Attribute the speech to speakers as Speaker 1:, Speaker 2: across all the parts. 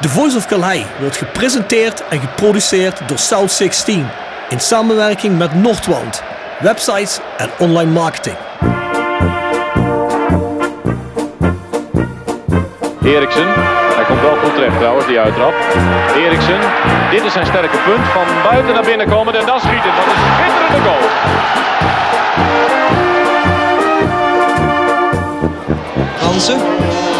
Speaker 1: The Voice of Calais wordt gepresenteerd en geproduceerd door South 16 in samenwerking met Noordwand, websites en online marketing.
Speaker 2: Eriksen, hij komt wel goed terecht trouwens, die uittrap. Eriksen, dit is zijn sterke punt. Van buiten naar binnen komen en dan schieten. Dat is een schitterende goal.
Speaker 3: Hansen.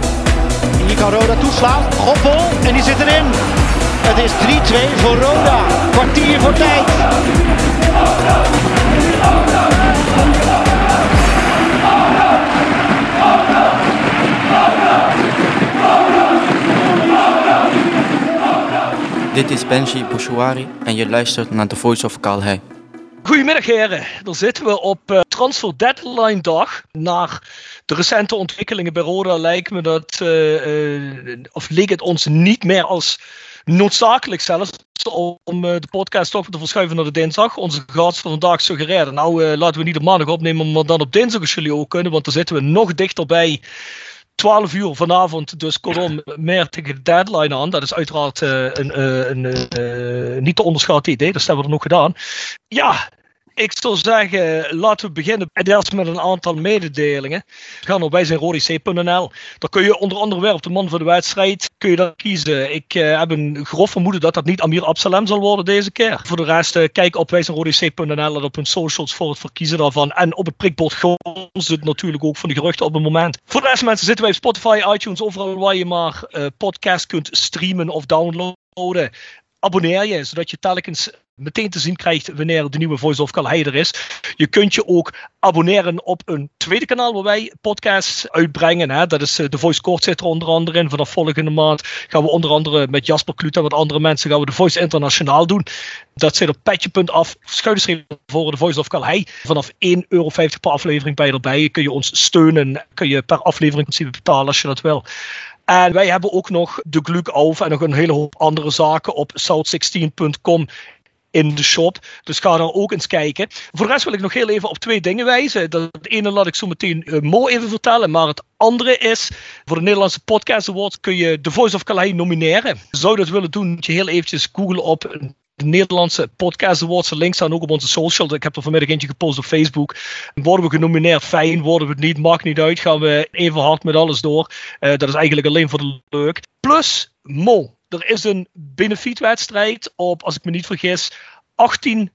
Speaker 4: Kan Roda toeslaan. Goppel en die zit erin. Het is 3-2 voor Roda. Kwartier voor tijd.
Speaker 5: Dit is Benji Bouchouari en je luistert naar The Voice of Calais.
Speaker 1: Goedemiddag heren, daar zitten we op eh, transfer deadline dag. Naar de recente ontwikkelingen bij Roda lijkt me dat, eh, eh, of leek het ons niet meer als noodzakelijk zelfs om eh, de podcast toch te verschuiven naar de dinsdag. Onze gast van vandaag suggereerde, nou laten we niet op maandag opnemen, maar dan op dinsdag als jullie ook kunnen, want dan zitten we nog dichter bij 12 uur vanavond, dus kortom, meer tegen de deadline aan. Dat is uiteraard een, een niet te onderschatten idee, dat hebben we er nog gedaan. Ja, ik zou zeggen, laten we beginnen. En eerst met een aantal mededelingen. Ga naar wijzijnrodic.nl. Daar kun je onder op de man van de wedstrijd kun je dat kiezen. Ik eh, heb een grof vermoeden dat dat niet Amir Absalem zal worden deze keer. Voor de rest, eh, kijk op wijzijnrodic.nl en op hun socials voor het verkiezen daarvan. En op het prikbord zit natuurlijk ook van de geruchten op het moment. Voor de rest mensen zitten wij op Spotify, iTunes, overal waar je maar eh, podcast kunt streamen of downloaden abonneer je, zodat je telkens meteen te zien krijgt wanneer de nieuwe Voice of Calais er is. Je kunt je ook abonneren op een tweede kanaal waar wij podcasts uitbrengen. Hè. Dat is eh, de Voice Court zit er onder andere in. Vanaf volgende maand gaan we onder andere met Jasper Kluut en wat andere mensen gaan we de Voice Internationaal doen. Dat zit op petje.af, schuine voor de Voice of Calais. Vanaf 1,50 euro per aflevering bij erbij. Kun je ons steunen, kun je per aflevering betalen als je dat wil. En wij hebben ook nog de Gluk Auf en nog een hele hoop andere zaken op south16.com in de shop. Dus ga daar ook eens kijken. Voor de rest wil ik nog heel even op twee dingen wijzen. Dat ene laat ik zo meteen uh, Mo even vertellen. Maar het andere is, voor de Nederlandse Podcast Award kun je The Voice of Calais nomineren. Zou dat willen doen, moet je heel eventjes googlen op de Nederlandse Podcast Awards. Links staan ook op onze social. Ik heb er vanmiddag eentje gepost op Facebook. Worden we genomineerd? Fijn. Worden we het niet? Maakt niet uit. Gaan we even hard met alles door. Uh, dat is eigenlijk alleen voor de leuk. Plus, Mo. Er is een benefietwedstrijd op, als ik me niet vergis, 18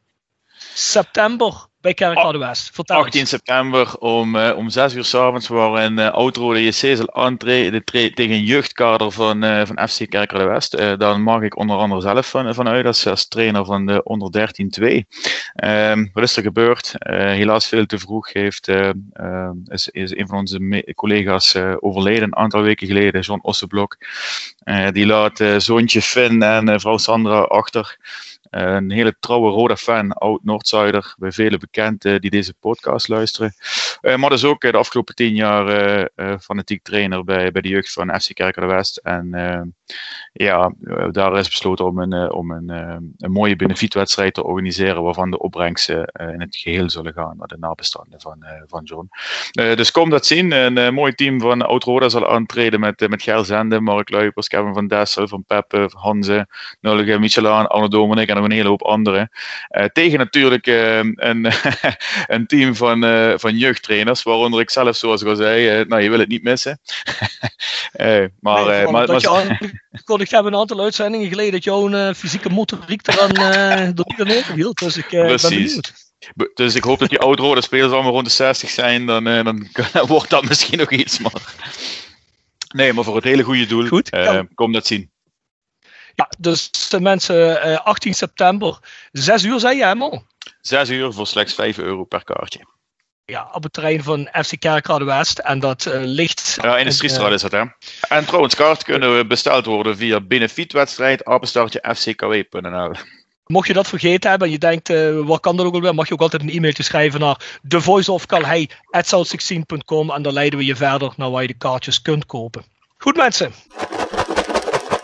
Speaker 1: september bij West. Vertel
Speaker 6: 18 eens. september om, uh, om 6 uur s avonds waren uh, Outrode JC zal aantreden tegen een jeugdkader van, uh, van FC Kerkrade West. Uh, daar mag ik onder andere zelf van, van uit als, als trainer van de onder 13-2. Um, wat is er gebeurd? helaas veel te vroeg heeft, is, is een van onze collega's overleden een aantal weken geleden, John Osseblok. die laat zoontje Finn en vrouw Sandra achter. Een hele trouwe rode fan, oud Noordzuider, bij velen bekend uh, die deze podcast luisteren. Uh, maar dus ook de afgelopen tien jaar fanatiek trainer bij, bij de jeugd van FC Kerkrade West. En ja, daar is besloten om een, om een, een mooie benefietwedstrijd te organiseren, waarvan de opbrengsten in het geheel zullen gaan naar de nabestaanden van, van John. dus kom dat zien. Een mooi team van Oud-Roda zal aantreden met, met Ger Zende, Mark Luipers, Kevin van Dessel, van Peppe, Hanze, Nullige, Michelaan, Arno Dominic en een hele hoop anderen. Uh, tegen natuurlijk uh, een, een team van, uh, van jeugdtrainers, waaronder ik zelf, zoals ik al zei, nou je wil het niet missen. maar, maar,
Speaker 1: maar, je ik heb een aantal uitzendingen geleden dat jouw fysieke motoriek eraan door iedereen hield. Dus ik ben
Speaker 6: Dus ik hoop dat die oud-rode spelers allemaal rond de 60 zijn, dan, dan, dan wordt dat misschien nog iets. Maar... Nee, maar voor het hele goede doel. Goed, kom dat zien.
Speaker 1: Ja, dus de mensen, uh, 18 september, 6 uur zei je helemaal.
Speaker 6: 6 uur voor slechts 5 euro per kaartje.
Speaker 1: Ja, op het terrein van FC Kerkrade West. En dat uh, ligt.
Speaker 6: Ja, Industriestraat is dat, hè? En trouwens, kaart kunnen besteld worden via benefietwedstrijd apenstaartje.
Speaker 1: Mocht je dat vergeten hebben en je denkt, uh, wat kan dat ook alweer, mag je ook altijd een e-mailtje schrijven naar thevoiceofcalhei.south16.com en dan leiden we je verder naar waar je de kaartjes kunt kopen. Goed mensen,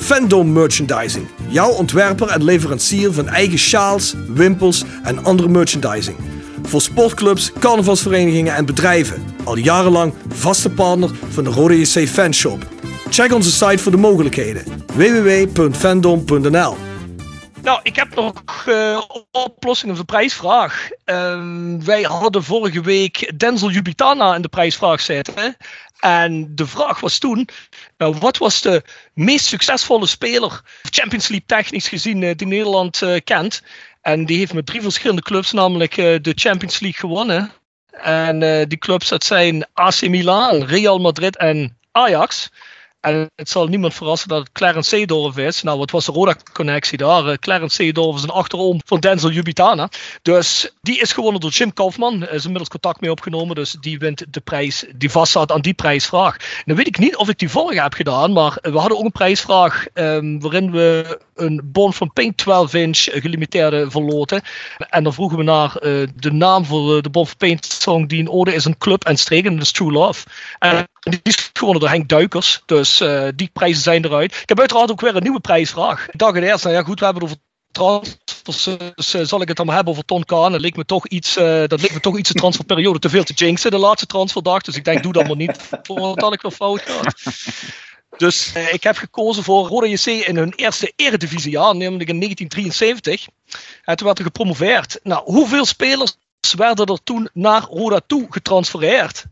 Speaker 7: Fandom Merchandising. Jouw ontwerper en leverancier van eigen sjaals, wimpels en andere merchandising. Voor sportclubs, carnavalsverenigingen en bedrijven. Al jarenlang vaste partner van de Rode JC Fanshop. Check onze site voor de mogelijkheden. www.fandom.nl
Speaker 1: nou, ik heb nog uh, oplossingen voor prijsvraag. Uh, wij hadden vorige week Denzel Jubitana in de prijsvraag zitten. En de vraag was toen, nou, wat was de meest succesvolle speler, Champions League technisch gezien, uh, die Nederland kent? En die heeft met drie verschillende clubs namelijk de Champions League gewonnen. En die clubs dat zijn AC Milan, Real Madrid en Ajax. En het zal niemand verrassen dat het Clarence Seedorf is. Nou, wat was de Roda-connectie daar? Uh, Clarence Seedorf is een achteroom van Denzel Jubitana. Dus die is gewonnen door Jim Kaufman. Er is inmiddels contact mee opgenomen. Dus die wint de prijs die vaststaat aan die prijsvraag. Nu weet ik niet of ik die vorige heb gedaan. Maar we hadden ook een prijsvraag um, waarin we een bon van Paint 12 inch gelimiteerde verloten. En dan vroegen we naar uh, de naam voor de bon van Paint song die in orde is een club en streek. En dat is True Love. En die is gewonnen door Henk Duikers. Dus uh, die prijzen zijn eruit. Ik heb uiteraard ook weer een nieuwe prijsvraag. Ik dacht eerst, nou ja goed, we hebben het over transfers. Dus uh, zal ik het dan maar hebben over Ton Kaan. Dat leek me toch iets, uh, dat me toch iets de transferperiode te veel te jinxen, de laatste transferdag. Dus ik denk, doe dat maar niet voordat ik nog fout ga. Dus ik heb gekozen voor Roda JC in hun eerste eredivisiejaar, namelijk in 1973. En toen werd er gepromoveerd. Nou, hoeveel spelers werden er toen naar Roda toe getransfereerd?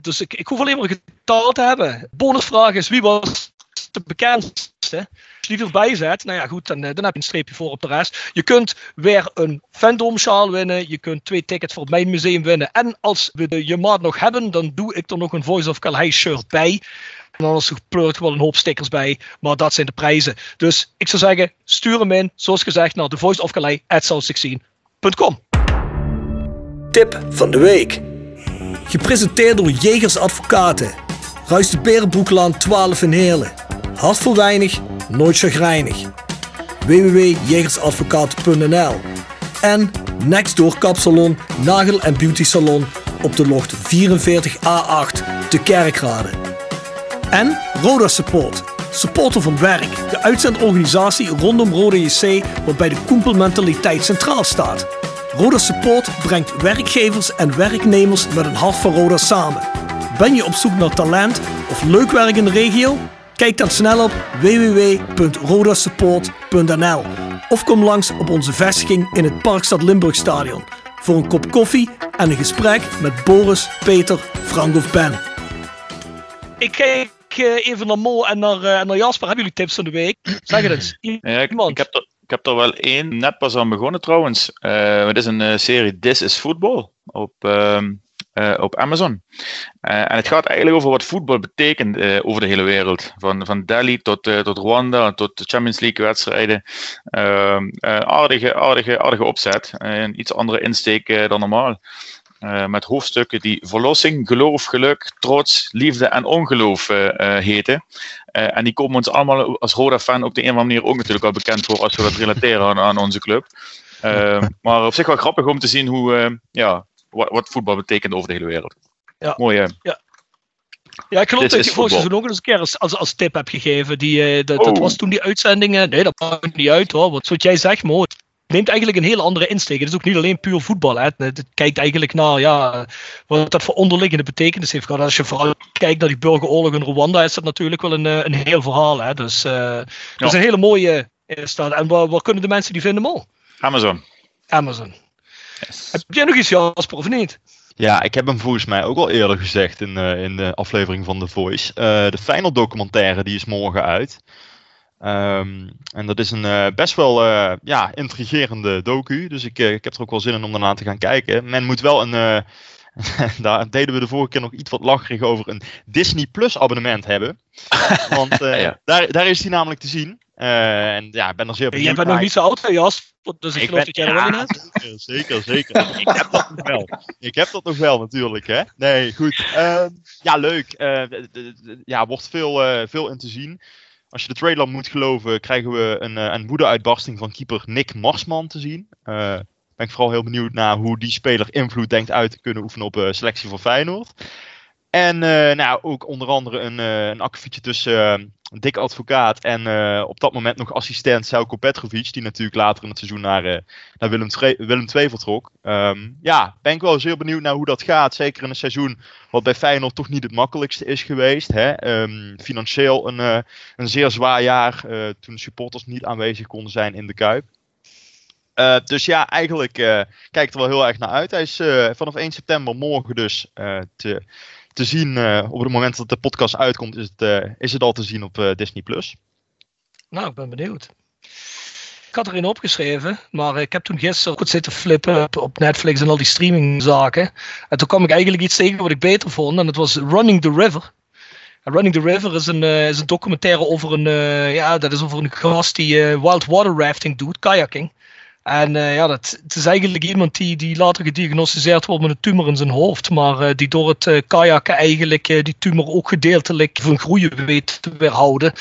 Speaker 1: Dus ik, ik hoef alleen maar getal te hebben. Bonusvraag is wie was de bekendste? Als je die erbij zet, nou ja goed, dan, eh, dan heb je een streepje voor op de rest. Je kunt weer een Fandom sjaal winnen. Je kunt twee tickets voor mijn museum winnen. En als we de je maat nog hebben, dan doe ik er nog een Voice of Calais shirt bij. En anders pleurt gewoon een hoop stickers bij. Maar dat zijn de prijzen. Dus ik zou zeggen, stuur hem in, zoals gezegd, naar thevoiceofcalais.com.
Speaker 7: Tip van de week. Gepresenteerd door Jegers Advocaten. Ruist de Berenbroeklaan 12 in Heerlen. Hart voor weinig, nooit chagrijnig. www.jegersadvocaten.nl En Nextdoor Kapsalon, Nagel en Beauty Salon op de locht 44A8 te Kerkrade. En Roda Support, supporter van werk, de uitzendorganisatie rondom Roda JC waarbij de koempelmentaliteit centraal staat. Roda Support brengt werkgevers en werknemers met een hart van Roda samen. Ben je op zoek naar talent of leuk werk in de regio? Kijk dan snel op www.rodasupport.nl of kom langs op onze vestiging in het Parkstad Limburg Stadion voor een kop koffie en een gesprek met Boris, Peter, Frank of Ben.
Speaker 1: Ik kijk eh, even naar Mo en naar, uh, naar Jasper. Hebben jullie tips van de week? Zeg het eens.
Speaker 6: Ja, ik, ik, heb er, ik heb er wel één net pas aan begonnen trouwens. Uh, het is een uh, serie This is Football op, uh, op Amazon. en het gaat eigenlijk over wat voetbal betekent over de hele wereld. Van, van Delhi tot, tot Rwanda, tot de Champions League wedstrijden. Ehm, aardige, aardige, aardige opzet. een iets andere insteek dan normaal. Uh, met hoofdstukken die verlossing, geloof, geluk, trots, liefde en ongeloof uh, uh, heten. en die komen ons allemaal als Roda-fan op de een of andere manier ook natuurlijk al bekend voor als we dat relateren aan, aan onze club. maar op zich wel grappig om te zien hoe, ja, wat, wat voetbal betekent over de hele wereld.
Speaker 1: Ja.
Speaker 6: Mooi, hè?
Speaker 1: Ja, ik geloof
Speaker 6: Dit
Speaker 1: dat je vorig seizoen ook eens een keer als, als, als tip heb gegeven. Die, eh, dat, dat
Speaker 6: Oh.
Speaker 1: was toen die uitzendingen. Nee, dat maakt niet uit hoor. Zoals jij zegt, Mo, het neemt eigenlijk een hele andere insteek. Het is ook niet alleen puur voetbal. Hè. Het, kijkt eigenlijk naar ja, wat dat voor onderliggende betekenis heeft gehad. Als je vooral kijkt naar die burgeroorlog in Rwanda, is dat natuurlijk wel een, eh, een heel verhaal. Hè. Dus eh dat is een hele mooie eh, staat. En waar, waar kunnen de mensen die vinden, Mo?
Speaker 6: Amazon.
Speaker 1: Amazon. Heb jij nog iets, Jasper, of niet?
Speaker 8: Ja, ik heb hem volgens mij ook al eerder gezegd in, eh, in de aflevering van The Voice. Eh, de Feyenoord documentaire die is morgen uit. Ehm, en dat is een eh, best wel eh, ja, intrigerende docu. Dus ik, eh, ik heb er ook wel zin in om daarna te gaan kijken. Men moet wel een... eh, daar deden we de vorige keer nog iets wat lacherig over een Disney Plus abonnement hebben. Want eh,
Speaker 6: Ja.
Speaker 8: daar, daar is die namelijk te zien. Eh, en ja, ik ben er zeer benieuwd
Speaker 1: Jij bent nog niet zo oud, hè, Jasper. Dus ik,
Speaker 8: Ik
Speaker 1: geloof
Speaker 8: ben-
Speaker 1: dat jij er wel in
Speaker 8: ja,
Speaker 1: hebt.
Speaker 8: Zeker, zeker, zeker. Ik heb dat nog wel. Ik heb dat nog wel natuurlijk, hè. Nee, goed. Ehm, ja, leuk. Eh, ja, wordt veel, eh, veel in te zien. Als je de trailer moet geloven, krijgen we een, eh, een woede-uitbarsting van keeper Nick Marsman te zien. Eh ben ik vooral heel benieuwd naar hoe die speler invloed denkt uit te kunnen oefenen op eh, selectie van Feyenoord. En eh, nou, ook onder andere een, eh een akkefietje tussen eh, Dick Advocaat en op dat moment nog assistent Selko Petrovic, die natuurlijk later in het seizoen naar, naar Willem, Willem II vertrok. Ehm, ja, ben ik wel zeer benieuwd naar hoe dat gaat. Zeker in een seizoen wat bij Feyenoord toch niet het makkelijkste is geweest. Hè? Ehm, financieel een, een zeer zwaar jaar toen supporters niet aanwezig konden zijn in de Kuip. Dus ja, eigenlijk eh kijk ik er wel heel erg naar uit. Hij is vanaf 1 september morgen dus te, te zien. eh, op het moment dat de podcast uitkomt, is het, eh, is het al te zien op eh, Disney Plus.
Speaker 1: Nou, ik ben benieuwd. Ik had erin opgeschreven, maar ik heb toen gisteren goed zitten flippen op, Netflix en al die streamingzaken. En toen kwam ik eigenlijk iets tegen wat ik beter vond, en dat was Running the River. En Running the River is een, is een documentaire over een, ja, dat is over een gast die wild water rafting doet, kayaking. En eh, ja, dat, het is eigenlijk iemand die, die later gediagnosticeerd wordt met een tumor in zijn hoofd. Maar eh, die door het eh, kajakken eigenlijk die tumor ook gedeeltelijk van groeien weet te weerhouden.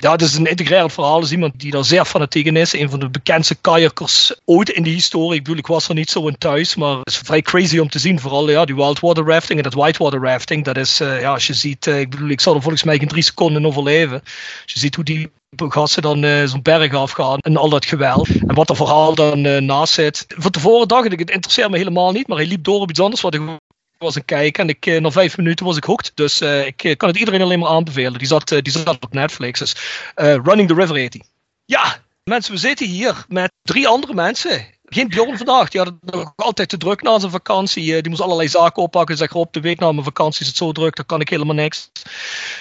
Speaker 1: Ja, het is een integrerend verhaal. Is iemand die daar zeer fanatiek in is. Een van de bekendste kajakkers ooit in de historie. Ik bedoel, ik was er niet zo in thuis. Maar het is vrij crazy om te zien. Vooral ja, die wildwater rafting en dat whitewater rafting. Dat is, ja, als je ziet, ik bedoel, ik zal er volgens mij geen drie seconden in overleven. Als je ziet hoe die gasten dan eh, zo'n berg afgaan en al dat geweld. En wat er verhaal dan eh, naast zit. Van tevoren dacht ik, het interesseert me helemaal niet. Maar hij liep door op iets anders wat ik was aan kijken. En ik, eh, na vijf minuten was ik hooked. Dus ik kan het iedereen alleen maar aanbevelen. Die zat, die zat op Netflix. Dus Running the River heet die. Ja, mensen, we zitten hier met drie andere mensen. Geen Bjorn vandaag, die had nog altijd te druk na zijn vakantie. Eh, die moest allerlei zaken oppakken. Zeg op de week na mijn vakantie is het zo druk, dan kan ik helemaal niks.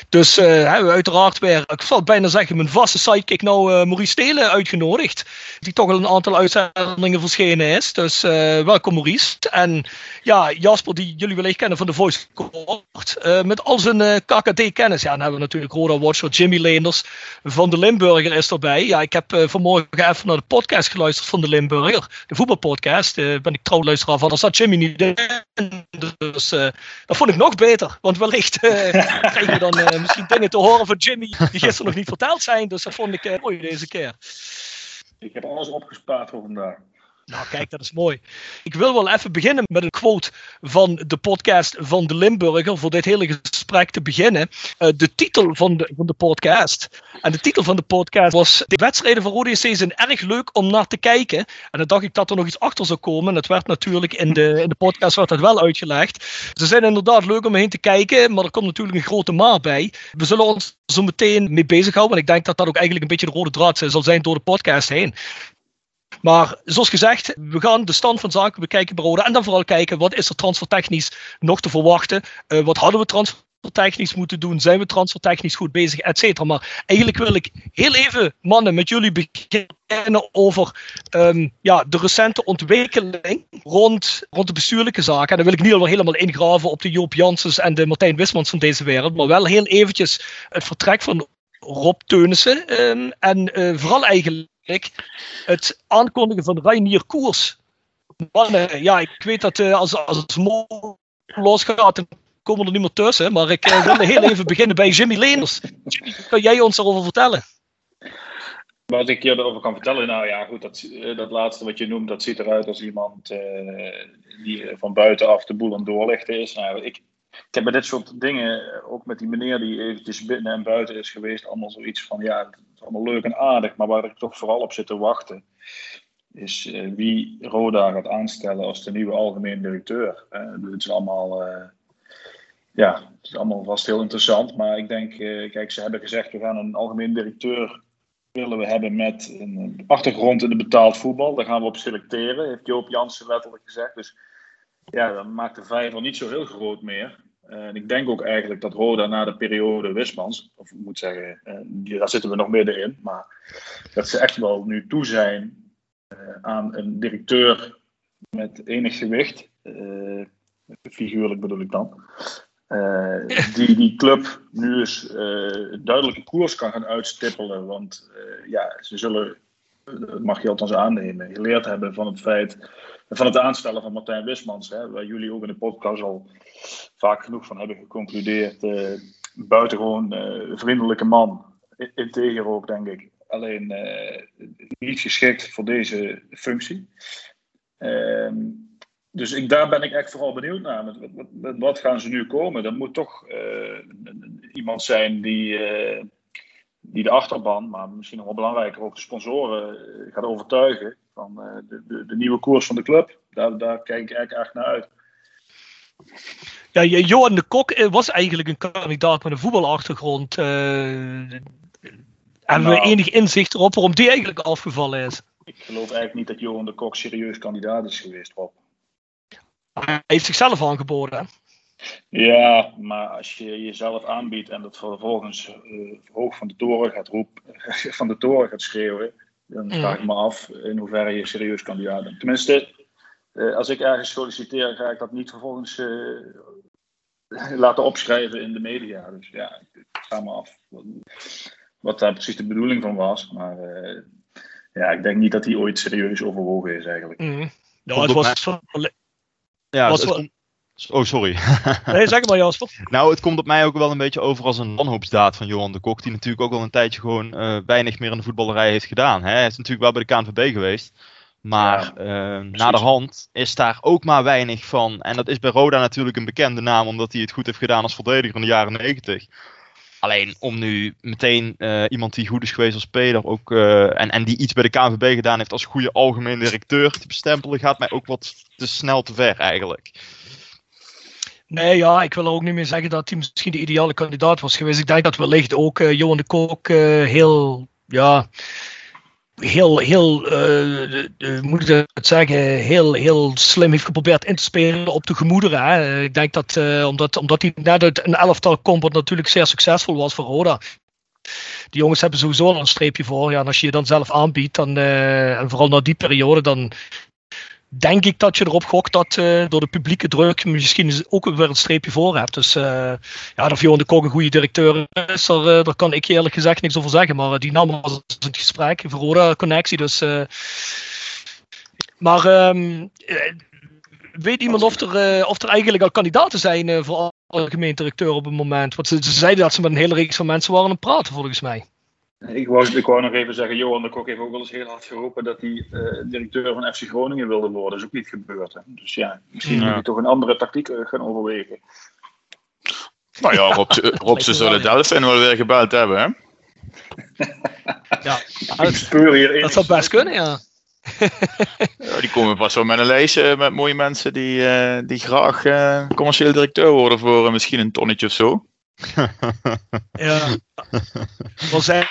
Speaker 1: Dus eh, we uiteraard weer, ik zal bijna zeggen, mijn vaste sidekick nou eh, Maurice Stelen uitgenodigd. Die toch al een aantal uitzendingen verschenen is. Dus eh, welkom Maurice. En ja, Jasper, die jullie wellicht kennen van de Voice Court. eh, met al zijn eh, KKD-kennis. Ja, dan hebben we natuurlijk Roda Watcher, Jimmy Leenders van de Limburger is erbij. Ja, ik heb eh, vanmorgen even naar de podcast geluisterd van de Limburger. De voetbalpodcast. eh ben ik trouw luisteraar van. Daar zat Jimmy niet in. Dus eh, dat vond ik nog beter. Want wellicht eh, krijgen we dan eh, misschien dingen te horen van Jimmy die gisteren nog niet verteld zijn. Dus dat vond ik eh, mooi deze keer.
Speaker 9: Ik heb alles opgespaard voor vandaag.
Speaker 1: Nou, kijk, dat is mooi. Ik wil wel even beginnen met een quote van de podcast van de Limburger. Voor dit hele gesprek te beginnen. Eh, de titel van de, van de podcast. En de titel van de podcast was. De wedstrijden van Rode zijn erg leuk om naar te kijken. En dan dacht ik dat er nog iets achter zou komen. En dat werd natuurlijk in de, in de podcast werd dat wel uitgelegd. Ze zijn inderdaad leuk om heen te kijken. Maar er komt natuurlijk een grote maar bij. We zullen ons zo meteen mee bezighouden. Want ik denk dat dat ook eigenlijk een beetje de rode draad zal zijn door de podcast heen. Maar zoals gezegd, we gaan de stand van zaken bekijken bij. En dan vooral kijken, wat is er transfertechnisch nog te verwachten? Uh, wat hadden we transfertechnisch moeten doen? Zijn we transfertechnisch goed bezig? Et cetera. Maar eigenlijk wil ik heel even, mannen, met jullie beginnen over um, ja, de recente ontwikkeling rond, rond de bestuurlijke zaken. En dan wil ik niet al helemaal ingraven op de Joop Janssens en de Martijn Wismans van deze wereld. Maar wel heel eventjes het vertrek van Rob Teunissen. Um, en uh, vooral eigenlijk het aankondigen van Reinier Koers. Ja, ik weet dat uh, als, als het losgaat, dan komen we er niet meer tussen. Maar ik uh, wilde heel even beginnen bij Jimmy Leenders. Jimmy, kan jij ons daarover vertellen?
Speaker 9: Wat ik je erover kan vertellen, nou ja, goed, dat, eh, dat laatste wat je noemt, dat ziet eruit als iemand die van buitenaf de boel aan doorlichten is. Nou, ik, ik heb bij dit soort dingen, ook met die meneer die eventjes binnen en buiten is geweest, allemaal zoiets van, ja, het is allemaal leuk en aardig, maar waar ik toch vooral op zit te wachten, is uh, wie Roda gaat aanstellen als de nieuwe algemeen directeur. Uh, het is allemaal, uh, ja, het is allemaal vast heel interessant, maar ik denk, kijk, ze hebben gezegd, we gaan een algemeen directeur willen we hebben met een achtergrond in de betaald voetbal. Daar gaan we op selecteren, heeft Joop Jansen letterlijk gezegd. Dus ja, dan maakt de vijver niet zo heel groot meer. En ik denk ook eigenlijk dat Roda na de periode Wismans, of ik moet zeggen, daar zitten we nog middenin, maar dat ze echt wel nu toe zijn aan een directeur met enig gewicht, figuurlijk bedoel ik dan, die die club nu eens uh, duidelijke koers kan gaan uitstippelen. Want ja, ze zullen, dat mag je althans aannemen, geleerd hebben van het feit, van het aanstellen van Martijn Wismans, hè, waar jullie ook in de podcast al vaak genoeg van hebben geconcludeerd. buitengewoon vriendelijke man, integer ook denk ik. Alleen niet geschikt voor deze functie. Ehm, dus ik, daar ben ik echt vooral benieuwd naar. Met, met, wat gaan ze nu komen? Dat moet toch uh, iemand zijn die, uh, die de achterban, maar misschien nog wel belangrijker ook de sponsoren uh, gaat overtuigen van de, de, de, nieuwe koers van de club. Daar, daar kijk ik eigenlijk echt naar uit.
Speaker 1: Ja, Johan de Kok was eigenlijk een kandidaat met een voetbalachtergrond. hebben nou, we enig inzicht erop waarom die eigenlijk afgevallen is?
Speaker 9: Ik geloof eigenlijk niet dat Johan de Kok serieus kandidaat is geweest, Rob.
Speaker 1: Hij heeft zichzelf aangeboden.
Speaker 9: Ja, maar als je jezelf aanbiedt en dat vervolgens uh, hoog van de toren gaat roepen, van de toren gaat schreeuwen, dan mm. vraag ik me af in hoeverre je serieus kandidaat bent. Tenminste, uh, als ik ergens solliciteer, ga ik dat niet vervolgens uh, laten opschrijven in de media. Dus ja, ik ga me af wat, wat daar precies de bedoeling van was. Maar ja, ik denk niet dat hij ooit serieus overwogen is eigenlijk.
Speaker 1: Mm. Nou, het was
Speaker 8: ja, was. Oh, sorry.
Speaker 1: nee, zeg maar Jasper.
Speaker 8: nou, het komt op mij ook wel een beetje over als een wanhoopsdaad van Johan de Kok. Die natuurlijk ook al een tijdje gewoon uh, weinig meer in de voetballerij heeft gedaan. Hè? Hij is natuurlijk wel bij de KNVB geweest. Maar ja, uh, na de hand is daar ook maar weinig van. En dat is bij Roda natuurlijk een bekende naam, omdat hij het goed heeft gedaan als verdediger in de jaren 90. Alleen om nu meteen uh, iemand die goed is geweest als speler ook, uh, en, en die iets bij de KNVB gedaan heeft als goede algemeen directeur te bestempelen, gaat mij ook wat te snel te ver eigenlijk.
Speaker 1: Nee, ja, ik wil er ook niet meer zeggen dat hij misschien de ideale kandidaat was geweest. Ik denk dat wellicht ook uh, Johan de Kook heel, ja, heel, heel uh, moet ik het zeggen, heel, heel slim heeft geprobeerd in te spelen op de gemoederen. Hè. Ik denk dat uh, omdat, omdat hij net uit een elftal komt, natuurlijk zeer succesvol was voor Roda. Die jongens hebben sowieso al een streepje voor. Ja, en als je je dan zelf aanbiedt, dan, uh, en vooral na die periode, dan denk ik dat je erop gokt dat uh, door de publieke druk misschien ook weer een streepje voor hebt. Dus uh, ja, of Johan de Kok een goede directeur is, daar, daar kan ik eerlijk gezegd niks over zeggen. Maar die nam was een gesprek, Verroda connectie. Dus, maar um, weet iemand of er, of er eigenlijk al kandidaten zijn voor algemeen directeur op het moment? Want ze, ze zeiden dat ze met een hele reeks van mensen waren aan het praten volgens mij.
Speaker 9: Ik wou, ik wou nog even zeggen, Johan de Kok heeft ook wel eens heel hard geroepen dat hij uh, directeur van FC Groningen wilde worden. Dat is ook niet gebeurd. Hè? Dus ja, misschien moet hij toch een andere tactiek uh, gaan overwegen.
Speaker 6: Nou ja, Rob, Rob ze zullen Delfijn wel weer gebeld hebben, hè?
Speaker 1: ja, dat, dat zou best kunnen, ja.
Speaker 6: ja. Die komen pas wel met een lijstje met mooie mensen die, uh, die graag uh, commercieel directeur worden voor misschien een tonnetje of zo.
Speaker 1: ja. Wel zijn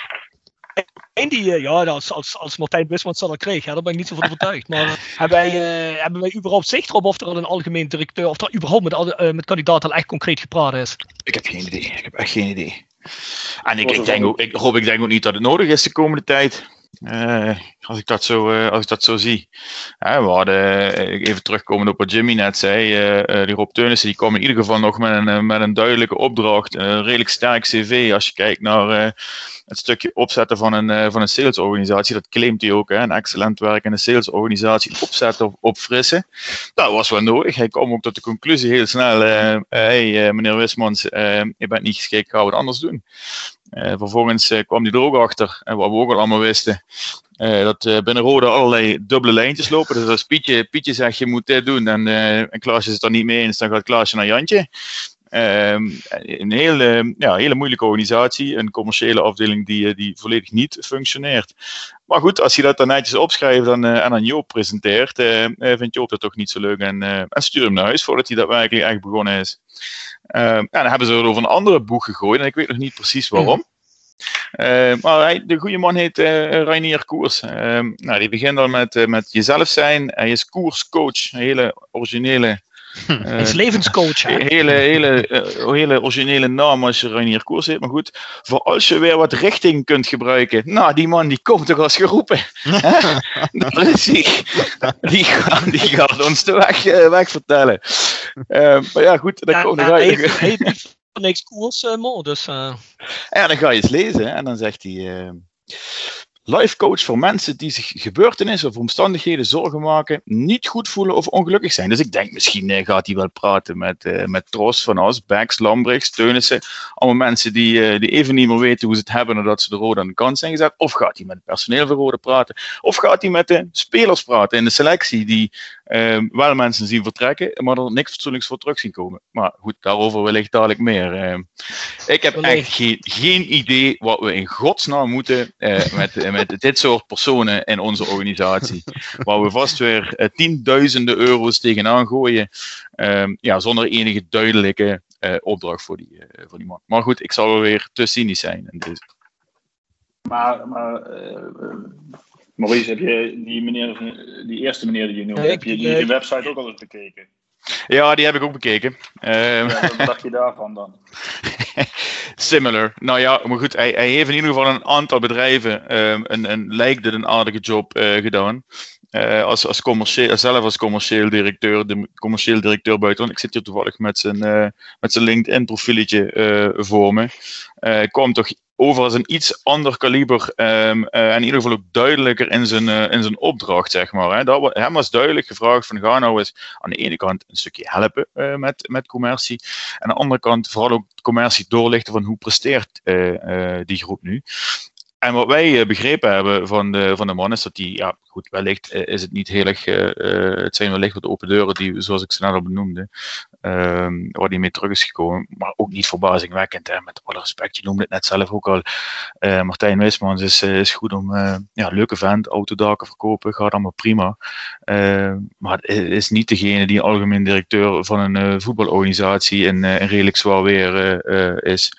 Speaker 1: en die, ja, als, als, als Martijn Wismans dat al kreeg, ja, daar ben ik niet zo van overtuigd. Maar hebben wij, uh, hebben wij überhaupt zicht erop of er al een algemeen directeur, of er überhaupt met, uh, met kandidaten al echt concreet gepraat is?
Speaker 6: Ik heb geen idee. Ik heb echt geen idee. En ik, ik, denk ook, ik, Rob, ik denk ook niet dat het nodig is de komende tijd. Uh, als, ik dat zo, uh, als ik dat zo zie. Uh, we hadden, even terugkomend op wat Jimmy net zei, die Rob Teunissen die kwam in ieder geval nog met een, met een duidelijke opdracht. Een redelijk sterk cv als je kijkt naar het stukje opzetten van een, van een salesorganisatie. Dat claimt hij ook, hè, een excellent werkende salesorganisatie opzetten of opfrissen. Dat was wel nodig. Hij kwam ook tot de conclusie heel snel, hey meneer Wismans, je bent niet geschikt, gaan we het anders doen. Eh, vervolgens eh, kwam hij er ook achter, en wat we ook al allemaal wisten, eh, dat eh, binnen Rode allerlei dubbele lijntjes lopen. Dus als Pietje, Pietje zegt je moet dit doen en, eh, en Klaasje is het er niet mee eens, dan gaat Klaasje naar Jantje. Ehm, een hele, ja, hele moeilijke organisatie, een commerciële afdeling die, eh, die volledig niet functioneert. Maar goed, als je dat dan netjes opschrijft en, eh, en aan Joop presenteert, eh, vindt Joop dat toch niet zo leuk en, en stuur hem naar huis voordat hij daadwerkelijk echt begonnen is. Ehm, ja, dan hebben ze er over een andere boeg gegooid en ik weet nog niet precies waarom. Eh, maar hij, de goede man heet eh Reinier Koers. Ehm, nou, die begint al met, met jezelf zijn. Hij is koerscoach, een hele originele.
Speaker 1: Hij is levenscoach. hè?
Speaker 6: Hele, hele, eh, hele originele naam als je Reinier Koers heet. Maar goed, voor als je weer wat richting kunt gebruiken. Nou, die man die komt toch als geroepen. Dat is hij. Die, gaat- die gaat ons de weg, eh, weg vertellen. Eh, maar ja, goed, dan,
Speaker 1: Ja,
Speaker 6: kom, dan
Speaker 1: hij niks koers, eh, Mo, dus... eh,
Speaker 6: Ja, dan ga je eens lezen hè, en dan zegt hij. eh life coach voor mensen die zich gebeurtenissen of omstandigheden zorgen maken, niet goed voelen of ongelukkig zijn. Dus ik denk misschien eh, gaat hij wel praten met, eh met Tros, Van As, Bex, Lambrechts, Teunissen. Allemaal mensen die, eh, die even niet meer weten hoe ze het hebben nadat ze de rode aan de kant zijn gezet. Of gaat hij met het personeel van rode praten. Of gaat hij met de spelers praten in de selectie die eh, wel mensen zien vertrekken, maar er niks fatsoenlijks voor terug zien komen. Maar goed, daarover wellicht dadelijk meer. Eh, ik heb echt geen, geen idee wat we in godsnaam moeten eh, met, eh, met dit soort personen in onze organisatie. Waar we vast weer eh, tienduizenden euro's tegenaan gooien. ehm, ja, zonder enige duidelijke eh, opdracht voor die, eh, voor die man. Maar goed, ik zal wel weer te cynisch zijn. in deze.
Speaker 9: Maar, maar Maurice, heb je die, meneer, die eerste meneer die je noemde, heb je die, die website ook al eens bekeken?
Speaker 6: Ja, die heb ik ook bekeken. Ehm,
Speaker 9: Ja, wat dacht je daarvan dan?
Speaker 6: Similar. Nou ja, maar goed, hij, hij heeft in ieder geval een aantal bedrijven ehm, een, een, lijkt het een aardige job eh, gedaan. Eh, als, als commercieel, zelf als commercieel directeur, de commercieel directeur buitenland. Ik zit hier toevallig met zijn, eh, met zijn LinkedIn profieletje eh, voor me. Eh kwam toch over een iets ander kaliber ehm, eh, en in ieder geval ook duidelijker in zijn, eh, in zijn opdracht, zeg maar. Hè. Dat, hem was duidelijk gevraagd van ga nou eens aan de ene kant een stukje helpen eh, met, met commercie. En aan de andere kant vooral ook commercie doorlichten van hoe presteert die groep nu. En wat wij eh, begrepen hebben van de, van de man is dat die, ja goed, wellicht eh, is het niet heel erg, eh, het zijn wellicht wat open deuren die, zoals ik ze net al benoemde, ehm, waar die mee terug is gekomen. Maar ook niet verbazingwekkend, hè, met alle respect, je noemde het net zelf ook al. Martijn Wismans is, is goed om, ja, leuke vent, autodaken verkopen, gaat allemaal prima. Maar het is niet degene die algemeen directeur van een voetbalorganisatie in, in redelijk zwaar weer is.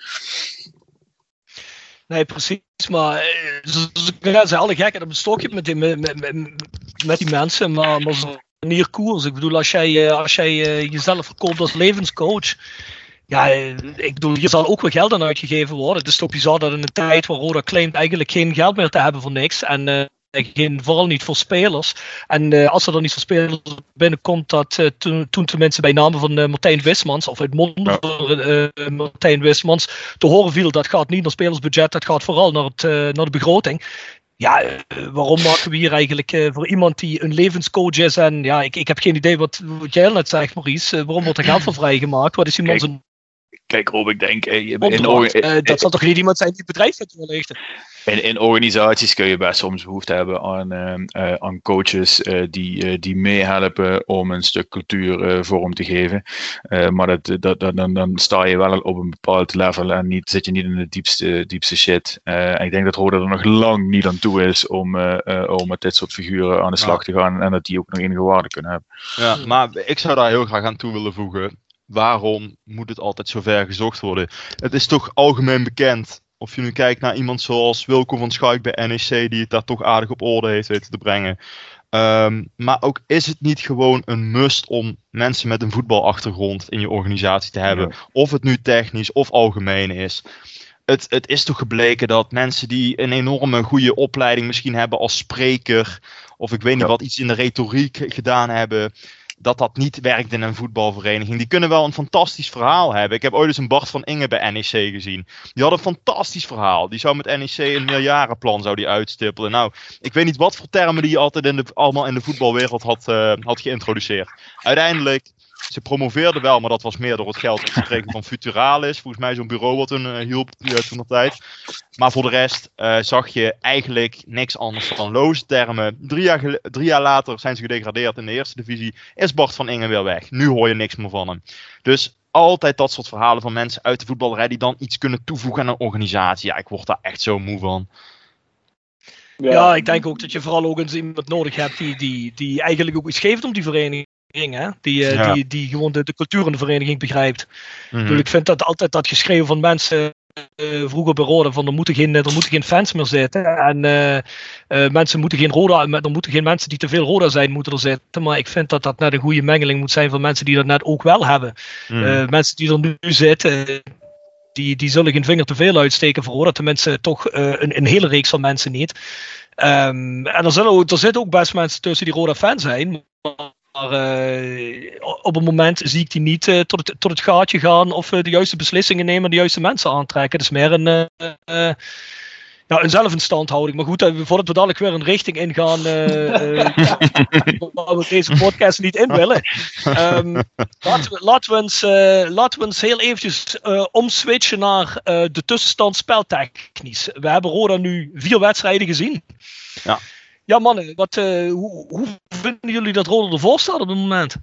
Speaker 1: Nee, precies. Maar eh, net zei, alle gekheid op een stokje met die, met, met, met- die mensen. Maar, maar zo'n manier koers. Ik bedoel, als jij, eh, als jij eh, jezelf verkoopt als levenscoach. Ja, ik bedoel, je zal ook wel geld aan uitgegeven worden. Het is toch bizar dat in een tijd waar Roda claimt eigenlijk geen geld meer te hebben voor niks. En geen, vooral niet voor spelers. En eh, als er dan niet voor spelers binnenkomt, dat eh, toen, toen tenminste bij namen van eh, Martijn Wismans, of uit monden van eh, Martijn Wismans, te horen viel dat gaat niet naar spelersbudget, dat gaat vooral naar, het, naar de begroting. Ja, waarom maken we hier eigenlijk voor iemand die een levenscoach is en ja, ik, ik heb geen idee wat, wat jij net zegt Maurice, waarom wordt er geld voor vrijgemaakt? Wat is die man zijn
Speaker 6: Kijk Rob, ik denk... eh, je- in,
Speaker 1: Eh, dat zal toch niet iemand zijn die het bedrijf richten?
Speaker 6: in, in organisaties kun je best soms behoefte hebben aan, ehm, eh, aan coaches eh, die, die meehelpen om een stuk cultuur vorm te geven. Eh, maar dat, dat, dat, dan, dan sta je wel op een bepaald level en niet, zit je niet in de diepste, diepste shit. Eh, en ik denk dat Roda er nog lang niet aan toe is om, eh, eh, om met dit soort figuren aan de slag te gaan en dat die ook nog enige waarde kunnen hebben.
Speaker 8: Ja, maar ik zou daar heel graag aan toe willen voegen. Waarom moet het altijd zo ver gezocht worden? Het is toch algemeen bekend. Of je nu kijkt naar iemand zoals Wilco van Schaik bij NEC, die het daar toch aardig op orde heeft weten te brengen. Ehm, maar ook is het niet gewoon een must om mensen met een voetbalachtergrond in je organisatie te hebben? Of het nu technisch of algemeen is. Het, het is toch gebleken dat mensen die een enorme goede opleiding misschien hebben als spreker, of ik weet niet wat, iets in de retoriek gedaan hebben, dat dat niet werkt in een voetbalvereniging. Die kunnen wel een fantastisch verhaal hebben. Ik heb ooit eens een Bart van Inge bij NEC gezien. Die had een fantastisch verhaal. Die zou met NEC een meerjarenplan zou die uitstippelen. Nou, ik weet niet wat voor termen die altijd in de, allemaal in de voetbalwereld had, eh, had geïntroduceerd. Uiteindelijk Ze promoveerden wel, maar dat was meer door het geld dat ze kregen van Futuralis. Volgens mij zo'n bureau wat toen uh, hielp uh, toen. Maar voor de rest uh, zag je eigenlijk niks anders dan loze termen. Drie jaar, jaar later zijn ze gedegradeerd in de eerste divisie. Is Bart van Ingen weer weg. Nu hoor je niks meer van hem. Dus altijd dat soort verhalen van mensen uit de voetballerij die dan iets kunnen toevoegen aan een organisatie. Ja, ik word daar echt zo moe van.
Speaker 1: Ja, ja ik denk ook dat je vooral ook eens iemand nodig hebt die, die, die eigenlijk ook iets geeft om die vereniging. Hè? Die, ja. die, die gewoon de, de cultuur in de vereniging begrijpt. Mm -hmm. Ik vind dat altijd dat geschreven van mensen uh, vroeger bij Roda van er moeten geen, er moeten geen fans meer zitten. En uh, uh, mensen moeten geen Roda, er moeten geen mensen die te veel Roda zijn moeten er zitten. Maar ik vind dat dat net een goede mengeling moet zijn van mensen die dat net ook wel hebben. Mm. mensen die er nu zitten, die, die zullen geen vinger te veel uitsteken voor Roda. Tenminste toch een, een hele reeks van mensen niet. Um, en er, zullen, er zitten ook best mensen tussen die Roda fan zijn. Maar uh, op het moment zie ik die niet uh, tot, het, tot het gaatje gaan of uh, de juiste beslissingen nemen, de juiste mensen aantrekken. Het is meer een, ja, een zelfinstandhouding. Maar goed, voordat we dadelijk weer een richting ingaan waar we deze podcast niet in willen. Um, laten, we, laten, we eens, laten we eens heel eventjes omswitchen naar de tussenstand speltechnisch. We hebben Roda nu vier wedstrijden gezien.
Speaker 8: Ja.
Speaker 1: Ja, mannen, wat, uh, hoe, hoe, vinden jullie dat Roda ervoor staat op het moment?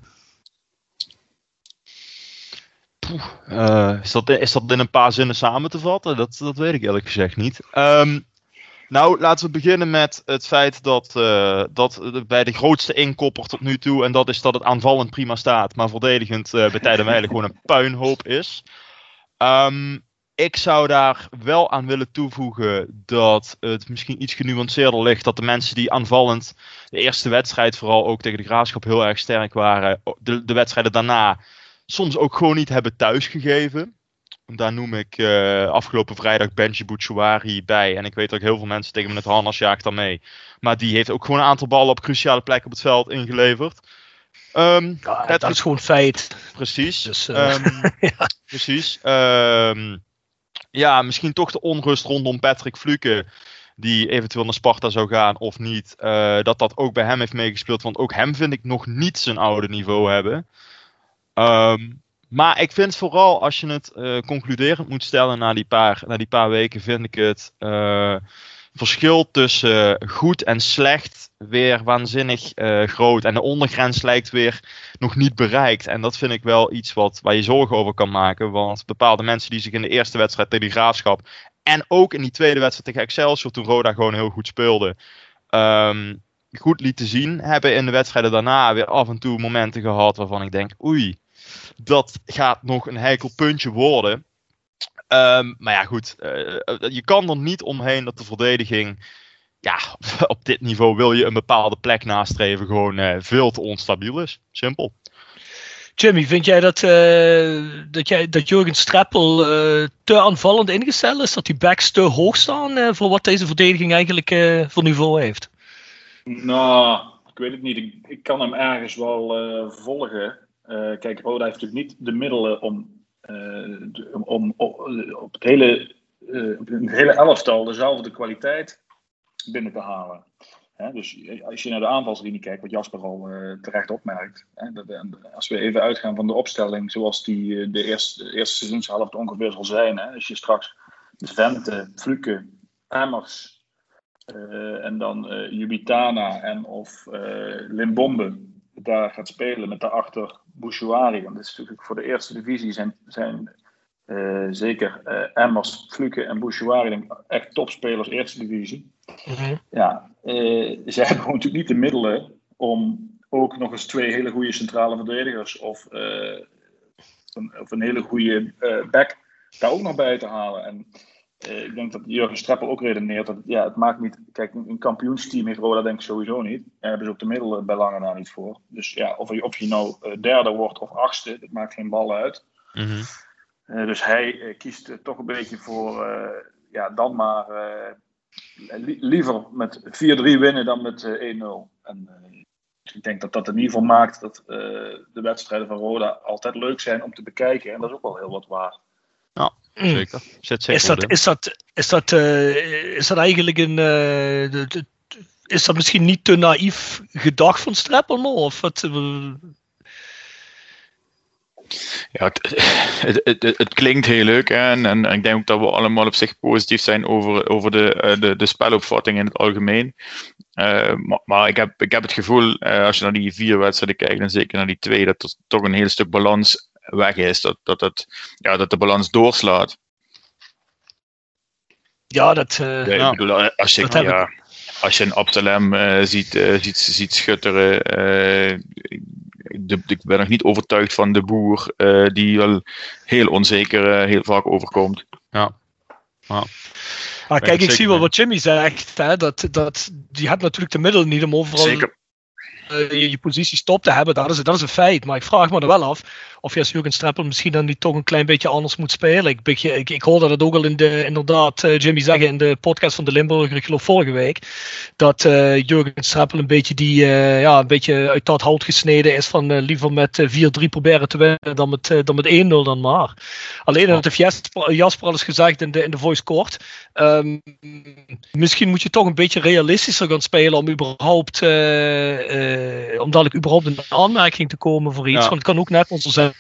Speaker 8: Uh, is, dat, is dat in een paar zinnen samen te vatten? Dat, dat weet ik eerlijk gezegd niet. Um, nou, laten we beginnen met het feit dat, uh, dat bij de grootste inkopper tot nu toe, en dat is dat het aanvallend prima staat, maar verdedigend bij tijden gewoon een puinhoop is. Um, ik zou daar wel aan willen toevoegen dat het misschien iets genuanceerder ligt. Dat de mensen die aanvallend de eerste wedstrijd, vooral ook tegen de graafschap, heel erg sterk waren. De, de wedstrijden daarna soms ook gewoon niet hebben thuisgegeven. Daar noem ik uh, afgelopen vrijdag Benji Bouchouari bij. En ik weet ook heel veel mensen tegen me het harnas jaagt dan mee. Maar die heeft ook gewoon een aantal ballen op cruciale plekken op het veld ingeleverd. Um,
Speaker 1: ja, dat is gewoon feit.
Speaker 8: Precies. Dus, uh, um, ja. Precies. Um, ja, misschien toch de onrust rondom Patrick Fluke. Die eventueel naar Sparta zou gaan of niet. Uh, dat dat ook bij hem heeft meegespeeld. Want ook hem vind ik nog niet zijn oude niveau hebben. Um, maar ik vind vooral als je het uh, concluderend moet stellen na die paar, na die paar weken. Vind ik het uh, verschil tussen goed en slecht weer waanzinnig uh, groot. En de ondergrens lijkt weer nog niet bereikt. En dat vind ik wel iets wat, waar je zorgen over kan maken. Want bepaalde mensen die zich in de eerste wedstrijd tegen de Graafschap... en ook in die tweede wedstrijd tegen Excelsior, toen Roda gewoon heel goed speelde... Um, goed lieten zien, hebben in de wedstrijden daarna weer af en toe momenten gehad waarvan ik denk... oei, dat gaat nog een heikel puntje worden... Um, maar ja, goed. Uh, je kan er niet omheen dat de verdediging. Ja, op dit niveau wil je een bepaalde plek nastreven. Gewoon uh, veel te onstabiel is. Simpel.
Speaker 1: Jimmy, vind jij dat, uh, dat, jij, dat Jurgen Streppel te aanvallend ingesteld is? Dat die backs te hoog staan voor wat deze verdediging eigenlijk voor niveau heeft?
Speaker 9: Nou, ik weet het niet. Ik, ik kan hem ergens wel volgen. kijk, Roda heeft natuurlijk niet de middelen om om, op het hele, uh, op het hele elftal dezelfde kwaliteit binnen te halen. Dus als je naar de aanvalslinie kijkt, wat Jasper al uh, terecht opmerkt. Dat, als we even uitgaan van de opstelling zoals die de eerste, eerste ongeveer zal zijn. Als je straks Vente, Fluke, Emmers en dan Jubitana en of Limbombe daar gaat spelen met daarachter Bouchouari. Want dat is natuurlijk voor de eerste divisie zijn, zijn uh, zeker uh, Emmers, Fluke en Bouchouari echt topspelers eerste divisie. Mm -hmm. Ja, uh, zij hebben gewoon natuurlijk niet de middelen om ook nog eens twee hele goede centrale verdedigers of, een, of een hele goede back daar ook nog bij te halen. En ik denk dat Jurgen Streppel ook redeneert dat ja, het maakt niet. Kijk, een kampioensteam heeft Roda denk ik sowieso niet. Daar hebben ze ook de middelen bij lange na niet voor. Dus ja, of je, of je nou uh, derde wordt of achtste, dat maakt geen bal uit.
Speaker 8: Mm -hmm.
Speaker 9: uh, dus hij kiest toch een beetje voor. ja, dan maar. Li liever met 4-3 winnen dan met 1-0. En ik denk dat dat in ieder geval maakt dat de wedstrijden van Roda altijd leuk zijn om te bekijken. En dat is ook wel heel wat waar.
Speaker 8: Zeker. Zet
Speaker 1: is, dat, is, dat, is, dat, uh, is dat eigenlijk een. Uh, de, de, is dat misschien niet te naïef gedacht van Streppelman? Of wat? Uh...
Speaker 6: Ja, het, het, het, het klinkt heel leuk hè? En, en, ik denk ook dat we allemaal op zich positief zijn over, over de, eh, de, de spelopvatting in het algemeen. Uh, maar, maar, ik, heb, ik heb het gevoel, uh, als je naar die vier wedstrijden kijkt, en zeker naar die twee, dat er toch een heel stuk balans weg is. Dat, dat, het, ja, dat de balans doorslaat.
Speaker 1: Ja, dat. Uh,
Speaker 6: ja, ik bedoel, als je, ja, als je een Absalem ziet, ziet, ziet schutteren de, ik ben nog niet overtuigd van de boer, uh, die wel heel onzeker uh, heel vaak overkomt.
Speaker 8: Ja. ja.
Speaker 1: Ah, kijk, ik zie wel wat Jimmy zegt. Hè, dat, dat, die had natuurlijk de middelen niet om overal
Speaker 6: Zeker.
Speaker 1: Uh, je, je, positie stop te hebben. Dat is, dat is een feit. Maar ik vraag me er wel af of je als Jurgen Streppel misschien dan niet toch een klein beetje anders moet spelen. Ik, ik, ik hoorde dat ook al in de, inderdaad uh, Jimmy zeggen in de podcast van de Limburger, ik geloof vorige week, dat uh, Jurgen Streppel een beetje die, uh, ja, een beetje uit dat hout gesneden is van liever met 4-3 proberen te winnen dan met, dan met 1-0 dan maar. Alleen dat heeft Jasper, Jasper al eens gezegd in de, in de voice kort. Um, misschien moet je toch een beetje realistischer gaan spelen om überhaupt, om dadelijk überhaupt een aanmerking te komen voor iets. Ja. Want het kan ook net zo zijn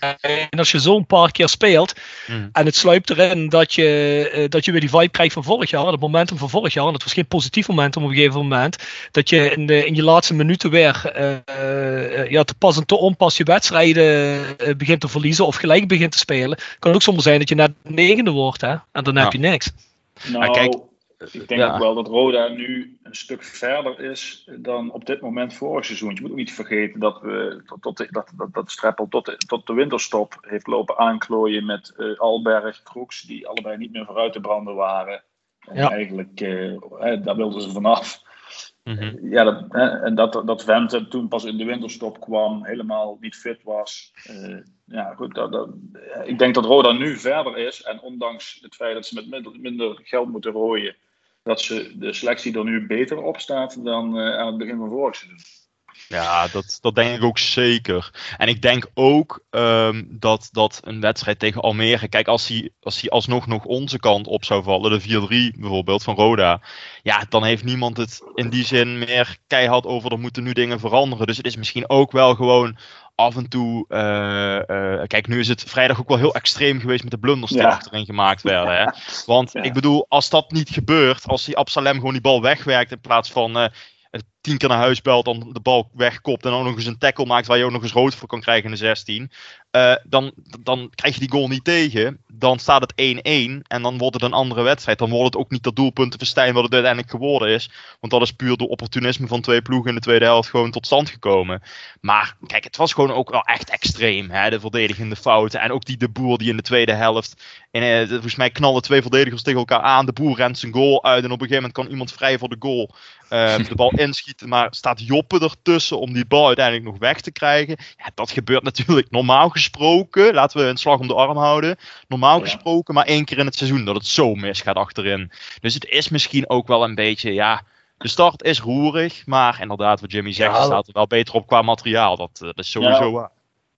Speaker 1: en als je zo een paar keer speelt
Speaker 8: mm.
Speaker 1: en het sluipt erin dat je, uh, dat je weer die vibe krijgt van vorig jaar, het momentum van vorig jaar, en het was geen positief momentum op een gegeven moment, dat je in, de, in je laatste minuten weer uh, uh, ja, te pas en te onpas je wedstrijden begint te verliezen of gelijk begint te spelen, kan ook soms zijn dat je net negende wordt hè? en dan
Speaker 8: Ja.
Speaker 1: heb je niks.
Speaker 9: Nou,
Speaker 8: Maar kijk,
Speaker 9: ik denk
Speaker 8: ja.
Speaker 9: ook wel dat Roda nu een stuk verder is dan op dit moment vorig seizoen. Je moet ook niet vergeten dat we tot, tot, dat, dat, dat Streppel tot, de- tot de winterstop heeft lopen aanklooien met eh, Alberg, Kroeks, die allebei niet meer vooruit te branden waren. En
Speaker 1: Ja.
Speaker 9: eigenlijk, eh, hè, daar wilden ze vanaf.
Speaker 8: Mhm.
Speaker 9: Ja, dat, hè, en dat, dat Vente toen pas in de winterstop kwam, helemaal niet fit was. Eh, ja, goed, dat, dat, ik denk dat Roda nu verder is. En ondanks het feit dat ze met minder, minder geld moeten rooien, dat ze de selectie er nu beter op staat dan eh, aan het begin van vorig seizoen.
Speaker 8: Ja, dat, dat denk ik ook zeker. En ik denk ook ehm, dat, dat een wedstrijd tegen Almere. Kijk, als hij, als hij alsnog nog onze kant op zou vallen, de 4-3 bijvoorbeeld van Roda. Ja, dan heeft niemand het in die zin meer keihard over. Er moeten nu dingen veranderen. Dus het is misschien ook wel gewoon af en toe. eh, eh, kijk, nu is het vrijdag ook wel heel extreem geweest met de blunders die
Speaker 9: Ja.
Speaker 8: achterin gemaakt werden. Hè? Want
Speaker 9: Ja.
Speaker 8: ik bedoel, als dat niet gebeurt, als die Absalem gewoon die bal wegwerkt in plaats van. eh, tien keer naar huis belt, dan de bal wegkopt en ook nog eens een tackle maakt waar je ook nog eens rood voor kan krijgen in de 16. eh, dan, dan krijg je die goal niet tegen. Dan staat het 1-1 en dan wordt het een andere wedstrijd. Dan wordt het ook niet dat doelpunt te verstijn wat het uiteindelijk geworden is. Want dat is puur door opportunisme van twee ploegen in de tweede helft gewoon tot stand gekomen. Maar kijk, het was gewoon ook wel echt extreem. Hè? De verdedigende fouten. En ook die de boer die in de tweede helft. En, eh, volgens mij knallen twee verdedigers tegen elkaar aan. De boer rent zijn goal uit. En op een gegeven moment kan iemand vrij voor de goal eh, de bal inschieten. Maar staat Joppe ertussen om die bal uiteindelijk nog weg te krijgen. Ja, dat gebeurt natuurlijk normaal gesproken. Laten we een slag om de arm houden. Normaal
Speaker 9: Ja.
Speaker 8: gesproken maar één keer in het seizoen dat het zo misgaat achterin. Dus het is misschien ook wel een beetje, ja. De start is roerig, maar inderdaad, wat Jimmy zegt,
Speaker 9: Ja,
Speaker 8: staat er wel beter op qua materiaal. Dat, eh, dat is sowieso
Speaker 9: Ja.
Speaker 8: waar.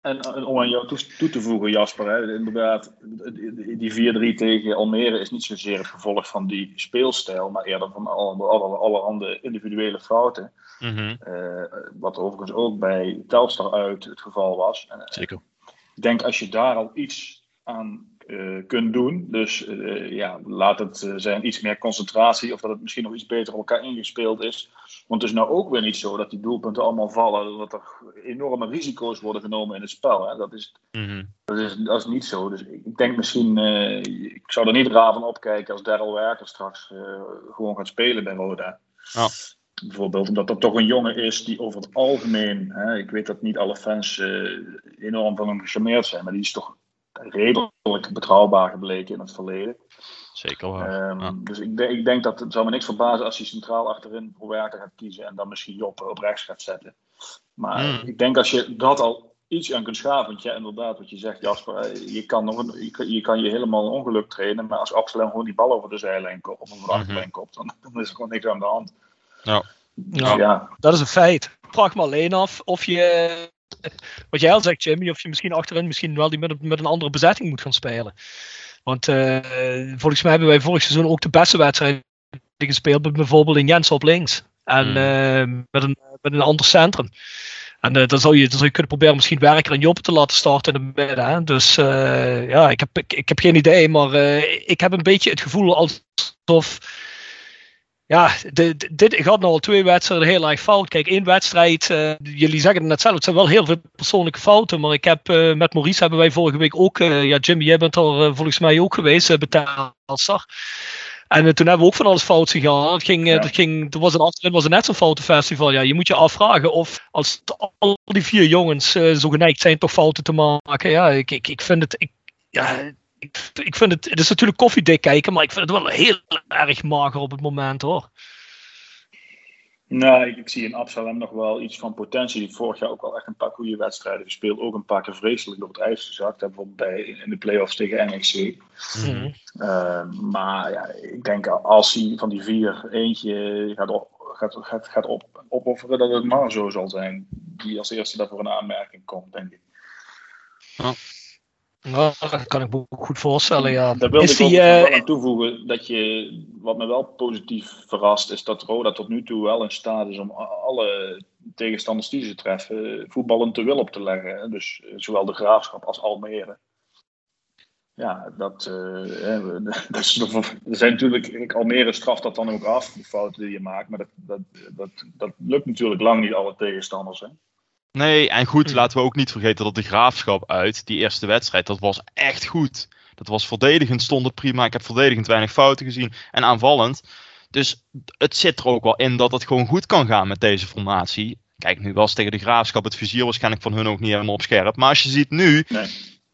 Speaker 9: En, en om aan jou toe, toe te voegen, Jasper, hè, inderdaad, die- die 4-3 tegen Almere is niet zozeer het gevolg van die speelstijl, maar eerder van alle, alle, allerhande individuele fouten.
Speaker 8: Mhm.
Speaker 9: Eh, wat overigens ook bij Telstar uit het geval was. Eh,
Speaker 6: Zeker.
Speaker 9: ik denk als je daar al iets aan eh, kunt doen, dus ja, laat het zijn iets meer concentratie of dat het misschien nog iets beter op elkaar ingespeeld is. Want het is nou ook weer niet zo dat die doelpunten allemaal vallen, dat er enorme risico's worden genomen in het spel. Hè. Dat, is,
Speaker 8: Mhm.
Speaker 9: dat, is, dat is niet zo. Dus ik denk misschien, eh, ik zou er niet raar van opkijken als Daryl Werker straks eh, gewoon gaat spelen bij Roda. Bijvoorbeeld omdat dat toch een jongen is die over het algemeen, hè, ik weet dat niet alle fans eh, enorm van hem gecharmeerd zijn, maar die is toch redelijk betrouwbaar gebleken in het verleden.
Speaker 8: Zeker waar.
Speaker 9: Ehm,
Speaker 8: Ja.
Speaker 9: Dus ik, denk- ik denk dat het zou me niks verbazen als hij centraal achterin Werker gaat kiezen en dan misschien Job op rechts gaat zetten. Maar
Speaker 8: Hmm.
Speaker 9: ik denk als je dat al iets aan kunt schaven, want ja, inderdaad, wat je zegt, Jasper, eh, je kan, nog een, je, kan, je kan je helemaal ongeluk trainen, maar als Absalem gewoon die bal over de zijlijn kopt, of over de achterlijn kopt, dan, dan is er gewoon niks aan de hand.
Speaker 8: Ja.
Speaker 9: Dus
Speaker 1: Ja.
Speaker 9: ja,
Speaker 1: Dat is een feit. Vraag me alleen af of je, wat jij al zegt Jimmy, of je misschien achterin misschien wel die met, met een andere bezetting moet gaan spelen. Want eh, volgens mij hebben wij vorig seizoen ook de beste wedstrijd gespeeld, bijvoorbeeld in Jens op links. En
Speaker 8: Hmm.
Speaker 1: eh, met, een, met een ander centrum. En uh, dan, zou je, dan zou je kunnen proberen misschien Werker en Job te laten starten in de midden. Hè? Dus ja, ik heb, ik, ik, heb geen idee, maar ik heb een beetje het gevoel alsof ja, dit gaat nou al twee wedstrijden heel erg fout. Kijk, één wedstrijd, uh, jullie zeggen het net zelf, het zijn wel heel veel persoonlijke fouten. Maar ik heb uh, met Maurice hebben wij vorige week ook, uh, ja Jimmy, jij bent er volgens mij ook geweest, uh, betaalster. En toen hebben we ook van alles fout gegaan. Het ging, ja. het ging, er was een, het was een net zo'n foutenfestival. Ja, je moet je afvragen of als al die vier jongens zo geneigd zijn toch fouten te maken. Ja, ik, ik, ik vind het, ik, ja, ik, ik vind het, het is natuurlijk koffiedik kijken, maar ik vind het wel heel erg mager op het moment hoor.
Speaker 9: Nou, ik, ik, zie in Absalem nog wel iets van potentie. Die vorig jaar ook al echt een paar goede wedstrijden gespeeld. Ook een paar keer vreselijk op het ijs gezakt. Bijvoorbeeld bij, in de playoffs tegen NEC.
Speaker 1: Mhm.
Speaker 9: Uh, maar ja, ik denk als hij van die vier eentje gaat, op, gaat, gaat, gaat op, opofferen, dat het maar zo zal zijn. Die als eerste daarvoor een aanmerking komt, denk ik.
Speaker 1: Ja. Nou, dat kan ik me goed voorstellen, ja.
Speaker 9: Daar
Speaker 1: is
Speaker 9: ik
Speaker 1: die,
Speaker 9: ook
Speaker 1: uh,
Speaker 9: wel aan toevoegen dat je, wat me wel positief verrast, is dat Roda tot nu toe wel in staat is om alle tegenstanders die ze treffen voetballend te wil op te leggen. Dus zowel de Graafschap als Almere. Ja, dat, uh, dat is, er zijn natuurlijk, Almere straft dat dan ook af, de fouten die je maakt, maar dat, dat, dat, dat lukt natuurlijk lang niet alle tegenstanders. Hè.
Speaker 8: Nee, en goed, laten we ook niet vergeten dat de graafschap uit, die eerste wedstrijd, dat was echt goed. Dat was verdedigend, stond het prima. Ik heb verdedigend weinig fouten gezien. En aanvallend. Dus het zit er ook wel in dat het gewoon goed kan gaan met deze formatie. Kijk, nu was tegen de graafschap het vizier waarschijnlijk van hun ook niet helemaal op scherp. Maar als je ziet nu.
Speaker 9: Nee.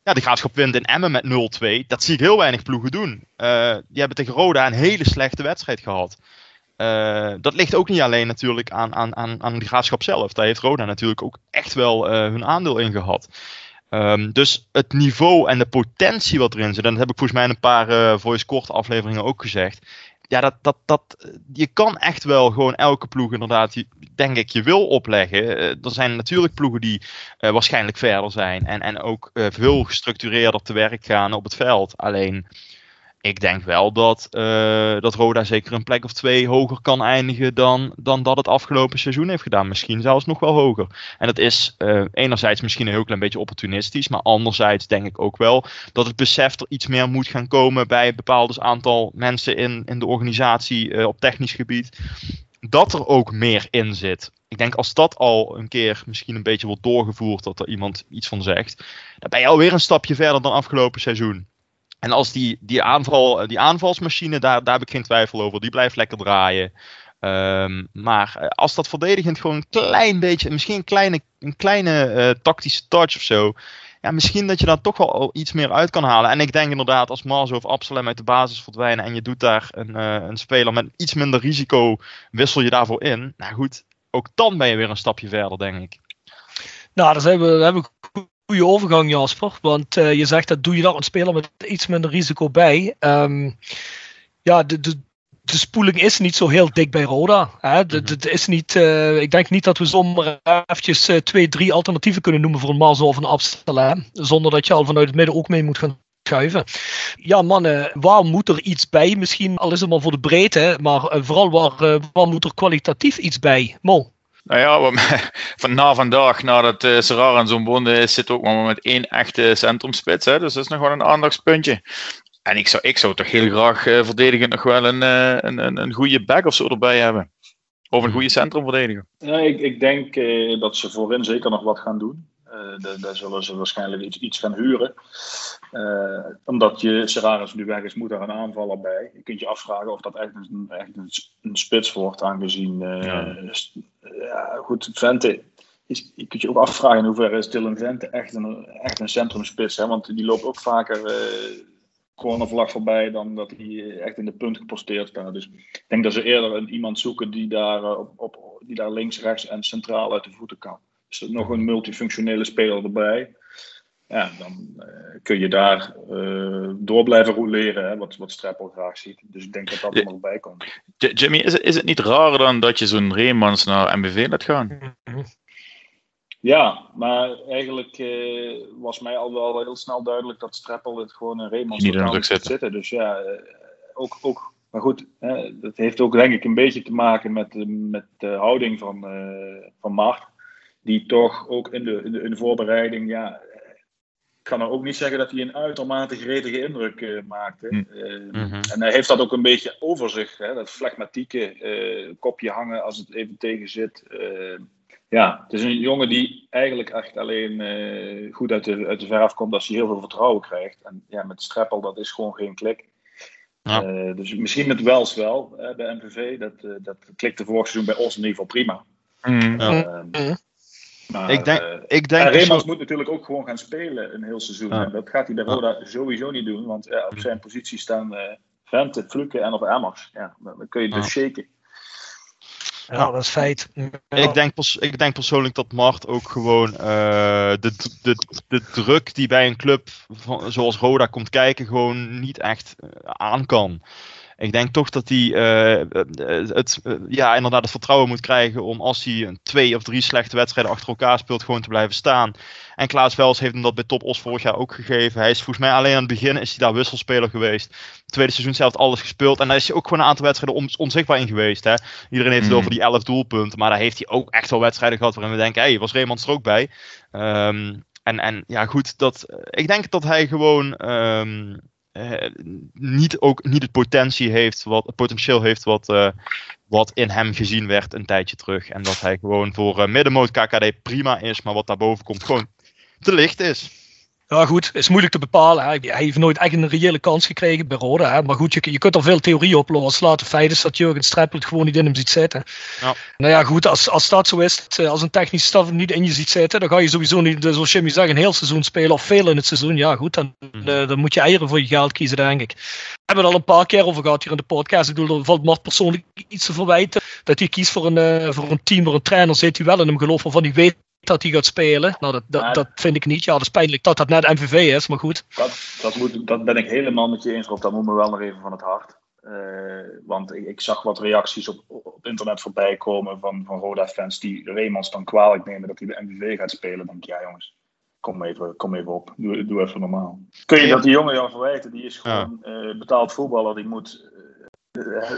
Speaker 8: Ja, de graafschap wint in Emmen met 0-2. Dat zie ik heel weinig ploegen doen. Uh, die hebben tegen Roda een hele slechte wedstrijd gehad. Uh, dat ligt ook niet alleen natuurlijk aan, aan, aan, aan de graafschap zelf. Daar heeft Roda natuurlijk ook echt wel uh, hun aandeel in gehad. Um, dus het niveau en de potentie wat erin zit, en dat heb ik volgens mij in een paar uh, voice kort afleveringen ook gezegd. Ja, dat, dat, dat, je kan echt wel gewoon elke ploeg inderdaad, denk ik, je wil opleggen. er zijn natuurlijk ploegen die waarschijnlijk verder zijn en, en ook veel gestructureerder te werk gaan op het veld. Alleen, ik denk wel dat, uh, dat Roda zeker een plek of twee hoger kan eindigen dan, dan dat het afgelopen seizoen heeft gedaan. Misschien zelfs nog wel hoger. En dat is uh, enerzijds misschien een heel klein beetje opportunistisch, maar anderzijds denk ik ook wel dat het besef er iets meer moet gaan komen bij een bepaald aantal mensen in, in de organisatie uh, op technisch gebied. Dat er ook meer in zit. Ik denk als dat al een keer misschien een beetje wordt doorgevoerd, dat er iemand iets van zegt, dan ben je alweer een stapje verder dan afgelopen seizoen. En als die, die, aanval, die aanvalsmachine, daar, daar heb ik geen twijfel over, die blijft lekker draaien. Um, maar als dat verdedigend gewoon een klein beetje, misschien een kleine, een kleine uh, tactische touch of zo. Ja, misschien dat je daar toch wel iets meer uit kan halen. En ik denk inderdaad, als Marzo of Absalem uit de basis verdwijnen en je doet daar een, een speler met iets minder risico, wissel je daarvoor in. Nou goed, ook dan ben je weer een stapje verder, denk ik.
Speaker 1: Nou, daar zijn we, hebben we goede overgang, Jasper. Want uh, je zegt dat doe je daar een speler met iets minder risico bij. Um, ja, de, de, de spoeling is niet zo heel dik bij Roda. Hè? De, de, de is niet, uh, ik denk niet dat we zomaar eventjes uh, twee, drie alternatieven kunnen noemen voor een Marzo of een. Zonder dat je al vanuit het midden ook mee moet gaan schuiven. Ja, mannen, waar moet er iets bij? Misschien al is het maar voor de breedte, maar vooral waar, waar moet er kwalitatief iets bij? Mo?
Speaker 6: Nou ja, van na vandaag, nadat uh, Serrar aan zo'n bonden is, zit ook maar met één echte centrumspits. Hè? Dus dat is nog wel een aandachtspuntje. En ik zou, ik zou toch heel graag uh, verdedigend nog wel een, uh, een, een, een goede back of zo erbij hebben. Of een goede centrumverdediger.
Speaker 9: Ja, ik, ik denk dat ze voorin zeker nog wat gaan doen. Daar zullen ze waarschijnlijk iets, iets gaan huren. Omdat je Serraris nu weg is, moet daar een aanvaller bij. Je kunt je afvragen of dat echt een, echt een, een spits wordt, aangezien. Ja. Ja. goed, Vente. Is, je kunt je ook afvragen in hoeverre is Dylan Vente echt een, echt een centrumspits. Hè? Want die loopt ook vaker gewoon een vlag voorbij dan dat hij echt in de punt geposteerd staat. Dus ik denk dat ze eerder een, iemand zoeken die daar, op, op, die daar links, rechts en centraal uit de voeten kan. Dus nog een multifunctionele speler erbij. Ja, dan uh, kun je daar uh, door blijven roleren, hè, wat, wat Streppel graag ziet. Dus ik denk dat dat er nog bij komt.
Speaker 6: Jimmy, is het, is het niet raar dan dat je zo'n Reemans naar MBV laat gaan?
Speaker 9: Ja, maar eigenlijk uh, was mij al wel heel snel duidelijk dat Streppel het gewoon een Reemans
Speaker 6: niet
Speaker 9: moet
Speaker 6: zitten.
Speaker 9: zitten. Dus ja, ook, ook maar goed, dat heeft ook denk ik een beetje te maken met, met de houding van, van Mart die toch ook in de, in de, in de voorbereiding, ja, kan nou ook niet zeggen dat hij een uitermate gretige indruk uh, maakte.
Speaker 6: Hm.
Speaker 9: Uh,
Speaker 6: Mhm.
Speaker 9: En hij heeft dat ook een beetje over zich, hè, dat flegmatieke eh, kopje hangen als het even tegen zit. Eh, ja, het is een jongen die eigenlijk echt alleen eh, goed uit de, uit de verf komt als hij heel veel vertrouwen krijgt. En ja, met Streppel, dat is gewoon geen klik.
Speaker 8: Ja.
Speaker 9: Eh, dus misschien met Wels wel hè, bij MVV. Dat, eh, dat klikte vorig seizoen bij ons in ieder geval prima.
Speaker 6: Mm.
Speaker 9: Eh, maar,
Speaker 8: Ik denk-
Speaker 9: eh,
Speaker 8: ik denk
Speaker 9: Remans moet natuurlijk ook gewoon gaan spelen een heel seizoen.
Speaker 8: Ja.
Speaker 9: En dat gaat hij bij
Speaker 8: Ja.
Speaker 9: Roda sowieso niet doen. Want ja, op zijn positie staan eh Vente, Fluke en op Emmers. Ja, dan, kun je dus shaken.
Speaker 1: Ja, dat is feit.
Speaker 8: Ik, denk pers- ik denk persoonlijk dat Mart ook gewoon eh, de, de, de druk die bij een club van, zoals Roda komt kijken, gewoon niet echt eh, aan kan. Ik denk toch dat hij eh, eh, het, eh, ja, inderdaad het vertrouwen moet krijgen om als hij een twee of drie slechte wedstrijden achter elkaar speelt, gewoon te blijven staan. En Klaas Wels heeft hem dat bij Top Os vorig jaar ook gegeven. Hij is volgens mij alleen aan het begin is hij daar wisselspeler geweest. Het tweede seizoen zelf alles gespeeld. En daar is hij ook gewoon een aantal wedstrijden on- onzichtbaar in geweest. Hè? Iedereen heeft het
Speaker 6: Mm.
Speaker 8: over die 11 doelpunten. Maar daar heeft hij ook echt wel wedstrijden gehad waarin we denken, hé, hey, was Raymond er ook bij? Ehm, en, en ja, goed, dat, ik denk dat hij gewoon ehm, eh, niet, ook, niet het potentie heeft, wat, potentieel heeft wat, eh, wat in hem gezien werd een tijdje terug. En dat hij gewoon voor eh, middenmoot KKD prima is, maar wat daarboven komt gewoon te licht is.
Speaker 1: Ja, goed, is moeilijk te bepalen. Hè. Hij heeft nooit echt een reële kans gekregen bij Roda. Hè. Maar goed, je, je kunt er veel theorieën op loslaten. Feit is dat Jurgen Streppel het gewoon niet in hem ziet zitten.
Speaker 8: Ja.
Speaker 1: Nou ja, goed, als, als dat zo is, eh, als een technische staf hem niet in je ziet zitten, dan ga je sowieso niet, eh, zoals Jimmy zegt, een heel seizoen spelen of veel in het seizoen. Ja, goed, dan, eh, dan moet je eieren voor je geld kiezen, denk ik. We hebben het al een paar keer over gehad hier in de podcast. Ik bedoel, er valt Mart persoonlijk iets te verwijten. Dat hij kiest voor een, voor een team waar een trainer zit die wel in hem gelooft, waarvan hij weet dat hij gaat spelen. Nou, dat, dat,
Speaker 9: Maar-
Speaker 1: dat vind ik niet. Ja, dat is pijnlijk dat dat net MVV is, maar goed.
Speaker 9: Dat, dat, moet, dat ben ik helemaal met je eens, Rob. Dat moet me wel nog even van het hart. Eh, want ik, ik zag wat reacties op, op internet voorbij komen van, van Roda-fans die Reemans dan kwalijk nemen dat hij de MVV gaat spelen. Dan denk ik, ja jongens, kom even, kom even op. Doe, doe even normaal. Kun je dat die jongen jou verwijten? Die is gewoon eh, betaald voetballer. Die moet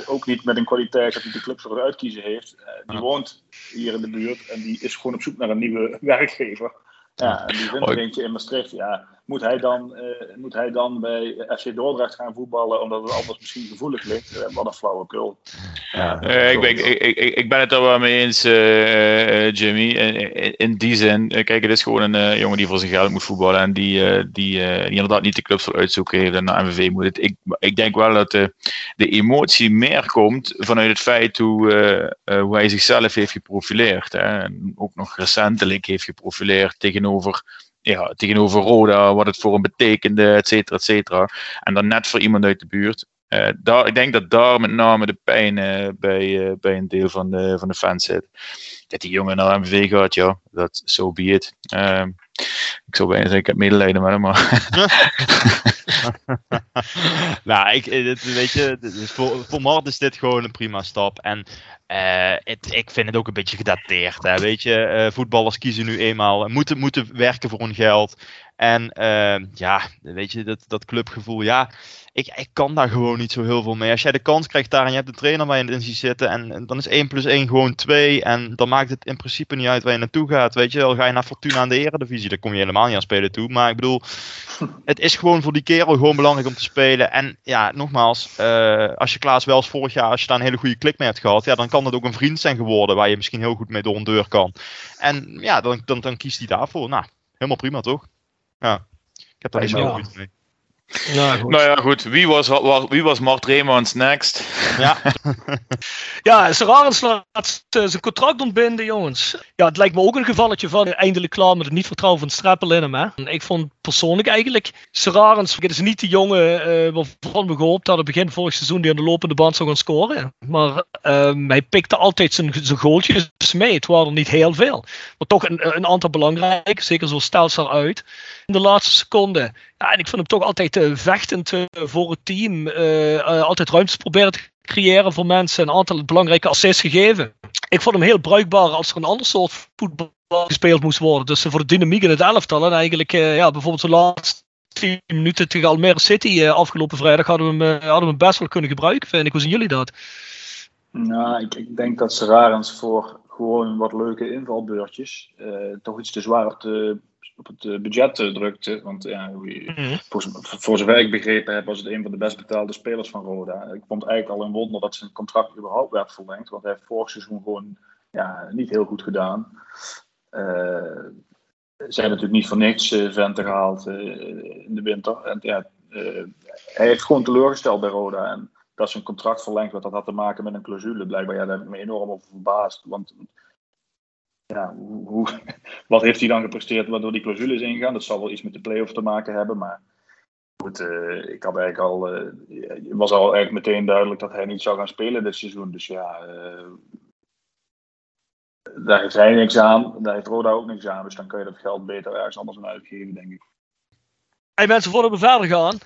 Speaker 9: ook niet met een kwaliteit dat hij de club voor het uitkiezen heeft. Eh, die woont hier in de buurt en die is gewoon op zoek naar een nieuwe werkgever. Ja, en die vindt er eentje in Maastricht. Ja, moet hij dan, eh, moet hij dan bij FC Dordrecht gaan voetballen omdat het anders misschien gevoelig ligt? Eh, wat een flauwekul. Ja,
Speaker 6: Eh, ik, ben, ik, ik, ik, ben het er wel mee eens, Jimmy. In, in- die zin, kijk, het is gewoon een jongen die voor zijn geld moet voetballen en die, die, eh, die inderdaad niet de clubs wil uitzoeken heeft en naar MVV moet. Het, ik, ik denk wel dat de, de emotie meer komt vanuit het feit hoe, hoe hij zichzelf heeft geprofileerd. Hè? En ook nog recentelijk heeft geprofileerd tegenover ja, tegenover Roda, wat het voor hem betekende, et cetera, et cetera. En dan net voor iemand uit de buurt. Eh, daar, ik denk dat daar met name de pijn eh, bij, eh, bij een deel van de, van de fans zit. Dat die jongen naar MVV gaat, ja, dat so be it. Ik zou bijna zeggen, ik heb medelijden met hem, maar...
Speaker 8: nou, ik, eh, weet je, voor, voor Mart is dit gewoon een prima stap. En eh, het, ik vind het ook een beetje gedateerd. Hè? Weet je, eh, voetballers kiezen nu eenmaal, moeten, moeten werken voor hun geld. En eh, ja, weet je, dat, dat clubgevoel, ja, ik, ik kan daar gewoon niet zo heel veel mee. Als jij de kans krijgt daar en je hebt een trainer waar je in ziet zitten, en, en dan is 1 plus 1 gewoon 2. En dan maakt het in principe niet uit waar je naartoe gaat. Weet je, wel ga je naar Fortuna aan de Eredivisie, dan kom je helemaal niet aan spelen toe. Maar ik bedoel, het is gewoon voor die kerel gewoon belangrijk om te spelen. En ja, nogmaals, eh, als je Klaas Wels vorig jaar, als je daar een hele goede klik mee hebt gehad, ja, dan kan het ook een vriend zijn geworden waar je misschien heel goed mee door een deur kan. En ja, dan, dan, dan kiest hij daarvoor. Nou, helemaal prima toch? Ja, ik heb daar niet zo heel
Speaker 1: Ja.
Speaker 8: moeite mee.
Speaker 1: Nou, goed.
Speaker 6: nou ja, goed. Wie was, wa- wie was Mart Reemans next?
Speaker 8: Ja,
Speaker 1: Ja, Serarens laat zijn contract ontbinden, jongens. Ja, het lijkt me ook een gevalletje van eindelijk klaar met het niet vertrouwen van Strappel in hem. Hè. En Ik vond persoonlijk eigenlijk Serarens, het is niet de jongen eh, waarvan we gehoopt hadden begin vorig seizoen die aan de lopende band zou gaan scoren. Maar ehm, hij pikte altijd zijn, zijn goaltjes mee. Het waren er niet heel veel. Maar toch een, een aantal belangrijke, zeker zo Stelsel uit. In de laatste seconde. Ja, en ik vind hem toch altijd eh, vechtend eh, voor het team. altijd ruimtes proberen te creëren voor mensen. Een aantal belangrijke assists gegeven. Ik vond hem heel bruikbaar als er een ander soort voetbal gespeeld moest worden. Dus voor de dynamiek in het elftal. En eigenlijk, eh, ja, bijvoorbeeld de laatste 10 minuten tegen Almere City eh, afgelopen vrijdag hadden we, hem, eh, hadden we hem best wel kunnen gebruiken. Vind ik. Hoe zien jullie dat?
Speaker 9: Nou, ik, ik denk dat Serarens voor, gewoon wat leuke invalbeurtjes. Uh, toch iets te zwaar op, de, op het budget drukte. Want ja,
Speaker 1: Mhm.
Speaker 9: voor, voor zover ik begrepen heb, was het een van de best betaalde spelers van Roda. Ik vond eigenlijk al een wonder dat zijn contract überhaupt werd verlengd. Want hij heeft vorig seizoen gewoon ja, niet heel goed gedaan. Uh, zijn natuurlijk niet voor niks uh, venten gehaald uh, in de winter. En, ja, hij heeft gewoon teleurgesteld bij Roda. En dat zijn contract verlengd werd, dat had te maken met een clausule. Blijkbaar, ja, daar heb ik me enorm over verbaasd. Want ja, hoe, wat heeft hij dan gepresteerd waardoor die clausule is ingegaan? Dat zal wel iets met de play-off te maken hebben, maar goed, uh, ik had eigenlijk al, was al eigenlijk meteen duidelijk dat hij niet zou gaan spelen dit seizoen. Dus ja, daar heeft hij niks aan, daar heeft Roda ook niks aan. Dus dan kun je dat geld beter ergens anders aan uitgeven, denk ik.
Speaker 1: Hey mensen, voordat we verder gaan.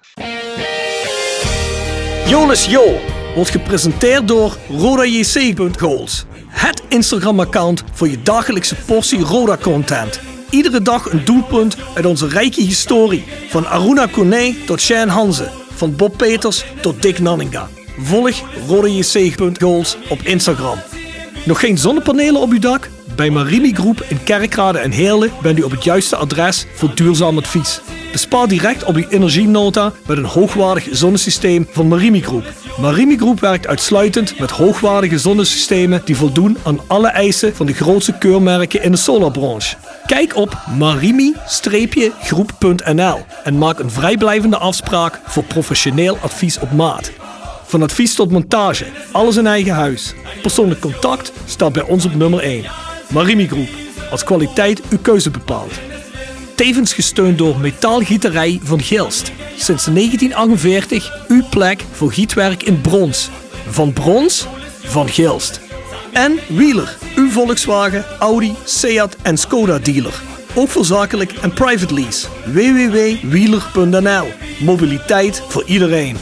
Speaker 7: Jolis Jo wordt gepresenteerd door RodaJC.goals. Het Instagram-account voor je dagelijkse portie Roda-content. Iedere dag een doelpunt uit onze rijke historie. Van Aruna Kone tot Shane Hanze. Van Bob Peters tot Dick Nanninga. Volg RodaJC.goals op Instagram. Nog geen zonnepanelen op uw dak? Bij Marimi Groep in Kerkrade en Heerlen bent u op het juiste adres voor duurzaam advies. Bespaar direct op uw energienota met een hoogwaardig zonnesysteem van Marimi Groep. Marimi Groep werkt uitsluitend met hoogwaardige zonnesystemen die voldoen aan alle eisen van de grootste keurmerken in de solarbranche. Kijk op marimi-groep.nl en maak een vrijblijvende afspraak voor professioneel advies op maat. Van advies tot montage, alles in eigen huis. Persoonlijk contact staat bij ons op nummer 1. Marimi Groep, als kwaliteit uw keuze bepaalt. Tevens gesteund door Metaalgieterij van Gilst. Sinds 1948 uw plek voor gietwerk in brons. Van brons, van Gilst. En Wheeler, uw Volkswagen, Audi, Seat en Skoda dealer. Ook voor zakelijk en private lease. www.wheeler.nl Mobiliteit voor iedereen.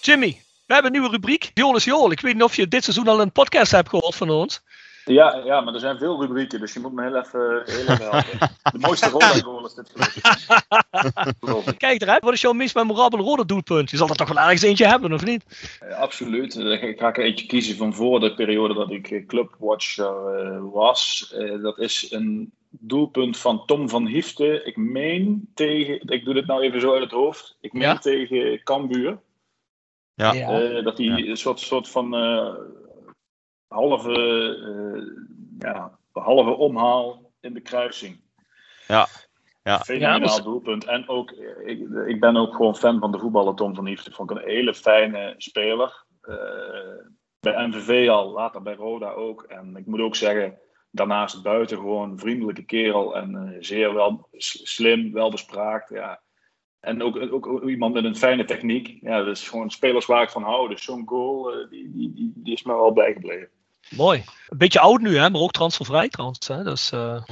Speaker 1: Jimmy, we hebben een nieuwe rubriek. Joel is Joel. Ik weet niet of je dit seizoen al een podcast hebt gehoord van ons.
Speaker 9: Ja, ja, maar er zijn veel rubrieken, dus je moet me heel even, heel even helpen. De mooiste rol is dit.
Speaker 1: Kijk eruit, wat is jouw meest memorabele rode doelpunt? Je zal er toch wel ergens eentje hebben, of niet?
Speaker 9: Ja, absoluut. Ik ga er eentje kiezen van voor de periode dat ik clubwatcher uh, was. Uh, dat is een doelpunt van Tom van Hiefte. Ik meen tegen, ik doe dit nou even zo uit het hoofd, ik meen
Speaker 1: Ja?
Speaker 9: tegen Cambuur.
Speaker 8: Ja.
Speaker 1: Ja.
Speaker 9: Eh, dat hij een soort, soort van eh, halve, eh, ja, halve omhaal in de kruising.
Speaker 8: Ja. Ja.
Speaker 9: Fenomenaal
Speaker 1: Ja, is-
Speaker 9: doelpunt. En ook, eh, ik, ik ben ook gewoon fan van de voetballer Tom van Hiefte. Vond ik een hele fijne speler. Eh, bij MVV al, later bij Roda ook. En ik moet ook zeggen, daarnaast buiten gewoon een vriendelijke kerel. En eh, zeer wel slim, welbespraakt. Ja. En ook, ook, ook iemand met een fijne techniek. Ja, dus gewoon spelers waar ik van hou. Dus zo'n goal, eh, die, die, die, die is me wel bijgebleven.
Speaker 1: Mooi. Een beetje oud nu, hè, maar ook transfervrij trouwens. Hè? Dus, eh,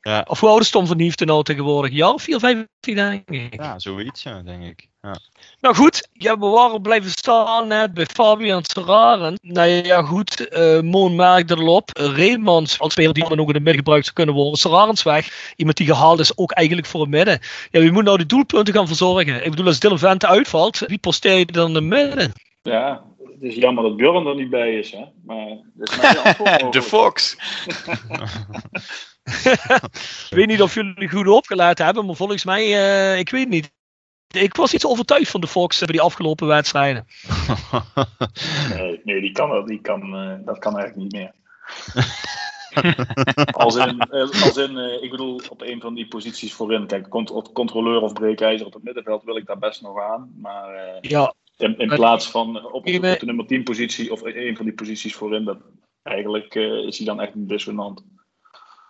Speaker 9: Ja.
Speaker 1: Of hoe oud is Tom van Hiefte nou tegenwoordig? Of 4, 15 denk ik.
Speaker 8: Ja, zoiets, ja, denk ik. Ja.
Speaker 1: Nou goed, ja, we waren blijven staan net bij Fabian Terraren. Nou ja, goed, eh Moon merkte erop. Reemans als speler die dan ook in de midden gebruikt zou kunnen worden. Serrarens weg. Iemand die gehaald is, ook eigenlijk voor het midden. Ja, wie moet nou de doelpunten gaan verzorgen? Ik bedoel, als Dylan Vente uitvalt, wie posteer je dan in de midden?
Speaker 9: ja, het is jammer dat Björn er niet bij is. Hè? Maar dat is mijn antwoord mogelijk.
Speaker 6: De Fox.
Speaker 1: Ik weet niet of jullie goed opgeleid hebben, maar volgens mij, eh, ik weet niet. Ik was iets overtuigd van de Fox bij die afgelopen wedstrijden.
Speaker 9: Nee, nee die kan, dat- die kan, eh, dat kan eigenlijk niet meer. als in, eh, als in eh, ik bedoel, op een van die posities voorin. Kijk, cont- controleur of breekijzer op het middenveld wil ik daar best nog aan. Maar
Speaker 1: Ja,
Speaker 9: in, in plaats van op, de nummer 10 positie of een van die posities voorin, dat, eigenlijk is hij dan echt een dissonant.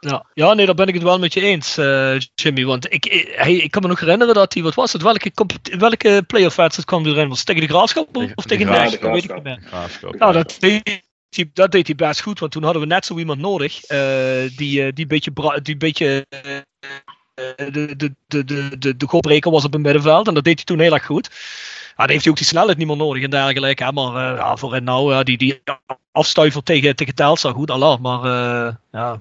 Speaker 1: Ja, ja, nee, daar ben ik het wel met je eens, eh, Jimmy. Want ik, ik, hij, ik kan me nog herinneren dat hij, wat was het? Welke, welke playoff wedstrijd kwam hij erin? Was het tegen de Graafschap of,
Speaker 8: Tegen-
Speaker 1: of Dat weet ik niet meer. Nou, dat deed, hij, dat deed hij best goed, want toen hadden we net zo iemand nodig. eh, die, eh, die beetje, die beetje eh, eh, de, de, de, de, de, de kopbreker was op het middenveld. En dat deed hij toen heel erg goed. Ja, dan heeft hij ook die snelheid niet meer nodig en dergelijke. Hè? Maar eh, ja, voorin nou, ja, die, die afstuiver tegen, tegen Telstar, goed, Allah. Maar eh, ja,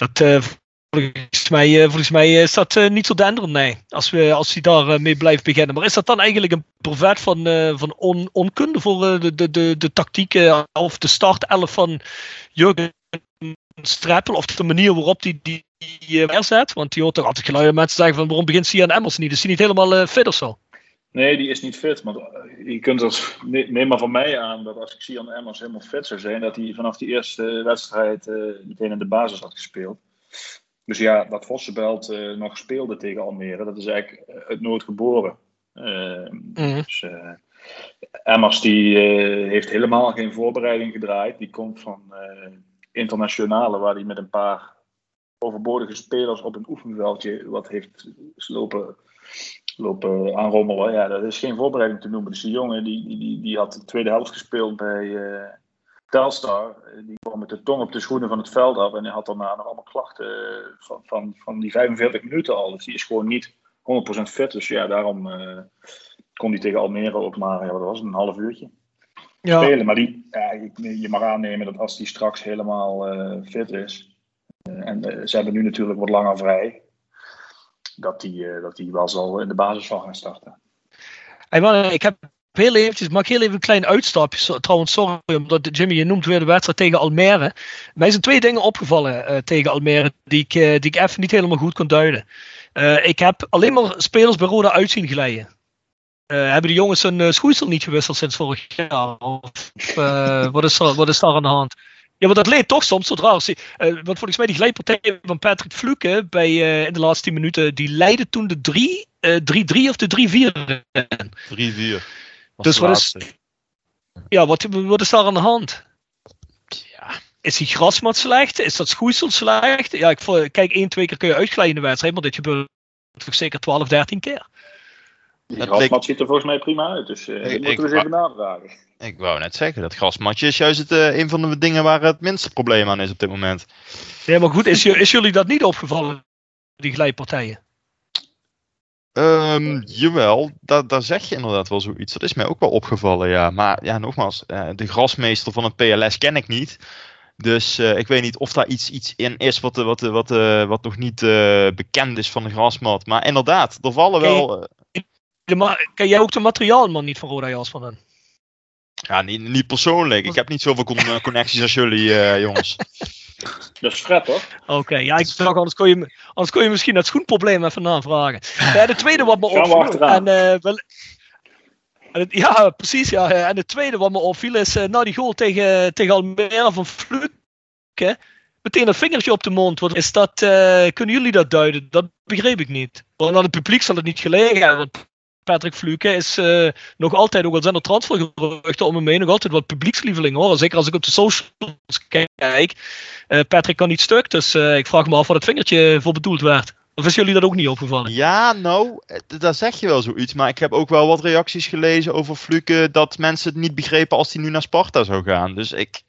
Speaker 1: dat, eh, volgens mij, eh, volgens mij is dat eh, niet zo denderend, nee. Als, we, als hij daar eh, mee blijft beginnen. Maar is dat dan eigenlijk een brevet van, eh, van on, onkunde voor eh, de, de, de, de tactieken of de startelf van Jurgen Streppel? Of de manier waarop hij die, die, eh? Want die hoort toch altijd geluiden mensen zeggen van waarom begint Sian Emmers niet? Is hij niet helemaal eh, fit of zo?
Speaker 9: Nee, die is niet fit. Maar eh, je kunt ne- neem maar van mij aan dat als ik Sian Emmers helemaal fit zou zijn, dat hij vanaf die eerste wedstrijd eh, meteen in de basis had gespeeld. Dus ja, dat Vossenbelt eh, nog speelde tegen Almere, dat is eigenlijk uit nood geboren. Eh,
Speaker 1: Mhm.
Speaker 9: dus, Emmers die heeft helemaal geen voorbereiding gedraaid. Die komt van internationale, waar hij met een paar overbodige spelers op een oefenveldje wat heeft lopen, lopen aanrommelen. Ja, dat is geen voorbereiding te noemen. Dus die jongen die, die, die, die had de tweede helft gespeeld bij eh, Telstar. Die kwam met de tong op de schoenen van het veld af. En hij had daarna nog allemaal klachten eh, van, van, van die 45 minuten al. Dus die is gewoon niet 100% fit. Dus ja, daarom eh, kon hij tegen Almere ook maar, ja, wat was het, een half uurtje
Speaker 1: Ja.
Speaker 9: spelen. Maar die, ja, je je mag aannemen dat als die straks helemaal eh, fit is. en ze hebben nu natuurlijk wat langer vrij. Dat die, eh, dat wel zal in de basis zal gaan starten.
Speaker 1: Hey man, ik heb heel eventjes, mag ik heel even een klein uitstapje. Trouwens, sorry, omdat Jimmy, je noemt weer de wedstrijd tegen Almere. Mij zijn twee dingen opgevallen eh, tegen Almere die ik, eh, die ik even niet helemaal goed kon duiden. Ik heb alleen maar spelers bij Roda uit zien glijden. Hebben de jongens hun uh, schoeisel niet gewisseld sinds vorig jaar? Of wat, is wat is daar aan de hand? Ja, maar dat leed toch soms tot raar. Zie- eh, want volgens mij die glijpartij van Patrick Fluke bij, eh, in de laatste 10 minuten, die leidde toen de 3 eh, 3-3 of de 3-4 in.
Speaker 8: 3-4. Was
Speaker 1: Dus wat is, ja, wat, wat is daar aan de hand? Is die grasmat slecht? Is dat schoeisel slecht? Ja, ik kijk, één, twee keer kun je uitglijden in de wedstrijd, maar dit gebeurt toch zeker 12, 13 keer.
Speaker 9: Die
Speaker 8: Dat
Speaker 9: grasmat ziet er volgens mij prima uit. Dus eh
Speaker 8: Ik-
Speaker 9: dat moeten we eens even navragen.
Speaker 8: Ik wou net zeggen, dat grasmatje is juist het, eh, een van de dingen waar het minste probleem aan is op dit moment.
Speaker 1: Ja, maar goed, is, jullie dat niet opgevallen, die glijpartijen?
Speaker 8: Ehm, jawel, da daar zeg je inderdaad wel zoiets. Dat is mij ook wel opgevallen, ja. Maar ja, nogmaals, eh, de grasmeester van het PLS ken ik niet. Dus eh, ik weet niet of daar iets, iets in is wat, wat, wat, wat nog niet bekend is van de grasmat. Maar inderdaad, er vallen
Speaker 1: Ken je-
Speaker 8: wel...
Speaker 1: De ken jij ook de materiaalman niet van Roda Jas van hen?
Speaker 8: Ja, niet, niet persoonlijk. Ik heb niet zoveel con- eh, connecties als jullie, eh, jongens.
Speaker 9: Dat is toch?
Speaker 1: Oké, ja, ik dacht, anders kon, je, anders kon je misschien het schoenprobleem even navragen. Ja, de tweede wat me
Speaker 9: Gaan we
Speaker 1: opviel.
Speaker 9: achteraan.
Speaker 1: En, eh, wel, en het- ja, precies. Ja. En het tweede wat me opviel is, eh nou die goal tegen, tegen Almere van Fluke. Meteen een vingertje op de mond. Wat is dat, eh, kunnen jullie dat duiden? Dat begreep ik niet. Want aan het publiek zal het niet gelegen hebben. Patrick Fluke is eh, nog altijd, ook al zijn er transfergeruchten om hem heen, nog altijd wat publiekslieveling hoor. Zeker als ik op de socials kijk. Eh, Patrick kan niet stuk, dus eh, ik vraag me af wat het vingertje voor bedoeld werd. Of is jullie dat ook niet opgevallen?
Speaker 8: Ja, nou, daar zeg je wel zoiets. Maar ik heb ook wel wat reacties gelezen over Fluke dat mensen het niet begrepen als hij nu naar Sparta zou gaan. Dus ik,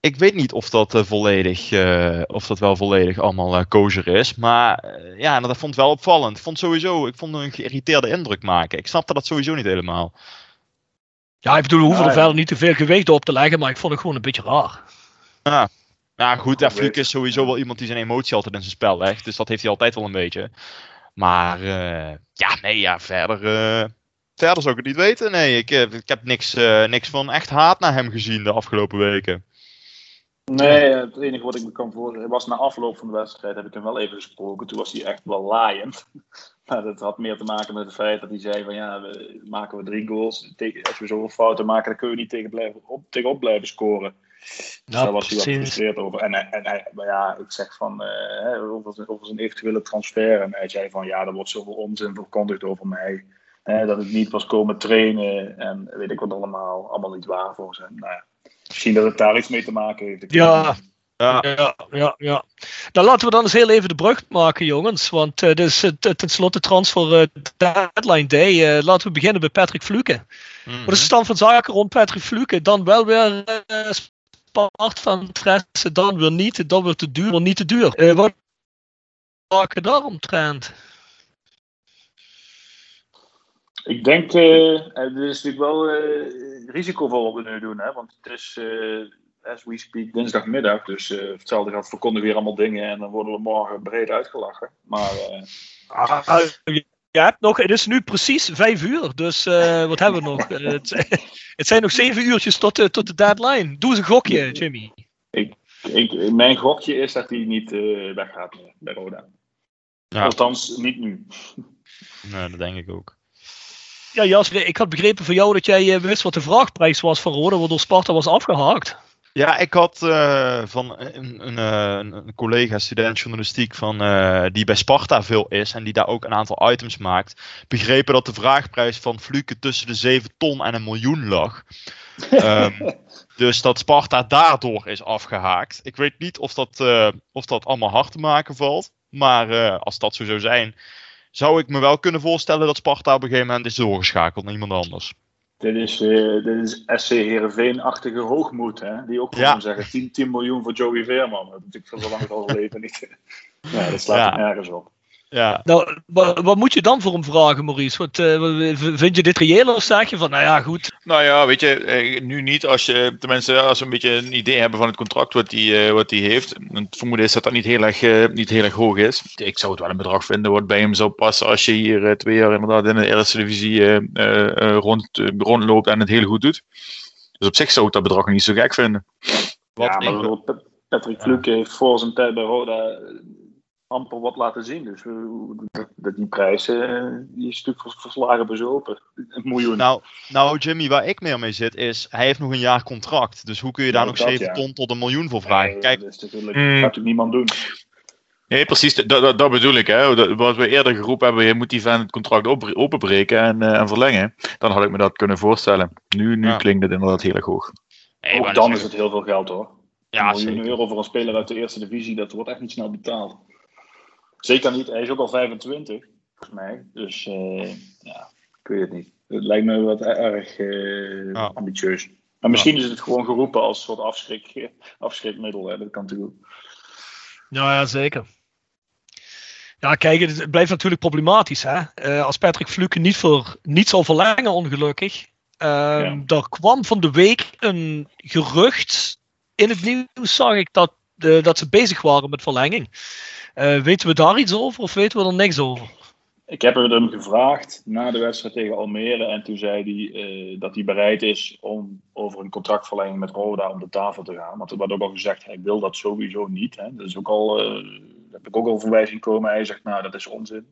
Speaker 8: ik weet niet of dat eh, volledig, eh, of dat wel volledig allemaal eh kosher is. Maar eh, ja, dat vond ik wel opvallend. Ik vond sowieso, ik vond hem een geïrriteerde indruk maken. Ik snapte dat sowieso niet helemaal.
Speaker 1: Ja, ik bedoel, we hoeven
Speaker 9: Ja,
Speaker 1: er verder niet te veel gewicht op te leggen, maar ik vond het gewoon een beetje raar.
Speaker 8: Ja, ja goed, ja, Fluke is sowieso wel iemand die zijn emotie altijd in zijn spel legt. Dus dat heeft hij altijd wel een beetje. Maar eh, ja, nee, ja, verder, eh, verder zou ik het niet weten. Nee, ik, ik heb niks, eh, niks van echt haat naar hem gezien de afgelopen weken.
Speaker 9: Nee, het enige wat ik me kan voorstellen was na afloop van de wedstrijd heb ik hem wel even gesproken. Toen was hij echt wel laaiend. Maar dat had meer te maken met het feit dat hij zei van ja, we maken we drie goals. Als we zoveel fouten maken, dan kun je niet tegen blijven, op, tegenop blijven scoren. Dus
Speaker 1: Ja,
Speaker 9: daar was hij wat gefrustreerd over. En, en, maar ja, ik zeg van hè, over, zijn, over zijn eventuele transfer. En hij zei van ja, er wordt zoveel onzin verkondigd over mij. Hè, dat ik niet was komen trainen. En weet ik wat allemaal. Allemaal niet waar voor zijn. Nou ja, misschien dat het daar iets mee te maken heeft.
Speaker 1: Ja.
Speaker 8: Ja,
Speaker 1: Ja, ja, ja. Nou, laten we dan eens heel even de brug maken, jongens. Want eh dit is eh, t- tenslotte transfer eh, deadline day. Eh, laten we beginnen bij Patrick Fluke.
Speaker 8: Mhm.
Speaker 1: Wat is de stand van zaken rond Patrick Fluke? Dan wel weer eh spart van interesse, dan weer niet. Dan weer te duur, dan niet te duur. Eh, wat zaken daaromtrent?
Speaker 9: Ik denk, eh, het is natuurlijk wel eh, risicovol wat we nu doen. Hè? Want het is, eh, as we speak dinsdagmiddag. Dus uh, hetzelfde gaat verkondigen weer allemaal dingen en dan worden we morgen breed uitgelachen. Maar
Speaker 1: uh... je hebt nog, het is nu precies vijf uur, dus uh, wat hebben we nog? het, het, zijn nog zeven uurtjes tot, de, tot de deadline. Doe eens een gokje, Jimmy.
Speaker 9: Ik, ik, mijn gokje is dat hij niet weggaat bij Roda. Ja. Althans, niet nu.
Speaker 8: Nee, dat denk ik ook.
Speaker 1: Ja, Jasper, ik had begrepen van jou dat jij uh, wist wat de vraagprijs was van Roda, waardoor Sparta was afgehaakt.
Speaker 8: Ja, ik had uh, van een, een, een, een, collega, student journalistiek, van, uh, die bij Sparta veel is en die daar ook een aantal items maakt, begrepen dat de vraagprijs van Fluke tussen de 7 ton en een miljoen lag. um, dus dat Sparta daardoor is afgehaakt. Ik weet niet of dat, of dat allemaal hard te maken valt. Maar als dat zo zou zijn, zou ik me wel kunnen voorstellen dat Sparta op een gegeven moment is doorgeschakeld naar iemand anders.
Speaker 9: Dit is, uh, dit is SC Heerenveen-achtige hoogmoed, hè? die ook gewoon ja. zeggen 10, 10 miljoen voor Joey Veerman. Dat natuurlijk voor zo lang al leven niet. ja, dat slaat ja. nergens op.
Speaker 1: Ja. Nou, wat, wat, moet je dan voor hem vragen, Maurice? Wat, uh, vind je dit reëel of zeg je van, nou ja, goed?
Speaker 6: Nou ja, weet je, eh, nu niet. Als je, tenminste, als we een beetje een idee hebben van het contract wat hij uh, wat heeft. Het vermoeden is dat dat niet heel, erg, uh, niet heel erg hoog is. Ik zou het wel een bedrag vinden wat bij hem zou passen als je hier twee jaar inderdaad in de eerste divisie rond, rondloopt en het heel goed doet. Dus op zich zou ik dat bedrag niet zo gek vinden.
Speaker 9: Wat ja, maar Patrick Fluke heeft voor zijn tijd bij Roda amper wat laten zien. Dus dat, die prijs uh, die is natuurlijk verslagen bezopen. Een miljoen.
Speaker 8: Nou, nou, Jimmy, waar ik meer mee zit is, hij heeft nog een jaar contract. Dus hoe kun je daar nog dat, 7 ton tot een miljoen voor vragen? Kijk,
Speaker 9: dat, is natuurlijk, mm. gaat natuurlijk niemand doen.
Speaker 6: Nee, precies, dat, dat, bedoel ik. Hè. Wat we eerder geroepen hebben, je moet die van het contract openbreken en, uh, en verlengen. Dan had ik me dat kunnen voorstellen. Nu, nu klinkt het inderdaad heel erg hoog.
Speaker 9: Ook dan is het heel veel geld hoor. Ja, een miljoen euro voor een speler uit de eerste divisie, dat wordt echt niet snel betaald. Zeker niet. Hij is ook al 25, volgens mij. Dus uh, ja, ik weet het niet. Het lijkt me wat erg uh, ambitieus. Maar misschien is het gewoon geroepen als soort afschrik, afschrikmiddel. Hè? Dat kan natuurlijk
Speaker 1: Ja, ja, zeker. Ja, kijk, het blijft natuurlijk problematisch. Hè? Uh, als Patrick Fluke niet, voor, niet zal verlengen, ongelukkig. Ja. Er kwam van de week een gerucht. In het nieuws zag ik dat, dat ze bezig waren met verlenging. Uh, weten we daar iets over of weten we er niks over?
Speaker 9: Ik heb hem gevraagd na de wedstrijd tegen Almere en toen zei hij uh, dat hij bereid is om over een contractverlenging met Roda om de tafel te gaan. Want er werd ook al gezegd, hij wil dat sowieso niet. Hè. Dat is ook al, uh, heb ik ook al verwijzing komen. Hij zegt, nou dat is onzin.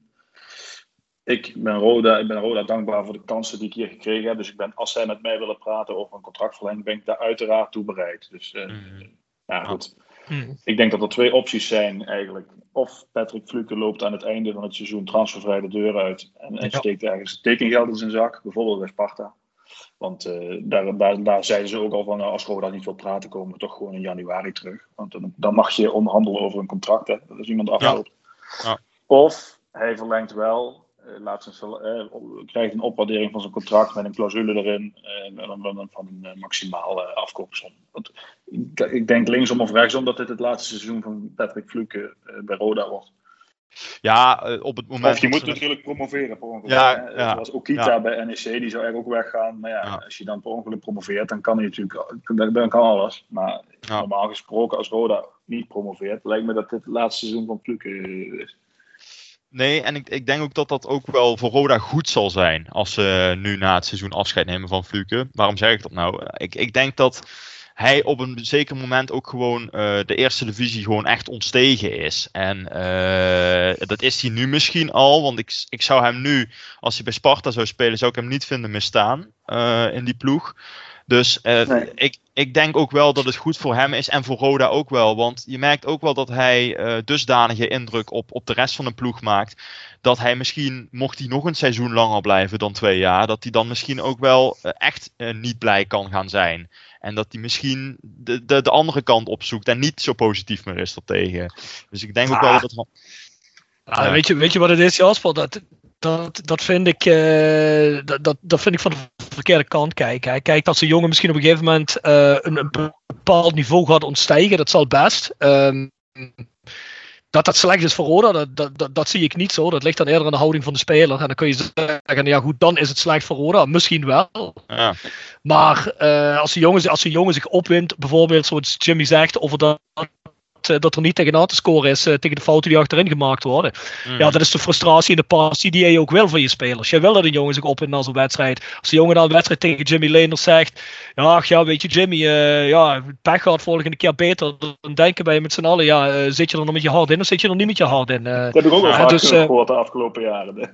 Speaker 9: Ik ben, Roda, ik ben Roda dankbaar voor de kansen die ik hier gekregen heb. Dus ik ben, als zij met mij willen praten over een contractverlenging, ben ik daar uiteraard toe bereid. Dus mm. ja, goed. Hmm. Ik denk dat er twee opties zijn eigenlijk. Of Patrick Fluke loopt aan het einde van het seizoen transfervrij de deur uit en, en steekt ergens tekengeld in zijn zak, bijvoorbeeld bij Sparta. Want uh, daar, daar, daar, zeiden ze ook al van, nou, als Roda niet wil praten, komen we toch gewoon in januari terug. Want dan, dan mag je onderhandelen over een contract, hè, als iemand afloopt. Ja. Ja. Of hij verlengt wel eh, laat zijn, uh, krijgt een opwaardering van zijn contract met een clausule erin uh, van, van een maximaal afkoopsom. Want ik, ik, denk linksom of rechtsom dat dit het laatste seizoen van Patrick Fluke bij Roda wordt.
Speaker 8: Ja, op het moment.
Speaker 9: Of je moet natuurlijk promoveren per ongeluk. Ja, ja, Zoals Okita ja. bij NEC, die zou eigenlijk ook weggaan. Maar ja, als je dan per ongeluk promoveert, dan kan hij natuurlijk dan kan alles. Maar normaal gesproken, als Roda niet promoveert, lijkt me dat dit het laatste seizoen van Fluke is.
Speaker 8: Nee, en ik, ik denk ook dat dat ook wel voor Roda goed zal zijn. Als ze nu na het seizoen afscheid nemen van Fluke. Waarom zeg ik dat nou? Ik, ik denk dat hij op een zeker moment ook gewoon uh, de eerste divisie gewoon echt ontstegen is. En uh, dat is hij nu misschien al. Want ik, ik zou hem nu, als hij bij Sparta zou spelen, zou ik hem niet vinden misstaan uh, in die ploeg. Dus uh, nee. ik, ik denk ook wel dat het goed voor hem is en voor Roda ook wel. Want je merkt ook wel dat hij uh, dusdanige indruk op, op de rest van de ploeg maakt. Dat hij misschien, mocht hij nog een seizoen langer blijven dan twee jaar, dat hij dan misschien ook wel uh, echt niet blij kan gaan zijn. En dat hij misschien de, de, de andere kant opzoekt en niet zo positief meer is daartegen. Dus ik denk ook wel dat het.
Speaker 1: Ah, weet, je, weet je wat het is, Jasper? Dat, dat, dat, vind ik, uh, dat, dat vind ik van de verkeerde kant kijken. Hij kijkt dat zijn jongen misschien op een gegeven moment uh, een, een, bepaald niveau gaat ontstijgen. Dat zal best. Um, dat dat slecht is voor Roda, dat, dat, dat, dat, zie ik niet zo. Dat ligt dan eerder aan de houding van de speler. En dan kun je zeggen, ja goed, dan is het slecht voor Roda. Misschien wel.
Speaker 8: Ja.
Speaker 1: Maar uh, als, de jongen, als jongen zich opwint, bijvoorbeeld zoals Jimmy zegt, over dat eh, dat er niet tegenaan te scoren is uh, tegen de fouten die achterin gemaakt worden. Mm. Ja, dat is de frustratie en de passie die je ook wil van je spelers. Je wil dat een jongen zich opwint na zo'n wedstrijd. Als de jongen dan een wedstrijd tegen Jimmy Leenders zegt, ja, ach, ja, weet je Jimmy, uh, ja, pech gaat volgende keer beter. Dan denken wij met z'n allen, ja, zit je er nog met je hard in of zit je er niet met je hard in?
Speaker 9: dat heb ik ook wel vaak dus, gehoord de afgelopen jaren.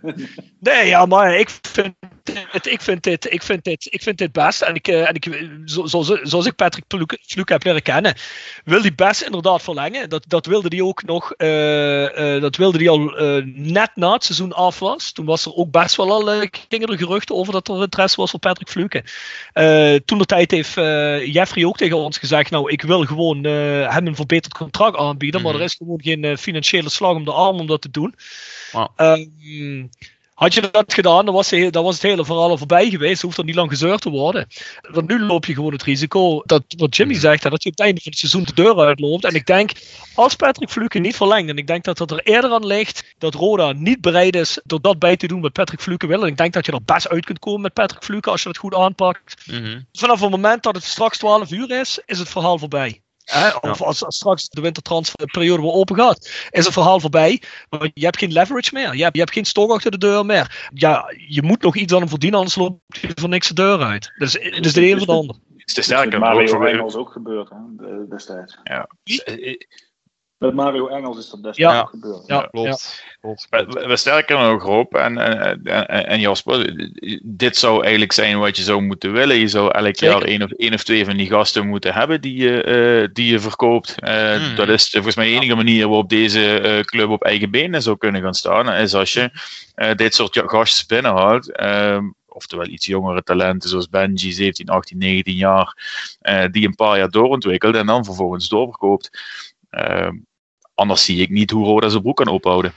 Speaker 1: nee, ja, maar ik vind dit, ik, vind dit, ik, vind dit, ik vind dit best. En, ik, en ik, zo, zo, zoals ik Patrick Vloek heb leren kennen, wil hij best inderdaad verlengen. Dat, dat wilde hij ook nog, uh, uh, dat wilde hij al uh, net na het seizoen af was. Toen was er ook best wel al, gingen er geruchten over dat er interesse was voor Patrick Fluke. toen de tijd heeft Jeffrey ook tegen ons gezegd, nou ik wil gewoon hem een verbeterd contract aanbieden, mm -hmm. maar er is gewoon geen financiële slag om de arm om dat te doen. Wow. Had je dat gedaan, dan was, dan was het hele verhaal al voorbij geweest. Hoeft er niet lang gezeurd te worden. Want nu loop je gewoon het risico dat wat Jimmy zegt, dat je op het einde van het seizoen de deur uitloopt. En ik denk, als Patrick Fluke niet verlengt, en ik denk dat het er eerder aan ligt dat Roda niet bereid is door dat bij te doen wat Patrick Fluke wil. En ik denk dat je er best uit kunt komen met Patrick Fluke als je het goed aanpakt. Mm Vanaf het moment dat het straks 12 uur is, is het verhaal voorbij. Of als, straks de wintertransferperiode weer open gaat, is het verhaal voorbij. Maar je hebt geen leverage meer. Je hebt, je hebt geen stok achter de deur meer. Ja, je moet nog iets aan hem verdienen, anders loopt je voor niks de deur uit. Dus het is de een of de ander.
Speaker 9: Het is sterker. Mario Engels ook gebeurd hè, destijds.
Speaker 6: Ja.
Speaker 9: Met Mario Engels is dat destijds ja. gebeurd.
Speaker 8: Ja, klopt.
Speaker 6: klopt. We, we sterken nog op. En, en, en, en Jasper, dit zou eigenlijk zijn wat je zou moeten willen. Je zou elk Zeker. jaar één of, één of twee van die gasten moeten hebben die je, uh, die je verkoopt. Uh, hmm. Dat is volgens mij de enige manier waarop deze uh, club op eigen benen zou kunnen gaan staan. Is als je dit soort gasten binnenhaalt. Ehm, oftewel iets jongere talenten zoals Benji, 17, 18, 19 jaar, die een paar jaar doorontwikkelt en dan vervolgens doorverkoopt. Ehm, anders zie ik niet hoe Roda zijn broek kan ophouden.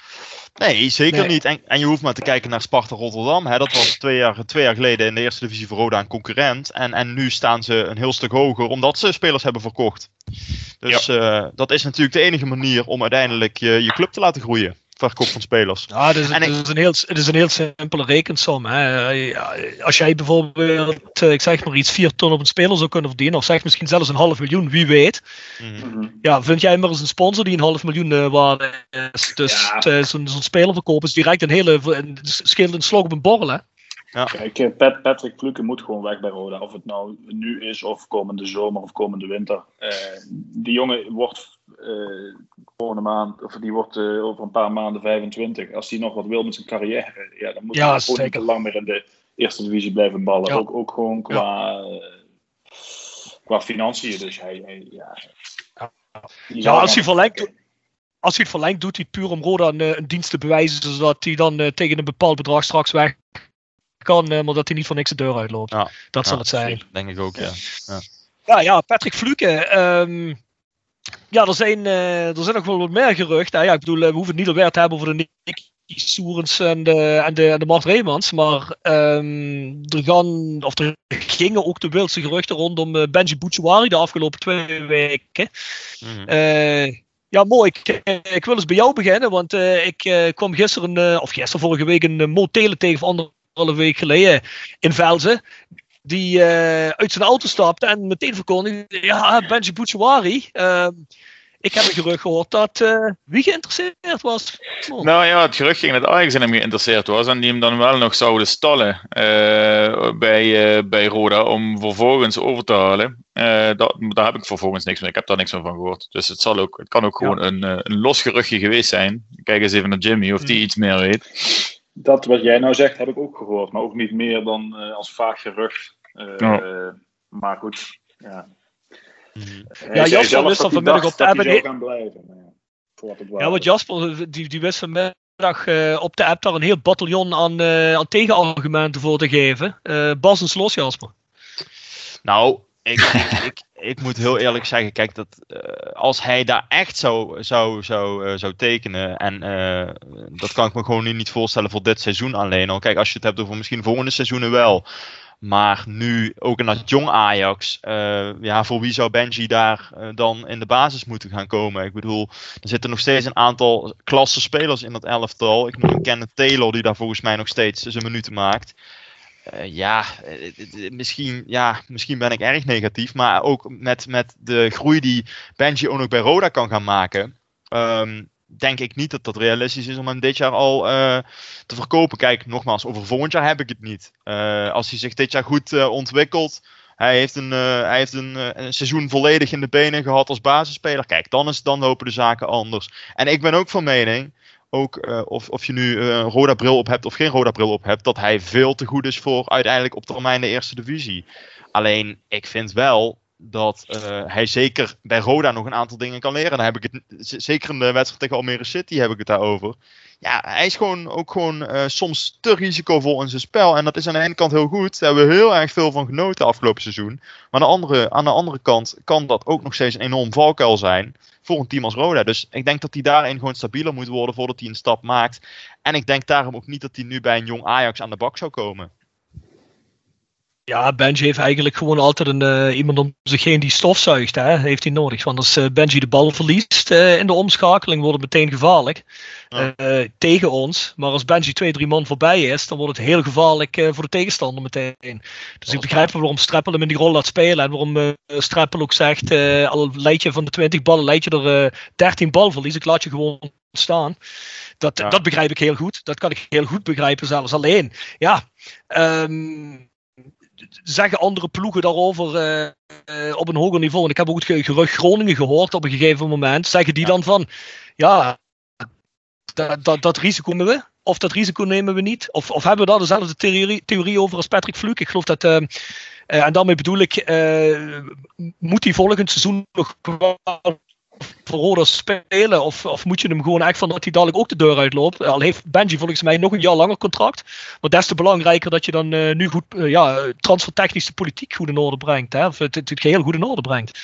Speaker 8: Nee, zeker niet. En, en, je hoeft maar te kijken naar Sparta Rotterdam. Hè. Dat was twee jaar, twee jaar geleden in de eerste divisie voor Roda een concurrent. En, en nu staan ze een heel stuk hoger omdat ze spelers hebben verkocht. Dus ja. uh, dat is natuurlijk de enige manier om uiteindelijk je, je club te laten groeien verkoop van spelers.
Speaker 1: Ja, het is, het is, een, heel, het is een heel simpele rekensom. Hè. Als jij bijvoorbeeld, eh, ik zeg maar iets, 4 ton op een speler zou kunnen verdienen, of zeg misschien zelfs een half miljoen, wie weet. Mm. Ja, vind jij maar eens een sponsor die een half miljoen uh, waard is. Dus ja. uh, zo'n zo speler verkopen is direct een hele, een, scheelt een slag op een borrel. Hè.
Speaker 9: Ja. Kijk, Pat, Patrick Fluke moet gewoon weg bij Roda. Of het nou nu is, of komende zomer, of komende winter. Uh, die jongen wordt volgende maand, of die wordt uh, over een paar maanden 25. Als hij nog wat wil met zijn carrière, ja, dan moet ja, hij niet te lang meer in de eerste divisie blijven ballen. Ja. Ook, ook gewoon qua, ja. qua financiën. Dus hij, hij ja.
Speaker 1: Ja, als hij verlengt. Als hij het verlengt, doet hij puur om Roda een, een dienst te bewijzen, zodat hij dan tegen een bepaald bedrag straks weg kan, maar dat hij niet voor niks de deur uitloopt. Ja. Dat zal het zijn.
Speaker 8: Denk ik ook, ja.
Speaker 1: Ja, ja, ja Patrick Fluke. Um, ja, er zijn, uh, er zijn nog wel wat meer geruchten. Ja, ik bedoel, we hoeven het niet alweer te hebben over de Nick Soerens en de, en de, en de Mart Reemans. Maar um, er, gaan, of er gingen ook de wildste geruchten rondom uh, Benji Bouchouari de afgelopen twee weken. Mm -hmm. uh, ja, mooi. Ik, ik, wil eens bij jou beginnen, want ik kwam gisteren, of gisteren vorige week, een uh, tegen van anderhalve week geleden in Velzen die uh, uit zijn auto stapte en meteen verkondigde: Ja, Benji Bouchouari. Uh, ik heb een gerucht gehoord dat uh, wie geïnteresseerd was.
Speaker 6: Oh. Nou ja, het gerucht ging dat Ajax in hem geïnteresseerd was en die hem dan wel nog zouden stallen uh, bij, bij Roda om vervolgens over te halen. Dat, daar heb ik vervolgens niks meer. Ik heb daar niks meer van gehoord. Dus het, zal ook, het kan ook gewoon een, een los geruchtje geweest zijn. Kijk eens even naar Jimmy of die hmm. iets meer weet.
Speaker 9: Dat wat jij nou zegt heb ik ook gehoord, maar ook niet meer dan als vaag gerucht. Uh, Maar goed, ja.
Speaker 1: Ja, Jasper wist dan vanmiddag op de app. gaan blijven. Ja, ja, want Jasper die, die wist vanmiddag uh, op de app daar een heel bataljon aan, uh, aan tegenargumenten voor te geven. Uh, Bas en Slos, Jasper.
Speaker 8: Nou, ik, ik, ik, moet heel eerlijk zeggen, kijk, dat, uh, als hij daar echt zou, zou, zou, uh, zou tekenen, en uh, dat kan ik me gewoon niet voorstellen voor dit seizoen alleen al. Kijk, als je het hebt over misschien volgende seizoenen wel, Maar nu ook in dat jong Ajax, ja, voor wie zou Benji daar dan in de basis moeten gaan komen? Ik bedoel, er zitten nog steeds een aantal klasse spelers in dat elftal. Ik noem Kenneth Taylor, die daar volgens mij nog steeds zijn minuten maakt. Uh, ja, misschien, ja, misschien ben ik erg negatief, maar ook met, met de groei die Benji ook nog bij Roda kan gaan maken. Um, denk ik niet dat dat realistisch is om hem dit jaar al uh, te verkopen. Kijk, nogmaals, over volgend jaar heb ik het niet. Als hij zich dit jaar goed ontwikkelt. Hij heeft, een, hij heeft een, een, seizoen volledig in de benen gehad als basisspeler. Kijk, dan, is, dan lopen de zaken anders. En ik ben ook van mening, ook of, of je nu een roda bril op hebt of geen roda bril op hebt, dat hij veel te goed is voor uiteindelijk op termijn de eerste divisie. Alleen, ik vind wel dat uh, hij zeker bij Roda nog een aantal dingen kan leren. Dan heb ik het zeker in de wedstrijd tegen Almere City heb ik het daarover. Ja, hij is gewoon ook gewoon uh, soms te risicovol in zijn spel. En dat is aan de ene kant heel goed. Daar hebben we heel erg veel van genoten afgelopen seizoen. Maar aan de andere, aan de andere kant kan dat ook nog steeds een enorm valkuil zijn voor een team als Roda. Dus ik denk dat hij daarin gewoon stabieler moet worden voordat hij een stap maakt. En ik denk daarom ook niet dat hij nu bij een jong Ajax aan de bak zou komen.
Speaker 1: Ja, Benji heeft eigenlijk gewoon altijd een, uh, iemand om zich heen die stofzuigt. Hè? Heeft hij nodig. Want als uh, Benji de bal verliest uh, in de omschakeling, wordt het meteen gevaarlijk. Ja. tegen ons. Maar als Benji twee, drie man voorbij is, dan wordt het heel gevaarlijk voor de tegenstander meteen. Dus ik begrijp wel waarom Streppel hem in die rol laat spelen. En waarom Streppel ook zegt, al leid je van de 20 ballen, leid je er 13 balverlies. Ik laat je gewoon staan. Dat, ja. dat begrijp ik heel goed. Dat kan ik heel goed begrijpen zelfs. Alleen, ja... Um, zeggen andere ploegen daarover uh, uh, op een hoger niveau. En ik heb ook het gerucht Groningen gehoord op een gegeven moment. Zeggen die dan van, ja, dat, dat, dat risico nemen we. Of dat risico nemen we niet. Of, of hebben we daar dezelfde theorie, theorie over als Patrick Fluke. Ik geloof dat, uh, en daarmee bedoel ik, moet hij volgend seizoen nog voor Roda spelen? Of, of moet je hem gewoon echt van dat hij dadelijk ook de deur uitloopt? Al heeft Benji volgens mij nog een jaar langer contract. Maar des te belangrijker dat je dan uh, nu goed, uh, ja, transfertechnisch de politiek goed in orde brengt. Hè? Of het, het, het geheel goed in orde brengt.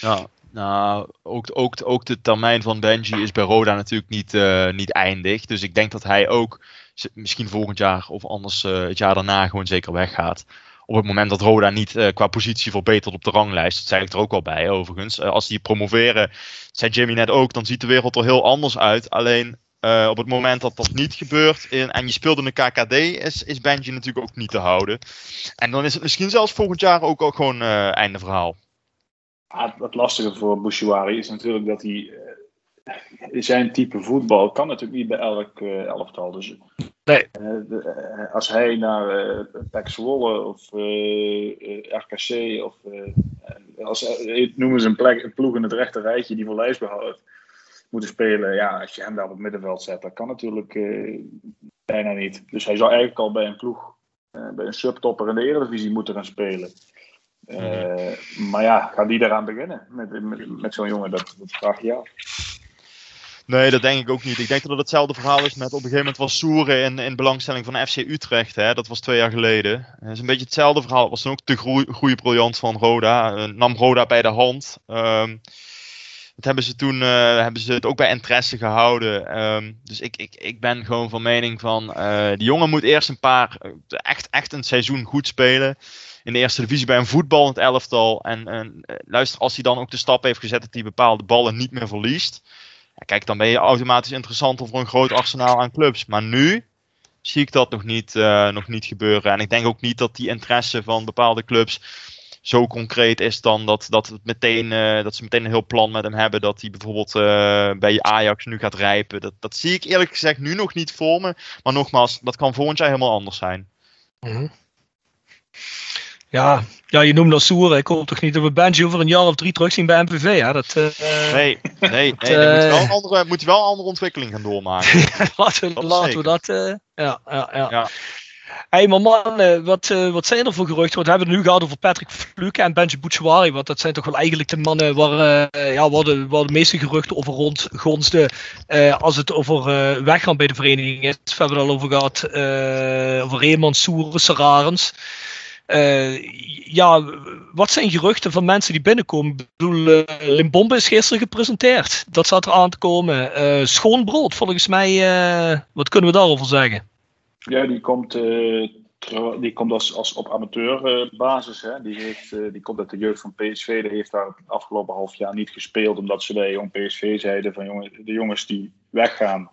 Speaker 8: Ja, nou, ook, ook, ook de termijn van Benji is bij Roda natuurlijk niet, uh, niet eindig. Dus ik denk dat hij ook misschien volgend jaar of anders het jaar daarna gewoon zeker weggaat op het moment dat Roda niet uh, qua positie verbetert op de ranglijst, dat zei ik er ook al bij overigens. Uh, als die promoveren, zei Jimmy net ook, dan ziet de wereld er heel anders uit. Alleen uh, op het moment dat dat niet gebeurt en je speelt in de KKD, is, is Benji natuurlijk ook niet te houden. En dan is het misschien zelfs volgend jaar ook al gewoon einde verhaal.
Speaker 9: Ja, het lastige voor Bouchouari is natuurlijk dat hij zijn type voetbal kan natuurlijk niet bij elk uh, elftal. Dus
Speaker 1: nee.
Speaker 9: de, uh, als hij naar uh, Pek Zwolle of RKC of als, noemen ze een, plek, een ploeg in het rechte rijtje die voor lijstbehoud moeten spelen. Ja, als je hem daar op het middenveld zet, dat kan natuurlijk bijna niet. Dus hij zou eigenlijk al bij een ploeg, bij een subtopper in de Eredivisie moeten gaan spelen. Uh, maar ja, gaan die daaraan beginnen met, met, met zo'n jongen? Dat, dat vraag je af.
Speaker 8: Nee, dat denk ik ook niet. Ik denk dat het hetzelfde verhaal is met op een gegeven moment was Soeren in, in belangstelling van FC Utrecht. Hè? Dat was twee jaar geleden. Het is een beetje hetzelfde verhaal. Het was dan ook de goede briljant van Roda. Uh, nam Roda bij de hand. Um, dat hebben ze toen uh, hebben ze het ook bij interesse gehouden. Um, dus ik, ik, ik ben gewoon van mening van uh, die jongen moet eerst een paar echt, echt een seizoen goed spelen. In de eerste divisie bij een voetballend elftal. En, en luister, als hij dan ook de stap heeft gezet dat hij bepaalde ballen niet meer verliest. Kijk, dan ben je automatisch interessanter voor een groot arsenaal aan clubs. Maar nu zie ik dat nog niet, uh, nog niet gebeuren. En ik denk ook niet dat die interesse van bepaalde clubs zo concreet is dan dat, dat, het meteen, uh, dat ze meteen een heel plan met hem hebben. Dat hij bijvoorbeeld uh, bij Ajax nu gaat rijpen. Dat, dat zie ik eerlijk gezegd nu nog niet voor me. Maar nogmaals, dat kan volgend jaar helemaal anders zijn.
Speaker 1: Mm. Ja, ja, je noemt dat Soer. Ik hoop toch niet dat we Benji over een jaar of drie terugzien bij MPV. Hè? Dat, uh,
Speaker 8: nee, nee, nee. Dat, uh, moet, wel een andere, moet wel een andere ontwikkeling gaan doormaken.
Speaker 1: laten we, laten we dat. Uh, ja, ja, ja. ja. Hey, maar man, wat, wat zijn er voor geruchten? We hebben het nu gehad over Patrick Fluke en Benji Bouchouari. Want dat zijn toch wel eigenlijk de mannen waar, ja, waar, de, waar de meeste geruchten over rondgonsten. als het over weggaan bij de vereniging is. We hebben het al over gehad. over Reeman, Soeren, Serarens. Uh, ja, wat zijn geruchten van mensen die binnenkomen? Ik bedoel, uh, Limbombe is gisteren gepresenteerd. Dat zat er aan te komen. Uh, schoon brood, volgens mij. wat kunnen we daarover zeggen?
Speaker 9: Ja, die komt die komt als, als op amateurbasis. Die, heeft, eh, die komt uit de jeugd van PSV. Die heeft daar het afgelopen half jaar niet gespeeld. Omdat ze bij jong PSV zeiden van jongen, de jongens die weggaan,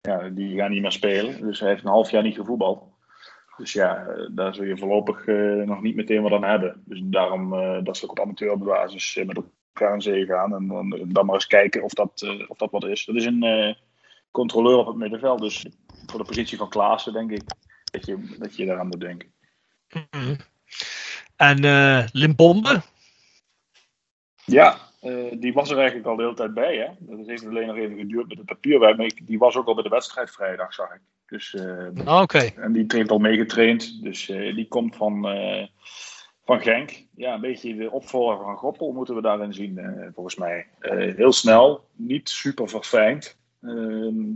Speaker 9: ja, die gaan niet meer spelen. Dus hij heeft een half jaar niet gevoetbald. Dus ja, eh, daar zul je voorlopig eh, nog niet meteen wat aan hebben. Dus daarom eh, dat ze ook op amateurbasis met elkaar aan zee gaan. En dan, dan maar eens kijken of dat, of dat wat is. Dat is een controleur op het middenveld. Dus voor de positie van Klaassen denk ik dat je, dat je daaraan moet denken.
Speaker 1: Mhm. En eh Limbombe?
Speaker 9: Ja, die was er eigenlijk al de hele tijd bij. Hè? Dat heeft alleen nog even geduurd met het papierwerk. Maar ik- die was ook al bij de wedstrijd vrijdag, zag ik. Dus, eh,
Speaker 1: Ah.
Speaker 9: En die heeft al meegetraind. Dus eh, die komt van, eh, van Genk. Ja, een beetje de opvolger van Goppel moeten we daarin zien, eh, volgens mij. Heel snel, niet super verfijnd. Ehm,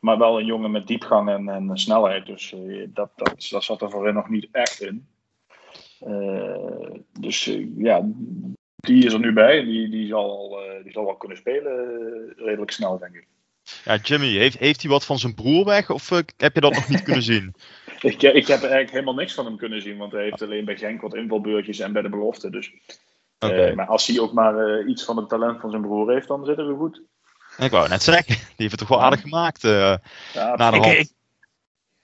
Speaker 9: maar wel een jongen met diepgang en, en snelheid. Dus dat, dat, dat zat er voorin nog niet echt in. Dus ja, die is er nu bij. Die, die, zal, eh, die zal wel kunnen spelen redelijk snel, denk ik.
Speaker 8: Ja, Jimmy, heeft, heeft hij wat van zijn broer weg? Of eh, heb je dat nog niet kunnen zien?
Speaker 9: Ik, ik heb eigenlijk helemaal niks van hem kunnen zien, want hij heeft alleen bij Genk wat invalbeurtjes en bij de belofte. Dus, eh,
Speaker 8: Oké.
Speaker 9: maar als hij ook maar eh, iets van het talent van zijn broer heeft, dan zitten we goed.
Speaker 8: Ik wou net zeggen, die heeft het toch wel aardig gemaakt eh
Speaker 9: Ja,
Speaker 8: na de
Speaker 1: Ik-
Speaker 8: hand.
Speaker 1: ik-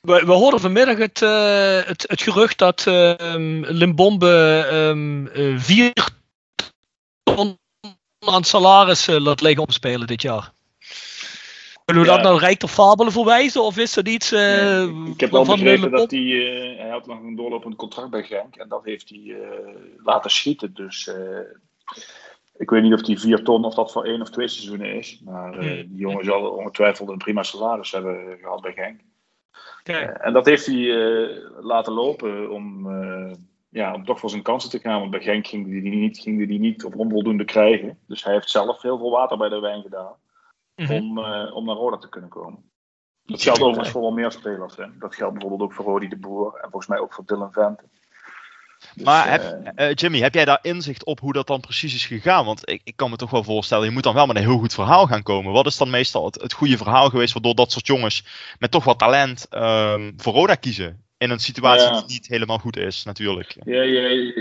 Speaker 1: we, we hoorden vanmiddag het, eh, het, het gerucht dat ehm, Limbombe ehm, eh, vier ton aan salaris eh, laat liggen opspelen dit jaar. Kunnen we
Speaker 9: Ja.
Speaker 1: dat nou rijk of fabelen verwijzen? Of is dat iets eh
Speaker 9: ik heb wel begrepen dat hij, eh, hij had nog een doorlopend contract bij Genk en dat heeft hij eh, laten schieten. Dus eh, ik weet niet of die vier ton of dat voor één of twee seizoenen is. Maar eh,
Speaker 1: Hmm.
Speaker 9: die jongen zal ongetwijfeld een prima salaris hebben gehad bij Genk. En dat heeft hij eh, laten lopen om, eh, ja, om toch voor zijn kansen te gaan. Want bij Genk ging hij die niet, ging die niet of onvoldoende krijgen. Dus hij heeft zelf heel veel water bij de wijn gedaan.
Speaker 1: Mhm.
Speaker 9: Om, eh, om naar Roda te kunnen komen. Dat geldt overigens voor wel meer spelers. Hè. Dat geldt bijvoorbeeld ook voor Rodi de Boer. En volgens mij ook voor Dylan Vente. Dus,
Speaker 8: Maar
Speaker 9: eh,
Speaker 8: heb, eh, Jimmy, heb jij daar inzicht op hoe dat dan precies is gegaan? Want ik, ik kan me toch wel voorstellen, je moet dan wel met een heel goed verhaal gaan komen. Wat is dan meestal het, het goede verhaal geweest waardoor dat soort jongens met toch wat talent ehm, voor Roda kiezen? In een situatie
Speaker 9: Ja.
Speaker 8: die niet helemaal goed is, natuurlijk.
Speaker 9: Ja, ja,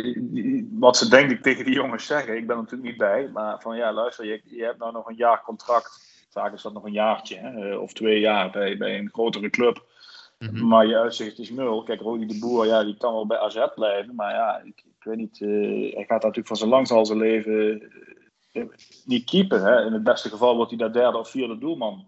Speaker 9: wat ze denk ik tegen die jongens zeggen, ik ben er natuurlijk niet bij, maar van ja, luister, je, je hebt nou nog een jaar contract. Vaak is dat nog een jaartje, hè, eh, of twee jaar bij, bij een grotere club.
Speaker 8: Mhm.
Speaker 9: Maar je uitzicht is nul. Kijk, Rodi de Boer, ja, die kan wel bij AZ blijven, maar ja, ik, ik weet niet, eh, hij gaat natuurlijk van zijn langs al zijn leven eh, niet keeper. Hè. In het beste geval wordt hij daar derde of vierde doelman.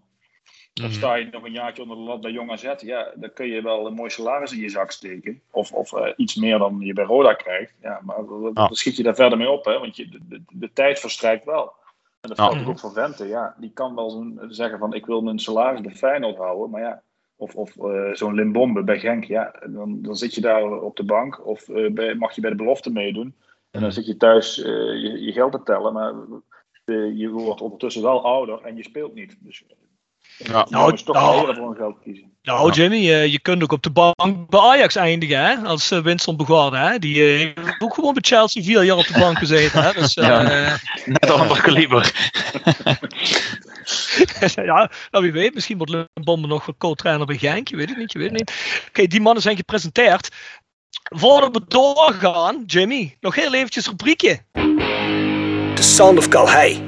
Speaker 8: Mhm.
Speaker 9: Of sta je nog een jaartje onder de lat bij Jong AZ, ja, dan kun je wel een mooi salaris in je zak steken. Of, of iets meer dan je bij Roda krijgt. Ja, maar dan dan schiet je daar verder mee op, hè, want je, de, de, de tijd verstrijkt wel. En dat geldt ook voor Vente. Ja, die kan wel zeggen van ik wil mijn salaris bij Feyenoord houden, maar ja. Of, of eh, zo'n Limbombe bij Genk, ja, dan, dan zit je daar op de bank. Of eh, bij, mag je bij de belofte meedoen. En dan zit je thuis eh, je, je geld te tellen, maar je wordt ondertussen wel ouder en je speelt niet. Dus
Speaker 8: Ja.
Speaker 9: nou, is toch
Speaker 1: nou,
Speaker 9: voor een geld kiezen.
Speaker 1: Nou, Jimmy, eh, je kunt ook op de bank bij Ajax eindigen, hè? Als uh, Winston Bogarde, hè? Die eh, heeft ook gewoon bij Chelsea vier jaar op de bank gezeten, hè? Dus,
Speaker 6: Ja.
Speaker 1: eh,
Speaker 6: Net een ander kaliber.
Speaker 1: ja, nou wie weet, misschien wordt Limbombe nog wel co-trainer bij Genk, je weet het niet, je weet het niet. Oké, die mannen zijn gepresenteerd. Voordat we doorgaan, Jimmy, nog heel eventjes rubriekje.
Speaker 7: The Sound of Calhei.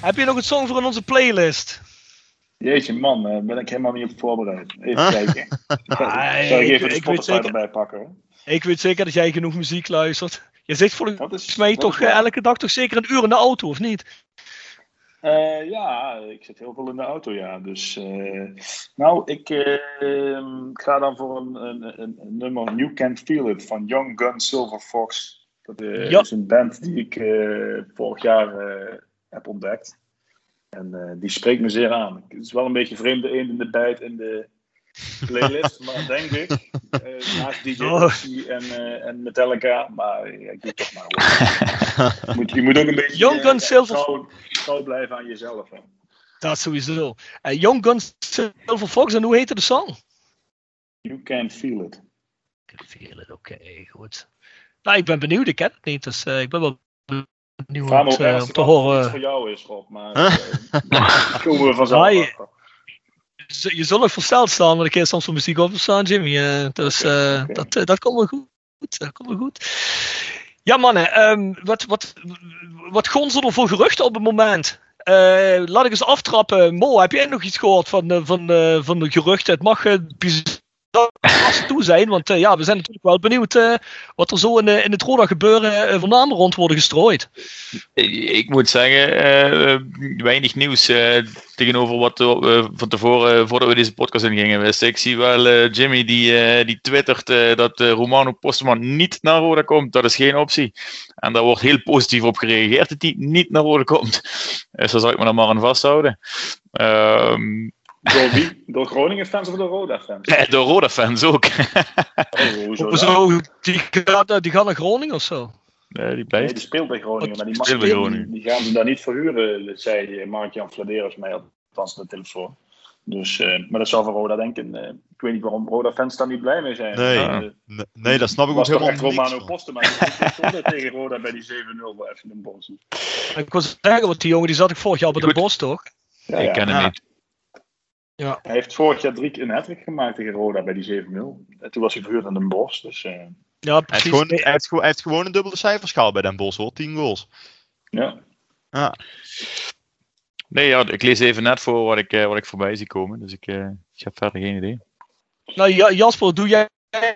Speaker 1: Heb je nog een song voor in onze playlist?
Speaker 9: Jeetje man, daar ben ik helemaal niet op voorbereid. Even
Speaker 8: Huh?
Speaker 9: kijken.
Speaker 1: Ah,
Speaker 9: Zal ik
Speaker 1: ik-
Speaker 9: even de
Speaker 1: ik
Speaker 9: Spotify
Speaker 1: zeker-
Speaker 9: erbij pakken? hoor?
Speaker 1: Ik weet zeker dat jij genoeg muziek luistert. Je zit volgens mij toch eh, elke dag toch zeker een uur in de auto, of niet?
Speaker 9: Eh, ja, ik zit heel veel in de auto, ja. Dus, eh, nou, ik eh, ga dan voor een, een, een, een nummer You Can't Feel It van Young Gun Silver Fox. Dat eh,
Speaker 1: Ja.
Speaker 9: is een band die ik eh, vorig jaar eh, heb ontdekt. En eh, die spreekt me zeer aan. Het is wel een beetje vreemde eend in de bijt in de, playlist, maar denk ik. eh, naast DJ
Speaker 1: Oh.
Speaker 9: En, eh, en Metallica. Maar ja, ik doe het toch maar. je, moet, je moet ook een beetje
Speaker 1: Young Guns Silver-
Speaker 9: trouw, trouw blijven aan jezelf. Hè.
Speaker 1: Dat sowieso. Young Guns Silver Fox, en hoe heette de song?
Speaker 9: You can feel it.
Speaker 1: Feel it, oké, goed. Nou, ik ben benieuwd, ik ken het niet, dus ik ben wel benieuwd
Speaker 9: Vraag me ook
Speaker 1: eh, om te
Speaker 9: af of het
Speaker 1: horen.
Speaker 9: voor jou is, Rob. Maar eh, komen we vanzelf
Speaker 1: Ah, je- Je zult nog versteld staan, want ik keer soms voor muziek op staan, Jimmy. eh, dus eh. Dat, dat komt wel goed. Dat komt wel goed. Ja, mannen, ehm, wat, wat, wat gonzen er voor geruchten op het moment? Eh, laat ik eens aftrappen. Mo, heb jij nog iets gehoord van, de- van, van de geruchten? Het mag eh, bizar toe zijn, want eh, ja, we zijn natuurlijk wel benieuwd eh, wat er zo in, de- in het Roda gebeuren uh, van namen rond worden gestrooid.
Speaker 6: Ik moet zeggen, eh, weinig nieuws eh, tegenover wat we eh, van tevoren, voordat we deze podcast ingingen, wisten. Ik zie wel eh, Jimmy die, eh, die twittert eh, dat eh, Romano Postman niet naar Roda komt. Dat is geen optie. En daar wordt heel positief op gereageerd dat hij niet naar Roda komt. Dus daar zal ik me dan maar aan vasthouden. Ehm,
Speaker 9: Door wie? Door Groningen-fans of door Roda-fans?
Speaker 6: eh, door Roda-fans ook.
Speaker 9: Oh?
Speaker 1: Zo, die, gaat, die gaat naar Groningen of zo?
Speaker 6: Nee, die
Speaker 9: Nee,
Speaker 6: blijft.
Speaker 9: die speelt bij Groningen, maar die, mag,
Speaker 6: Speelt bij
Speaker 9: die,
Speaker 6: Groningen.
Speaker 9: die gaan ze daar niet verhuren, zei Mark-Jan Vladeros mij althans aan de telefoon. Dus, eh, maar dat zou voor Roda denken. eh, ik weet niet waarom Roda-fans daar niet blij mee zijn.
Speaker 8: Nee,
Speaker 9: Eh,
Speaker 8: nee, nee, dat snap ik ook
Speaker 9: was toch
Speaker 8: helemaal
Speaker 9: echt
Speaker 8: niks
Speaker 9: Romano. Posten, maar ik tegen Roda bij die 7-0 bij even in Bos.
Speaker 1: Ik wil zeggen, want die jongen die zat ik vorig jaar bij de. Bos, toch?
Speaker 9: Ja,
Speaker 6: Ik
Speaker 9: ja.
Speaker 6: ken hem
Speaker 8: Ja.
Speaker 6: niet.
Speaker 1: Ja.
Speaker 9: Hij heeft vorig jaar drie keer een hat gemaakt tegen Roda bij die 7-0. En toen was hij verhuurd aan Den Bos. Dus eh,
Speaker 1: Ja,
Speaker 8: Hij heeft,
Speaker 1: precies.
Speaker 8: gewoon, hij, heeft, gewoon- hij heeft gewoon een dubbele cijfers gehaald bij Den Bosch hoor, 10 goals.
Speaker 9: ja.
Speaker 8: Ja.
Speaker 6: Nee, ja, ik lees even net voor wat ik, eh, wat ik voorbij zie komen. Dus ik, eh, ik heb verder geen idee.
Speaker 1: Nou, Ja- Jasper, doe jij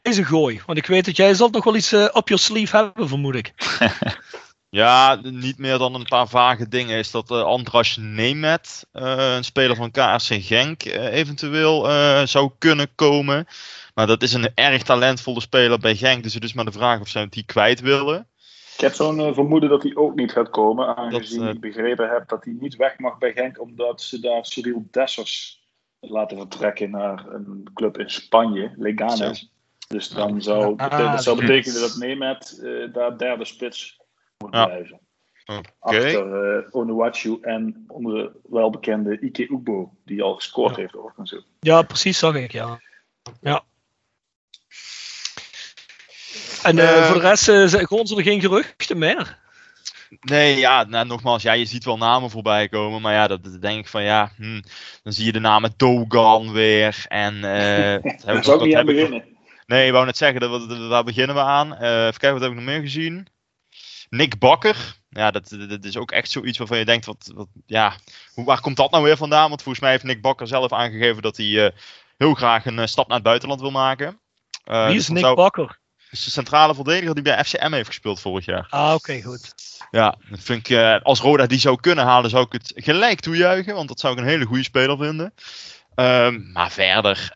Speaker 1: eens een gooi? Want ik weet dat jij zult nog wel iets op je sleeve hebben, vermoed ik.
Speaker 8: Ja, niet meer dan een paar vage dingen. Is dat eh Andras Nemet, eh, een speler van KRC Genk, eh, eventueel eh, zou kunnen komen. Maar dat is een erg talentvolle speler bij Genk. Dus het is maar de vraag of ze die kwijt willen.
Speaker 9: Ik heb zo'n vermoeden dat hij ook niet gaat komen. Aangezien
Speaker 8: Dat,
Speaker 9: ik begrepen heb dat hij niet weg mag bij Genk. Omdat ze daar Cyril Dessers laten vertrekken naar een club in Spanje, Leganes. Dus dan zou,
Speaker 1: Ah,
Speaker 9: dat zou betekenen dat Nemet eh, daar derde spits moet
Speaker 8: Ja.
Speaker 9: blijven.
Speaker 8: Oké.
Speaker 9: Achter eh Onuachu en onze welbekende Ike Ugbo, die al gescoord heeft overigens.
Speaker 1: Ja, precies, zag ik, ja. ja. En eh,
Speaker 8: Eh,
Speaker 1: voor de rest uh, er geen geruchten meer.
Speaker 8: Nee, ja, nou, nogmaals, ja, je ziet wel namen voorbij komen. Maar ja, dat, dat denk ik van ja, hm, dan zie je de namen Dogan weer. En eh, dat
Speaker 9: zou
Speaker 8: ook-
Speaker 9: ik niet aan beginnen.
Speaker 8: Nee, ik wou net zeggen, dat, dat- daar beginnen we aan. Eh, even kijken, wat heb ik nog meer gezien? Nick Bakker. Ja, dat, dat is ook echt zoiets waarvan je denkt, wat, wat, ja, hoe, waar komt dat nou weer vandaan? Want volgens mij heeft Nick Bakker zelf aangegeven dat hij eh, heel graag een eh, stap naar het buitenland wil maken. Eh,
Speaker 1: Wie
Speaker 8: dus
Speaker 1: is Nick
Speaker 8: zou-
Speaker 1: Bakker?
Speaker 8: dat is de centrale verdediger die bij FCM heeft gespeeld vorig jaar.
Speaker 1: Ah, oké, goed.
Speaker 8: Ja, vind ik, als Roda die zou kunnen halen, zou ik het gelijk toejuichen. Want dat zou ik een hele goede speler vinden. Ehm, maar verder,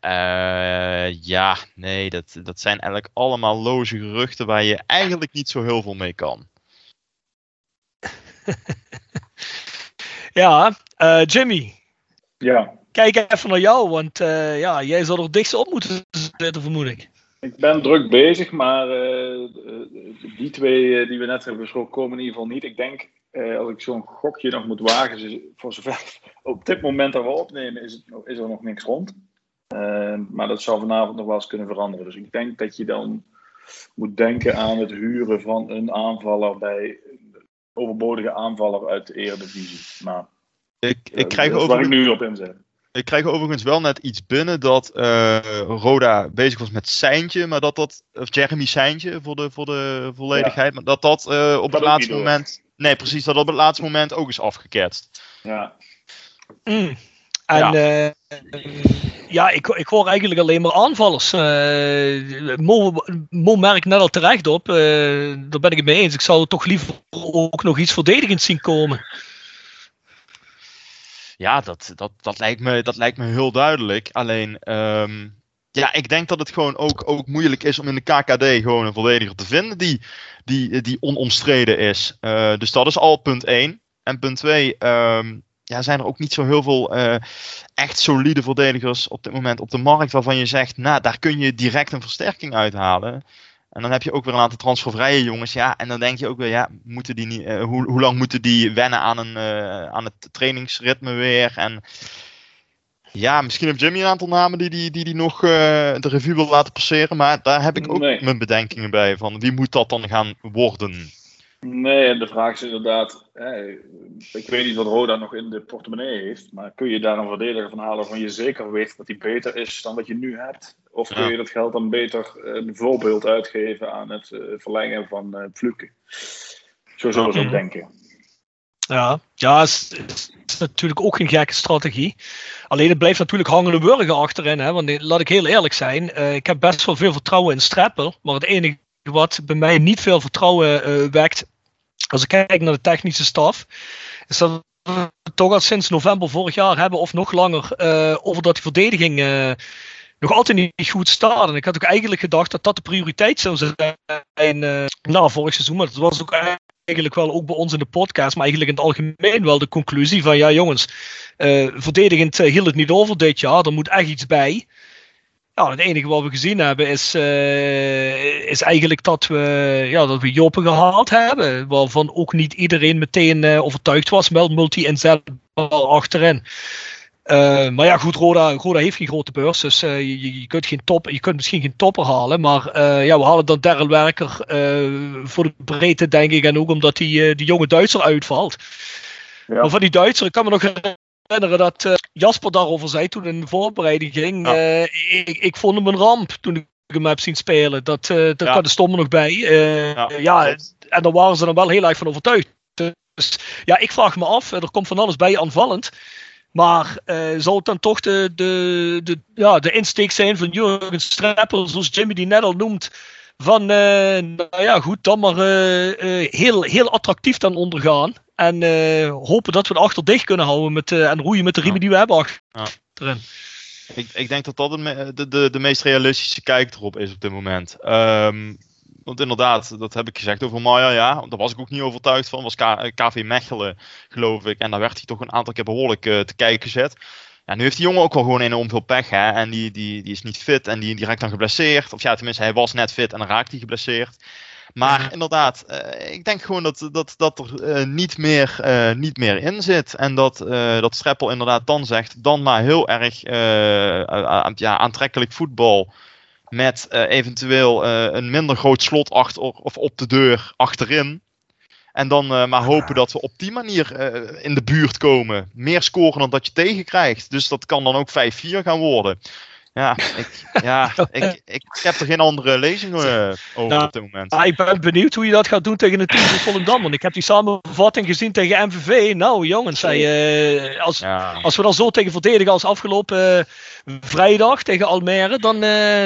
Speaker 8: ja, nee, dat, dat zijn eigenlijk allemaal loze geruchten waar je eigenlijk niet zo heel veel mee kan.
Speaker 1: Ja, eh, Jimmy,
Speaker 9: Ja,
Speaker 1: kijk even naar jou, want eh, ja, jij zou er dichtst op moeten zitten, vermoed ik.
Speaker 9: ik ben druk bezig, maar eh, die twee die we net hebben besproken komen in ieder geval niet. Ik denk, als ik zo'n gokje nog moet wagen, voor zover op dit moment dat we opnemen, is, het, is er nog niks rond. Maar dat zou vanavond nog wel eens kunnen veranderen. Dus ik denk dat je dan moet denken aan het huren van een aanvaller bij overbodige aanvaller uit de Eredivisie. Maar
Speaker 8: Ik,
Speaker 9: eh,
Speaker 8: ik, krijg
Speaker 9: dat is waar ik
Speaker 8: overigens,
Speaker 9: nu op inzet.
Speaker 8: ik krijg overigens wel net iets binnen dat eh, Roda bezig was met Seintje, maar dat dat, of Jeremy Seintje voor de, voor de volledigheid, maar dat dat eh, op
Speaker 9: Dat
Speaker 8: het laatste
Speaker 9: door.
Speaker 8: moment, nee precies, dat op het laatste moment ook is afgeketst.
Speaker 9: Ja.
Speaker 1: Mm. En
Speaker 8: Ja.
Speaker 1: Ja ik, ik hoor eigenlijk alleen maar aanvallers. Eh, Mo, Mo merkt net al terecht op, eh, daar ben ik het mee eens. Ik zou toch liever ook nog iets verdedigends zien komen.
Speaker 8: Ja, dat, dat, dat, lijkt me, dat lijkt me heel duidelijk. Alleen, ehm, ja, ik denk dat het gewoon ook, ook moeilijk is om in de KKD gewoon een verdediger te vinden die, die, die onomstreden is. Eh, dus dat is al punt 1. En punt 2, ja, zijn er ook niet zo heel veel uh, echt solide verdedigers op dit moment op de markt waarvan je zegt, nou, daar kun je direct een versterking uithalen. En dan heb je ook weer een aantal transfervrije jongens. Ja, en dan denk je ook weer, ja, moeten die niet, uh, hoe, hoe lang moeten die wennen aan, een, uh, aan het trainingsritme weer? En ja, misschien heeft Jimmy een aantal namen die die, die, die nog de revue wil laten passeren. Maar daar heb ik ook nee. mijn bedenkingen bij. Van wie moet dat dan gaan worden?
Speaker 9: Nee, en de vraag is inderdaad, hè, ik weet niet wat Roda nog in de portemonnee heeft, maar kun je daar een verdediger van halen waarvan je zeker weet dat hij beter is dan wat je nu hebt? Of kun je dat geld dan beter een voorbeeld uitgeven aan het uh, verlengen van uh, Fluke? Zo zullen ze ook denken.
Speaker 1: Ja, ja is, is natuurlijk ook geen gekke strategie. Alleen het blijft natuurlijk hangende burger achterin. Hè? Want laat ik heel eerlijk zijn, uh, ik heb best wel veel vertrouwen in Streppel. Maar het enige wat bij mij niet veel vertrouwen wekt, als ik kijk naar de technische staf, is dat we toch al sinds november vorig jaar hebben, of nog langer, uh, over dat die verdediging uh, nog altijd niet goed staat. En ik had ook eigenlijk gedacht dat dat de prioriteit zou zijn uh, na vorig seizoen. Maar dat was ook eigenlijk wel ook bij ons in de podcast, maar eigenlijk in het algemeen wel de conclusie van ja jongens, verdedigend hield het niet over dit jaar, er moet echt iets bij. Ja, het enige wat we gezien hebben is, uh, is eigenlijk dat we, ja, dat we Joppen gehaald hebben. Waarvan ook niet iedereen meteen uh, overtuigd was. Wel multi-inzetbaar achterin. Uh, maar ja, goed, Roda, Roda heeft geen grote beurs. Dus je, je, kunt geen top, je kunt misschien geen topper halen. Maar ja, we halen dan Daryl Werker voor de breedte, denk ik. En ook omdat die, die jonge Duitser uitvalt. Ja. Maar van die Duitser, ik kan me nog herinneren dat uh, Jasper daarover zei toen in de voorbereiding ging. Ja. Uh, ik, ik, vond hem een ramp toen ik hem heb zien spelen. Dat, uh, daar ja. kwam de stomme nog bij. ja. ja, en daar waren ze dan wel heel erg van overtuigd. Dus ja, ik vraag me af, er komt van alles bij aanvallend. Maar zal het dan toch de, de, de, ja, de insteek zijn van Jurgen Streppel, zoals Jimmy die net al noemt, van, nou ja, goed, dan maar heel, heel attractief dan ondergaan. En uh, hopen dat we het achter dicht kunnen houden met, uh, en roeien met de riemen ja. die we hebben achterin.
Speaker 8: Ja. Ik, ik, denk dat dat de, de, de, de, meest realistische kijk erop is op dit moment. Um, want inderdaad, dat heb ik gezegd over Maya, ja. Daar was ik ook niet overtuigd van. was K KV Mechelen, geloof ik. En daar werd hij toch een aantal keer behoorlijk uh, te kijken gezet. Ja, nu heeft die jongen ook wel gewoon enorm veel pech. Hè? En die, die, die is niet fit en die, die raakt dan geblesseerd. Of ja, tenminste, hij was net fit en dan raakt hij geblesseerd. Maar ja. inderdaad, uh, ik denk gewoon dat, dat, dat er uh, niet, meer, uh, niet meer in zit. En dat, dat Streppel inderdaad dan zegt, dan maar heel erg ja, aantrekkelijk voetbal. Met eventueel een minder groot slot achter of op de deur achterin. En dan maar hopen dat we op die manier in de buurt komen. Meer scoren dan dat je tegenkrijgt. Dus dat kan dan ook 5-4 gaan worden. Ja, ik, ja ik, ik heb er geen andere lezingen uh, over nou, op dit moment.
Speaker 1: Ah, ik ben benieuwd hoe je dat gaat doen tegen het team van Volendam. Want ik heb die samenvatting gezien tegen MVV. Nou jongens, hij, uh, als, ja. als we dan zo tegen verdedigen als afgelopen uh, vrijdag tegen Almere, dan,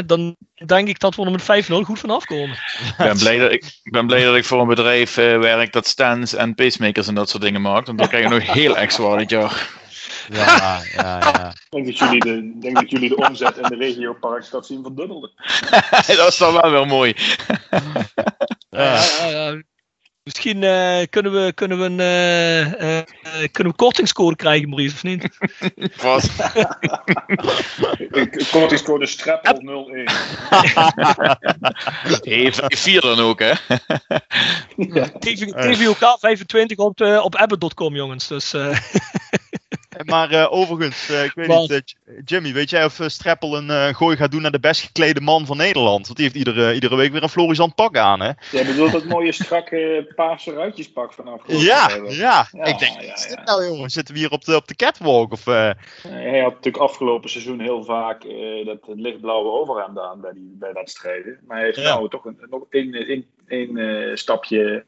Speaker 1: dan denk ik dat we er met 5-0 goed vanaf komen.
Speaker 6: Ik ben, blij dat ik, ik ben blij dat ik voor een bedrijf werk dat stands en pacemakers en dat soort dingen maakt. Want dan krijg je nog heel extra dit jaar.
Speaker 8: Ja, ja, ja.
Speaker 9: Ik denk dat jullie de, denk dat jullie de omzet in de regioparkstad zien verdubbelen.
Speaker 6: dat is dan wel wel mooi.
Speaker 1: ja. Ja, ja, Misschien uh, kunnen, we, kunnen, we een, uh, uh, kunnen we kortingscode krijgen, Maurice, of niet?
Speaker 6: Wat?
Speaker 9: kortingscode Streppel 01.
Speaker 6: Even 4 dan ook, hè?
Speaker 1: ja. TVOK 25 op, op Abbott.com, jongens. Dus,
Speaker 8: maar uh, overigens, uh, ik weet niet, uh, Jimmy, weet jij of Streppel een gooi gaat doen naar de best geklede man van Nederland? Want die heeft iedere, iedere week weer een Florisant pak aan, hè?
Speaker 9: Jij bedoelt dat mooie strakke paarse ruitjespak vanaf.
Speaker 8: Ja, ja, ja. Ik denk, ja, ja, ja. nou jongen, zitten we hier op de, op de catwalk? Of,
Speaker 9: hij had natuurlijk afgelopen seizoen heel vaak dat lichtblauwe overhemd aan bij, die, bij wedstrijden. Maar hij heeft nou toch een, nog één, één stapje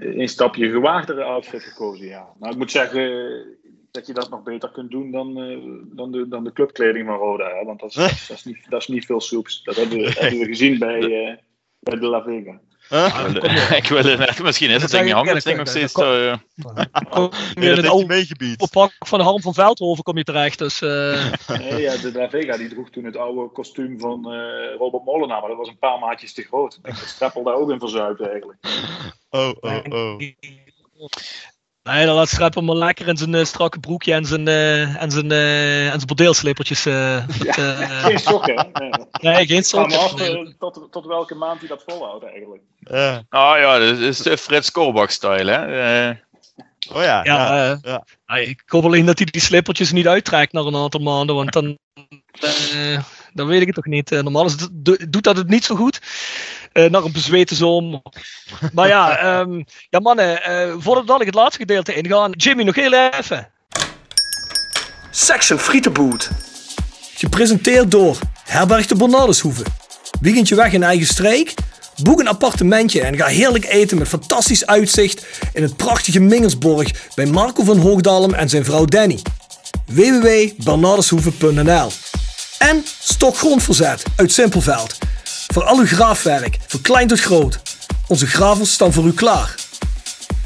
Speaker 9: een stapje gewaagdere outfit gekozen, ja. Maar ik moet zeggen dat je dat nog beter kunt doen dan, uh, dan, de, dan de clubkleding van Roda. Hè? Want dat is, dat, is niet, dat is niet veel soeps. Dat hebben we, hebben we gezien bij, uh, bij de La Vega.
Speaker 6: Huh? ik wil het misschien is het ding hangen, ding nog steeds zo. Uh...
Speaker 1: in het oude pak van de Harm van Veldhoven kom je terecht. Dus,
Speaker 9: uh... nee, ja, de La Vega die droeg toen het oude kostuum van uh, Robert Molenaar, maar dat was een paar maatjes te groot. Ik denk dat Streppel daar ook in verzuipt eigenlijk.
Speaker 8: Oh, oh, oh.
Speaker 1: Nee, dan laat hem maar lekker in zijn uh, strakke broekje en zijn, uh, en zijn, uh, en zijn bordeelslippertjes.
Speaker 9: ja, geen sokken, hè? Nee,
Speaker 1: nee geen sokken.
Speaker 9: Af, nee. tot, tot welke maand hij dat volhoudt eigenlijk.
Speaker 6: Oh ja, dat is de Frits Korbach-style, hè?
Speaker 8: oh ja.
Speaker 1: Ja,
Speaker 8: ja,
Speaker 1: ja. ik hoop alleen dat hij die slippertjes niet uittrekt na een aantal maanden, want dan, dan weet ik het toch niet. normaal is het, doet dat het niet zo goed. Uh, naar een bezweten zomer. Maar ja, um, ja mannen, uh, voordat we het laatste gedeelte ingaan, Jimmy, nog heel even.
Speaker 7: Section Frietenboot. Gepresenteerd door Herberg de Bernardeshoeve. Weekendje weg in eigen streek? Boek een appartementje en ga heerlijk eten met fantastisch uitzicht in het prachtige Mingersborg bij Marco van Hoogdalem en zijn vrouw Danny. www.bernardeshoeve.nl En Stokgrondverzet uit Simpelveld. Voor al uw graafwerk, van klein tot groot. Onze gravels staan voor u klaar.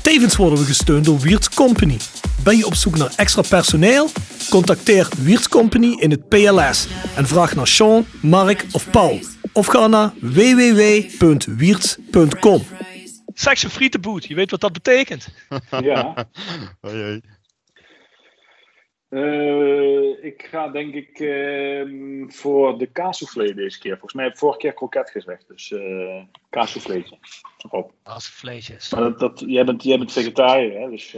Speaker 7: Tevens worden we gesteund door Wiert's Company. Ben je op zoek naar extra personeel? Contacteer Wiert's Company in het PLS en vraag naar Sean, Mark of Paul. Of ga naar www.wierts.com.
Speaker 1: Section Frietenboot, je weet wat dat betekent.
Speaker 9: Ja.
Speaker 8: oh.
Speaker 9: Uh, ik ga denk ik uh, voor de kaassoufflé deze keer. Volgens mij heb ik vorige keer kroket gezegd. Dus uh, kaassouffleetje.
Speaker 1: Kaassouffleetjes.
Speaker 9: Maar dat, dat, jij, bent, jij bent vegetariër, hè? Dus,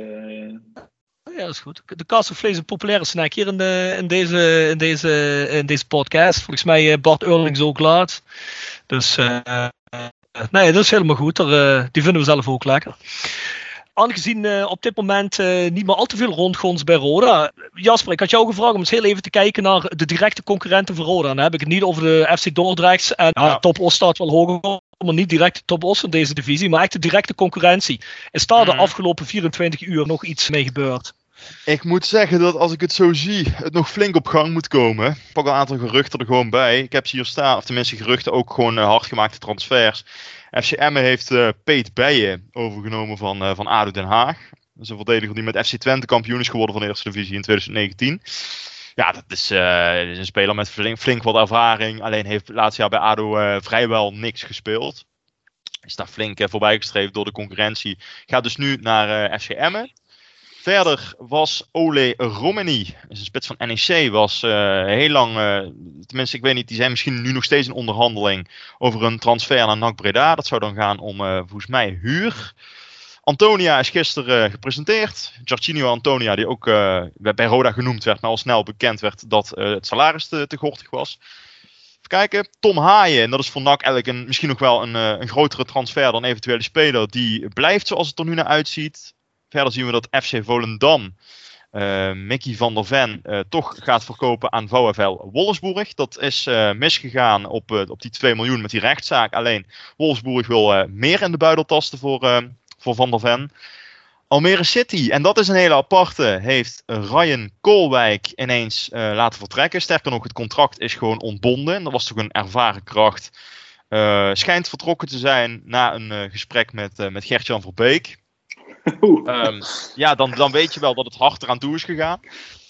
Speaker 1: ja, dat is goed. De kaassoufflé is een populaire snack hier in, de, in, deze, in, deze, in deze podcast. Volgens mij Bart Eurlings ook laat. Dus nee, dat is helemaal goed. Er, die vinden we zelf ook lekker aangezien uh, op dit moment uh, niet meer al te veel rondgons bij Roda. Jasper, ik had jou gevraagd om eens heel even te kijken naar de directe concurrenten van Roda. Dan heb ik het niet over de FC Dordrechts. En ja, Top Os staat wel hoger, maar niet direct de Top Os van deze divisie. Maar echt de directe concurrentie. Is daar de afgelopen 24 uur nog iets mee gebeurd?
Speaker 8: Ik moet zeggen dat als ik het zo zie, het nog flink op gang moet komen. Ik pak een aantal geruchten er gewoon bij. Ik heb ze hier staan, of tenminste geruchten ook gewoon hardgemaakte transfers. FC Emmen heeft uh, Peet Bijen overgenomen van, uh, van ADO Den Haag. Dat is een verdediger die met FC Twente kampioen is geworden van de eerste divisie in 2019. Ja, dat is, uh, is een speler met flink, flink, wat ervaring. Alleen heeft laatste jaar bij ADO vrijwel niks gespeeld. Is daar flink voorbij gestreefd door de concurrentie. Gaat dus nu naar FC Emmen. Verder was Ole Romani, een spits van NEC, was uh, heel lang, uh, tenminste ik weet niet, die zijn misschien nu nog steeds in onderhandeling over een transfer naar NAC Breda. Dat zou dan gaan om uh, volgens mij huur. Antonia is gisteren gepresenteerd. Giorginio Antonia, die ook bij Roda genoemd werd, maar al snel bekend werd dat het salaris te, te gortig was. Even kijken. Tom Haaien, en dat is voor NAC eigenlijk een, misschien nog wel een, een grotere transfer dan eventuele speler. Die blijft zoals het er nu naar uitziet. Verder zien we dat FC Volendam uh, Mickey van der Ven uh, toch gaat verkopen aan VfL Wolfsburg. Dat is uh, misgegaan op, op die 2 miljoen met die rechtszaak. Alleen Wolfsburg wil meer in de buidel tasten voor, voor Van der Ven. Almere City, en dat is een hele aparte, heeft Ryan Koolwijk ineens laten vertrekken. Sterker nog, het contract is gewoon ontbonden. Dat was toch een ervaren kracht. schijnt vertrokken te zijn na een gesprek met, met Gert-Jan Verbeek. Um, ja, dan, dan weet je wel dat het hard eraan toe is gegaan.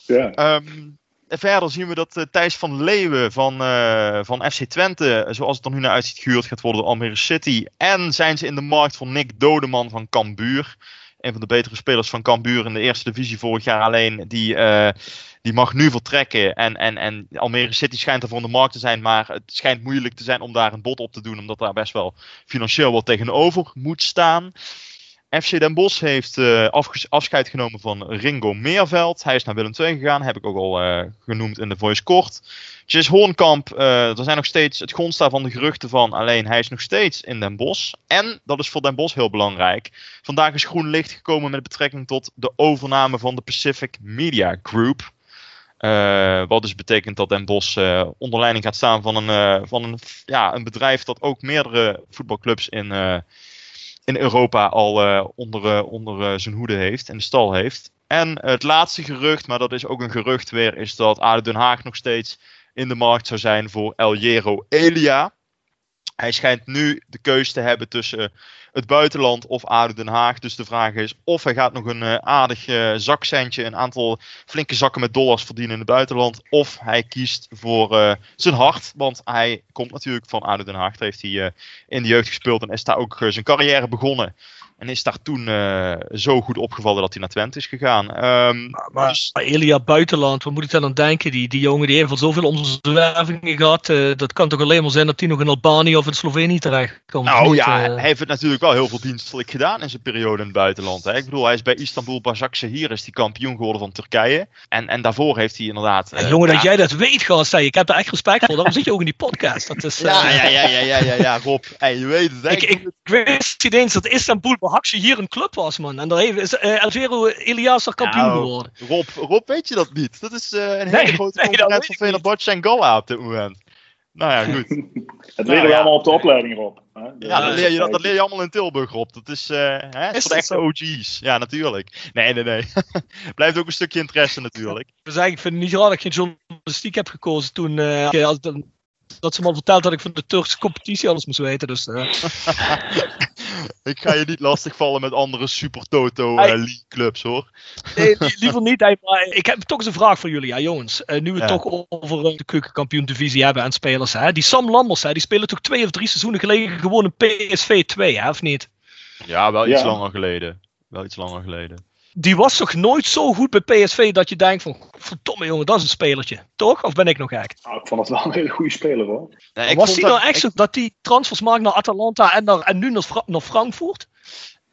Speaker 9: Ja.
Speaker 8: Um, en verder zien we dat uh, Thijs van Leeuwen van, uh, van FC Twente, zoals het er nu naar uitziet, gehuurd gaat worden door Almere City. En zijn ze in de markt voor Nick Dodeman van Cambuur. Een van de betere spelers van Cambuur in de eerste divisie vorig jaar alleen. Die, uh, die mag nu vertrekken. En, en, en Almere City schijnt er voor de markt te zijn. Maar het schijnt moeilijk te zijn om daar een bod op te doen. Omdat daar best wel financieel wat tegenover moet staan. FC Den Bosch heeft uh, afscheid genomen van Ringo Meerveld. Hij is naar Willem II gegaan, heb ik ook al uh, genoemd in de voice kort. Jess Hoornkamp, uh, er zijn nog steeds het grond van de geruchten van, alleen hij is nog steeds in Den Bosch. En, dat is voor Den Bosch heel belangrijk, vandaag is groen licht gekomen met betrekking tot de overname van de Pacific Media Group. wat dus betekent dat Den Bosch onder leiding gaat staan van een, van een, ja, een bedrijf dat ook meerdere voetbalclubs in in Europa al uh, onder, uh, onder uh, zijn hoede heeft en de stal heeft. En het laatste gerucht, maar dat is ook een gerucht weer, is dat ADO Den Haag nog steeds in de markt zou zijn voor El Hierro Elia. Hij schijnt nu de keuze te hebben tussen het buitenland of ADO Den Haag. Dus de vraag is of hij gaat nog een uh, aardig uh, zakcentje, een aantal flinke zakken met dollars verdienen in het buitenland. Of hij kiest voor uh, zijn hart, want hij komt natuurlijk van ADO Den Haag. Daar heeft hij in de jeugd gespeeld en is daar ook zijn carrière begonnen. En is daar toen uh, zo goed opgevallen dat hij naar Twente is gegaan. Um,
Speaker 1: maar, maar, dus... maar, Elia Buitenland, wat moet ik dan aan denken? Die, die jongen die heeft al zoveel omzwervingen gehad. Uh, dat kan toch alleen maar zijn dat hij nog in Albanië of in Slovenië terecht komt?
Speaker 8: Nou niet, ja, uh... hij heeft het natuurlijk wel heel veel dienstelijk gedaan in zijn periode in het buitenland. Hè? Ik bedoel, hij is bij Istanbul Başakşehir is die kampioen geworden van Turkije. En, en daarvoor heeft hij inderdaad...
Speaker 1: Ja, jongen, dat jij dat weet, gast. Ik heb daar echt respect voor. Daarom zit je ook in die podcast. Dat is,
Speaker 8: ja, ja, ja, ja, ja, ja, ja, Rob. Hey, je weet het. Hè?
Speaker 1: Ik, ik, ik wist niet eens dat Istanbul Başakşehir een club was, man. En daar heeft, is uh, Alvero Elias er kampioen nou, geworden.
Speaker 8: Rob, Rob, weet je dat niet? Dat is uh, een hele grote nee, concurrent van Fenerbahce en Goa op dit moment. Nou ja, goed.
Speaker 9: het leren we allemaal op de opleiding, Rob.
Speaker 8: Ja, ja dat, leer je, dat, dat leer je allemaal in Tilburg, Rob. Dat is, uh, hè, is voor de OG's. Ja, natuurlijk. Nee, nee, nee. Blijft ook een stukje interesse natuurlijk.
Speaker 1: Ik vind het niet raar dat ik geen journalistiek heb gekozen toen... Uh, dat ze me al verteld dat ik van de Turkse competitie alles moest weten. Dus, uh.
Speaker 8: ik ga je niet lastigvallen met andere Super Toto uh, League clubs hoor.
Speaker 1: nee, liever niet. Maar ik heb toch eens een vraag voor jullie, ja, jongens. Uh, nu we het ja. toch over de keukenkampioen divisie hebben en spelers. Hè? Die Sam Lammers, hè, die spelen toch twee of drie seizoenen geleden gewoon een PSV 2, hè, of niet?
Speaker 8: Ja, wel iets ja. langer geleden. Wel iets langer geleden
Speaker 1: die was toch nooit zo goed bij PSV dat je denkt van, verdomme jongen, dat is een spelertje. Toch? Of ben ik nog gek?
Speaker 9: Nou, ik vond het wel een hele goede speler hoor.
Speaker 1: Nee, was hij nou echt zo dat hij transfers maakt naar Atalanta en, naar, en nu naar, Fra naar Frankfurt?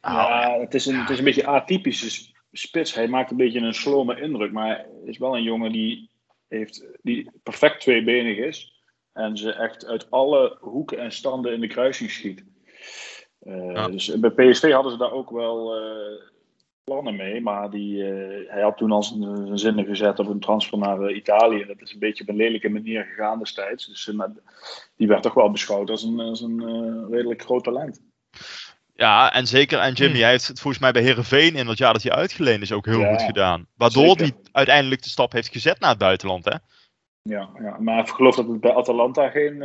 Speaker 9: Ja, het is, een, het is een beetje atypische spits. Hij maakt een beetje een slome indruk, maar hij is wel een jongen die, heeft, die perfect tweebenig is. En ze echt uit alle hoeken en standen in de kruising schiet. Uh, ja. Dus bij PSV hadden ze daar ook wel... Uh, plannen mee, maar die, uh, hij had toen al zijn zinnen gezet op een transfer naar uh, Italië. Dat is een beetje op een lelijke manier gegaan destijds. Dus uh, die werd toch wel beschouwd als een, als een redelijk groot talent.
Speaker 8: Ja, en zeker. En Jimmy, hij heeft het volgens mij bij Herenveen in dat jaar dat hij uitgeleend is ook heel ja, goed gedaan. Waardoor hij uiteindelijk de stap heeft gezet naar het buitenland, hè?
Speaker 9: Ja, ja, maar ik geloof dat het bij Atalanta geen,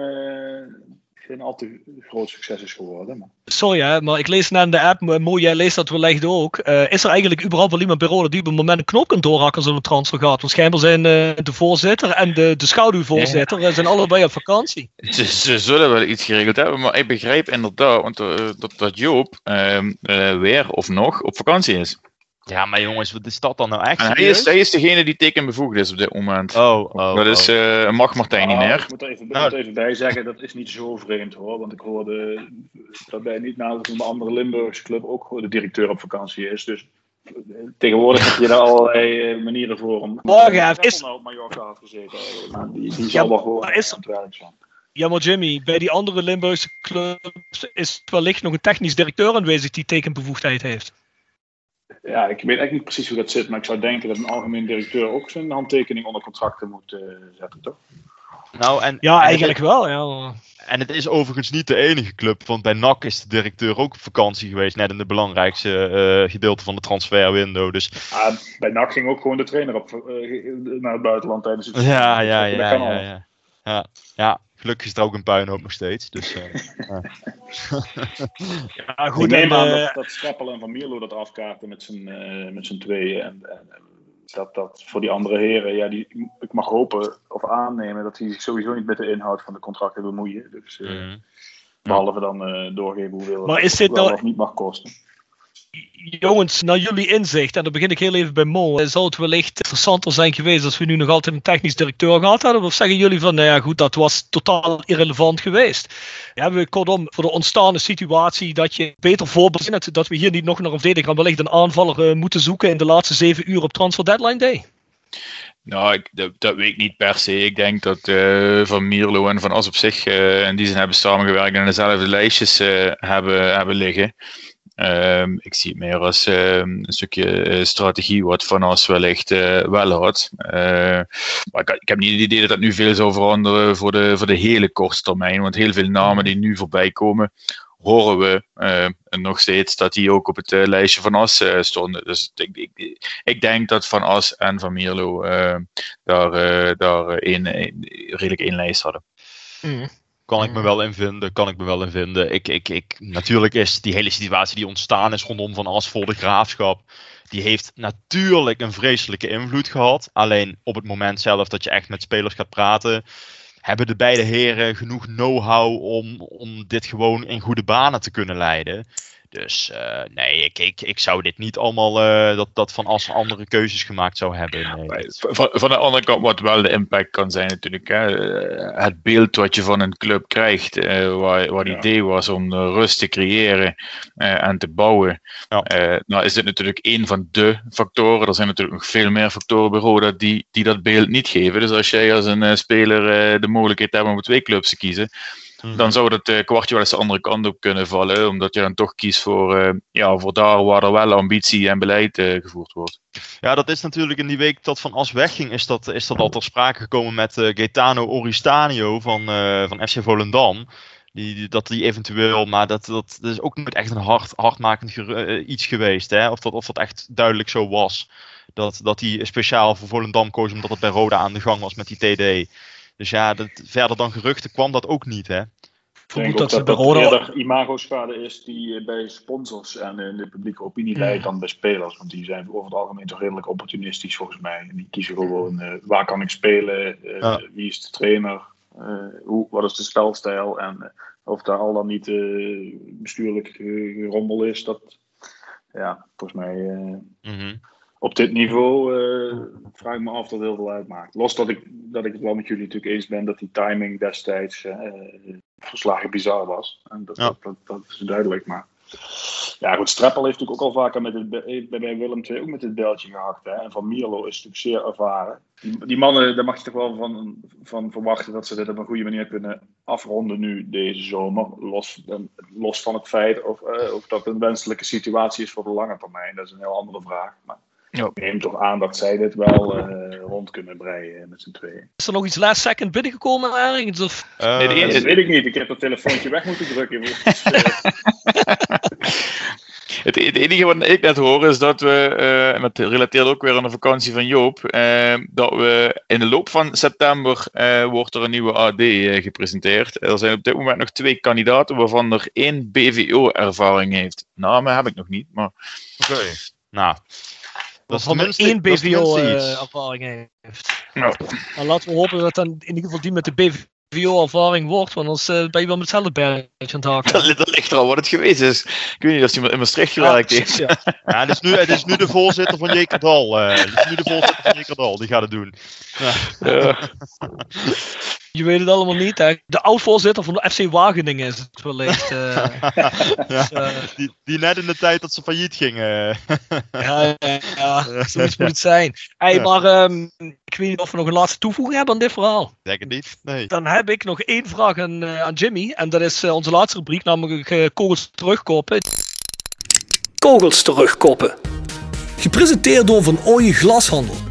Speaker 9: geen al te groot succes is geworden. Maar...
Speaker 1: Sorry, hè, maar ik lees naar de app, mooi, jij leest dat wellicht ook. Uh, is er eigenlijk überhaupt wel iemand bij Rode die op het moment een knop kan doorhakken als er een transfer gaat? Want schijnbaar zijn uh, de voorzitter en de, de schaduwvoorzitter ja. zijn allebei op vakantie.
Speaker 6: Ze, ze, zullen wel iets geregeld hebben, maar ik begrijp inderdaad want, uh, dat, dat Joop ehm, weer of nog op vakantie is.
Speaker 8: Ja, maar jongens, wat is dat dan nou echt?
Speaker 6: Hij is, hij is degene die tekenbevoegd is op dit moment.
Speaker 8: Oh, oh
Speaker 6: Dat is uh, mag Martijn niet meer.
Speaker 9: Ik moet er even, nou. even bij zeggen, dat is niet zo vreemd hoor. Want ik hoorde dat bij niet nadat een andere Limburgse club ook de directeur op vakantie is. Dus tegenwoordig heb je daar allerlei uh, manieren voor. Om,
Speaker 1: Morgen is...
Speaker 9: op Mallorca had gezeten. Maar die, die zal wel gewoon is... aan het werk zijn.
Speaker 1: Ja, maar Jimmy, bij die andere Limburgse clubs is wellicht nog een technisch directeur aanwezig die tekenbevoegdheid heeft
Speaker 9: ja, ik weet eigenlijk niet precies hoe dat zit, maar ik zou denken dat een algemeen directeur ook zijn handtekening onder contracten moet uh, zetten, toch?
Speaker 8: Nou, en,
Speaker 1: ja, eigenlijk wel, ja.
Speaker 8: En het is overigens niet de enige club, want bij NAC is de directeur ook op vakantie geweest, net in de belangrijkste uh, gedeelte van de transferwindow. Dus...
Speaker 9: Ah, bij NAC ging ook gewoon de trainer op, uh, naar het buitenland tijdens het
Speaker 8: Ja, ja, ja, ja, ja, ja. ja. Gelukkig is er ook een puinhoop nog steeds. Dus, uh,
Speaker 9: ja, goed. Ik neem aan uh, dat, dat Streppel en Van Mierlo dat afkaarten met z'n uh, met z'n tweeën. En, en, dat dat voor die andere heren, ja, die, ik mag hopen of aannemen dat die zich sowieso niet met de inhoud van de contracten bemoeien. Dus, mm. Behalve dan doorgeven hoeveel
Speaker 1: maar is dit nou...
Speaker 9: of niet mag kosten
Speaker 1: jongens, naar jullie inzicht, en dan begin ik heel even bij Mo, zou het wellicht interessanter zijn geweest als we nu nog altijd een technisch directeur gehad hadden? Of zeggen jullie van, nou ja goed, dat was totaal irrelevant geweest? Ja, we kortom, voor de ontstaande situatie dat je beter voorbereidt, dat, dat we hier niet nog naar een verdediger, wellicht een aanvaller uh, moeten zoeken in de laatste zeven uur op transfer deadline day?
Speaker 6: Nou, ik, dat, weet ik niet per se. Ik denk dat uh, Van Mierlo en Van As op zich uh, in die zin hebben samengewerkt en dezelfde lijstjes hebben, hebben liggen. Um, ik zie het meer als um, een stukje uh, strategie wat Van As wellicht uh, wel had. Uh, maar ik, ik, heb niet het idee dat dat nu veel zou veranderen voor de, voor de hele korte termijn. Want heel veel namen die nu voorbij komen, horen we nog steeds dat die ook op het lijstje van As stonden. Dus ik, ik, ik, denk dat Van As en Van Mierlo daar, daar een, een, redelijk één lijst hadden.
Speaker 8: Mm. Kan ik me wel in vinden, kan ik me wel in vinden. Ik, ik, ik, natuurlijk is die hele situatie die ontstaan is rondom Van As voor de graafschap. Die heeft natuurlijk een vreselijke invloed gehad. Alleen op het moment zelf dat je echt met spelers gaat praten. Hebben de beide heren genoeg know-how om, om dit gewoon in goede banen te kunnen leiden. Dus uh, nee, ik, ik, ik zou dit niet allemaal uh, dat, dat Van As andere keuzes gemaakt zou hebben. Nee.
Speaker 6: Nee, van, van de andere kant, wat wel de impact kan zijn, natuurlijk. Hè, het beeld wat je van een club krijgt, uh, waar, waar het ja. idee was om rust te creëren en te bouwen. Ja. nou, is dit natuurlijk één van de factoren. Er zijn natuurlijk nog veel meer factoren bij Roda die, die dat beeld niet geven. Dus als jij als een speler de mogelijkheid hebt om twee clubs te kiezen Mhm. Dan zou het uh, kwartje wel eens de andere kant op kunnen vallen, omdat je dan toch kiest voor, uh, ja, voor daar waar er wel ambitie en beleid uh, gevoerd wordt.
Speaker 8: Ja, dat is natuurlijk in die week dat Van As wegging, is dat, is dat al ter sprake gekomen met Gaetano Oristanio van, van FC Volendam. Die, dat die eventueel, maar dat, dat, dat is ook niet echt een hard, hardmakend iets geweest. Hè? Of, dat, of dat echt duidelijk zo was. Dat, dat hij speciaal voor Volendam koos omdat het bij Roda aan de gang was met die TD. Dus ja, dat, verder dan geruchten kwam dat ook niet, hè?
Speaker 9: Ik denk dat, dat, dat eerder imago-schade is die eh, bij sponsors en in de publieke opinie mm. leidt dan bij spelers. Want die zijn over het algemeen toch redelijk opportunistisch volgens mij. En die kiezen gewoon uh, waar kan ik spelen, uh, ja. wie is de trainer, uh, hoe, wat is de spelstijl en of daar al dan niet bestuurlijk gerommel is. Dat, ja, volgens mij mm -hmm op dit niveau uh, vraag ik me af dat heel veel uitmaakt. Los dat ik, dat ik het wel met jullie natuurlijk eens ben dat die timing destijds uh, verslagen bizar was. En dat, ja. dat, dat, is duidelijk. Maar ja, goed, Streppel heeft natuurlijk ook al vaker met het, bij Willem II ook met dit beltje gehakt. Hè? En Van Mierlo is natuurlijk zeer ervaren. Die, die, mannen, daar mag je toch wel van, van verwachten dat ze dit op een goede manier kunnen afronden nu deze zomer. Los, los van het feit of, uh, of dat een wenselijke situatie is voor de lange termijn. Dat is een heel andere vraag. Maar. Ik neem toch aan dat zij dit wel uh, rond kunnen breien met z'n tweeën.
Speaker 1: Is er nog iets last second binnengekomen ergens? Of?
Speaker 9: Uh, nee, de dat weet ik niet. Ik heb dat telefoontje weg moeten drukken.
Speaker 6: Het, het, enige wat ik net hoor is dat we, uh, en dat relateert ook weer aan de vakantie van Joop, uh, dat we in de loop van september uh, wordt er een nieuwe AD gepresenteerd. Er zijn op dit moment nog twee kandidaten waarvan er één BVO-ervaring heeft. Namen heb ik nog niet, maar...
Speaker 8: Oké, okay. nou...
Speaker 1: Dat van er één BVO-ervaring uh, heeft. Ja. Nou, laten we hopen dat dan in ieder geval die met de BVO-ervaring wordt, want anders uh, ben je wel met hetzelfde bergje aan het haken.
Speaker 6: Dat, dat ligt er al wat het geweest is. Ik weet niet of hij in Maastricht gewerkt heeft.
Speaker 8: Ja, ja het, is nu, het is nu de voorzitter van Jekerdal. Uh, het is nu de voorzitter van Jekerdal, die gaat het doen. Ja.
Speaker 1: Je weet het allemaal niet. Hè? De oud-voorzitter van de FC Wageningen is het wellicht. Uh,
Speaker 8: ja, dus, uh, die, die, net in de tijd dat ze failliet gingen.
Speaker 1: ja, ja, ja, zoiets moet het zijn. Hey, ja. Maar um, ik weet niet of we nog een laatste toevoeging hebben aan dit verhaal.
Speaker 8: Denk het niet, nee.
Speaker 1: Dan heb ik nog één vraag aan, uh, aan Jimmy. En dat is onze laatste rubriek, namelijk kogels terugkoppen. Kogels terugkoppen. Gepresenteerd door Van Ooyen Glashandel.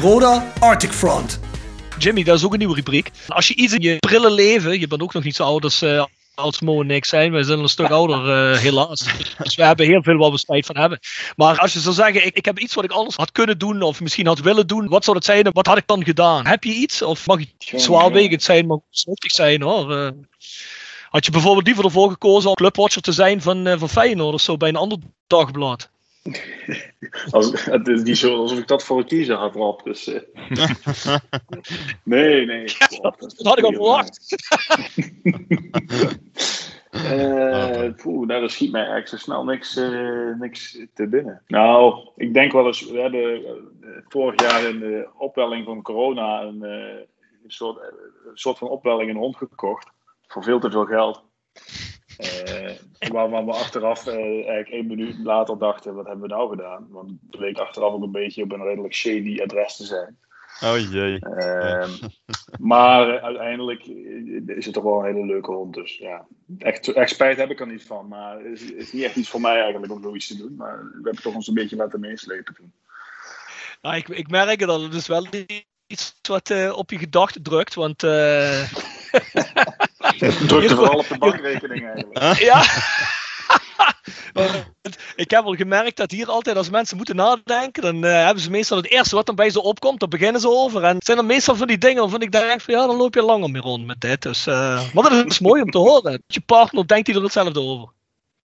Speaker 1: Roda Arctic Front. Jimmy, dat is ook een nieuwe rubriek. Als je iets in je prille leven, je bent ook nog niet zo oud als, uh, als Mo en ik zijn, wij zijn een stuk ouder uh, helaas. Dus we hebben heel veel waar we spijt van hebben. Maar als je zou zeggen, ik, ik heb iets wat ik anders had kunnen doen of misschien had willen doen, wat zou dat zijn wat had ik dan gedaan? Heb je iets of mag het zwaarwegend zijn, mag het slottig zijn hoor? Uh, had je bijvoorbeeld liever ervoor gekozen om clubwatcher te zijn van, uh, van Feyenoord of zo bij een ander dagblad?
Speaker 9: Als, het is niet zo alsof ik dat voor het kiezen had, Rob. Dus, uh. nee, nee.
Speaker 1: dat, dat had ik al verwacht.
Speaker 9: uh, poeh, nou, schiet mij eigenlijk zo snel niks, uh, niks te binnen. Nou, ik denk wel eens, we hebben vorig jaar in de opwelling van corona een, een soort, een soort van opwelling een hond gekocht. Voor veel te veel geld. Uh, waarvan we achteraf uh, eigenlijk één minuut later dachten, wat hebben we nou gedaan? Want het bleek achteraf ook een beetje op een redelijk shady adres te zijn.
Speaker 8: Oh jee.
Speaker 9: Uh, maar uiteindelijk is het toch wel een hele leuke hond. Dus ja, echt, echt spijt heb ik er niet van. Maar het is, is, niet echt iets voor mij eigenlijk om zoiets te doen. Maar we hebben toch ons een beetje laten meeslepen toen.
Speaker 1: Nou, ik, ik merk dat het is wel iets wat uh, op je gedachten drukt. Want
Speaker 9: Drukte vooral op de bankrekening eigenlijk.
Speaker 1: Ja. ik heb al gemerkt dat hier altijd als mensen moeten nadenken, dan uh, hebben ze meestal het eerste wat dan bij ze opkomt, dan beginnen ze over. En het zijn dan meestal van die dingen waarvan ik denk van ja, dan loop je langer mee rond met dit. Dus, uh, maar dat is mooi om te horen. Je partner denkt hij er hetzelfde over.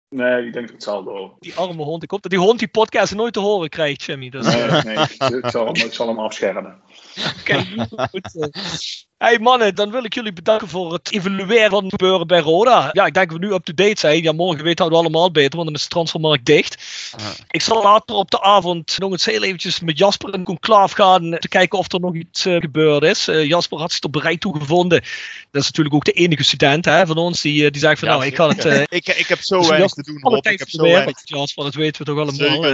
Speaker 9: Nee, ik denk er hetzelfde over.
Speaker 1: Die arme hond. Ik hoop dat die hond die podcast nooit te horen krijgt, Jimmy. Dus,
Speaker 9: nee, nee ik, zal hem, ik zal hem afschermen.
Speaker 1: Oké, goed. Hey mannen, dan wil ik jullie bedanken voor het evalueren van het gebeuren bij Roda. Ja, ik denk dat we nu up-to-date zijn. Ja, morgen weten we allemaal beter, want dan is de transfermarkt dicht. Ik zal later op de avond nog eens heel eventjes met Jasper in conclave gaan te kijken of er nog iets uh, gebeurd is. Uh, Jasper had zich er bereid toe gevonden. Dat is natuurlijk ook de enige student hè, van ons die, die zegt van
Speaker 8: ja,
Speaker 1: nou, ik ga het...
Speaker 8: ik, ik heb zo weinig te doen, Rob. Ik heb zo weinig.
Speaker 1: Jasper, dat weten we toch allemaal.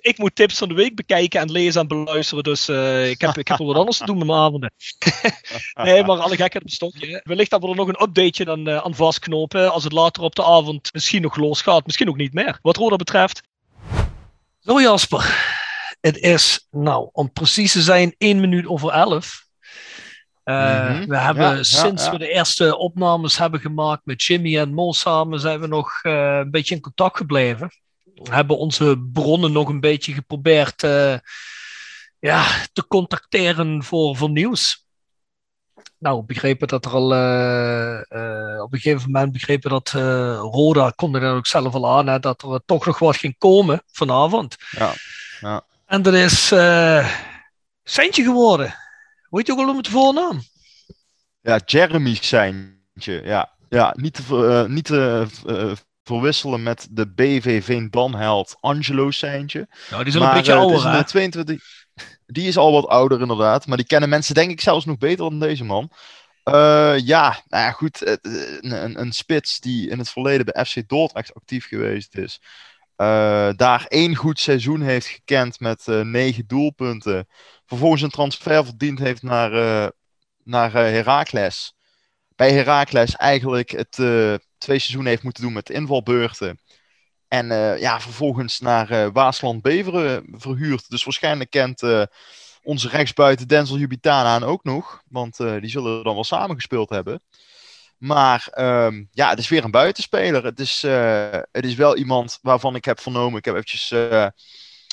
Speaker 1: Ik moet tips van de week bekijken en lezen en beluisteren, dus ik, heb, ik heb wel wat anders te doen met mijn avonden. nee, maar alle gekheid op een stokje. Wellicht dat we er nog een updateje dan, uh, aan vastknopen als het later op de avond misschien nog losgaat. Misschien ook niet meer. Wat Roda betreft. Zo Jasper. Het is, nou, om precies te zijn, 1 minuut over 11. Uh, mm -hmm. We hebben
Speaker 8: Ja,
Speaker 1: sinds
Speaker 8: ja, ja.
Speaker 1: we de eerste opnames hebben gemaakt met Jimmy en Mo samen, zijn we nog uh, een beetje in contact gebleven. We hebben onze bronnen nog een beetje geprobeerd uh, ja, te contacteren voor, voor nieuws. Nou, begrepen dat er al uh, uh, op een gegeven moment begrepen dat uh, Roda kon er ook zelf al aan hè, dat er toch nog wat ging komen vanavond.
Speaker 8: Ja, ja.
Speaker 1: En dat is Seintje geworden. Weet je ook al om het voornaam?
Speaker 8: Ja, Jeremy Seintje. Ja, ja niet te, niet te verwisselen met de BV Veendam-held Angelo Seintje.
Speaker 1: Nou, die is al een beetje ouder, hè?
Speaker 8: 22... Die is al wat ouder inderdaad, maar die kennen mensen denk ik zelfs nog beter dan deze man. Uh, ja, nou goed. Een, een, een, spits die in het verleden bij FC Dordrecht actief geweest is. Uh, daar één goed seizoen heeft gekend met negen doelpunten. Vervolgens een transfer verdiend heeft naar, naar Heracles. Bij Heracles eigenlijk het twee seizoenen heeft moeten doen met invalbeurten. En uh, ja, vervolgens naar uh, Waasland Beveren verhuurd. Dus waarschijnlijk kent uh, onze rechtsbuiten Denzel Jubitana ook nog. Want die zullen dan wel samen gespeeld hebben. Maar um, ja, het is weer een buitenspeler. Het is, het is wel iemand waarvan ik heb vernomen. Ik heb eventjes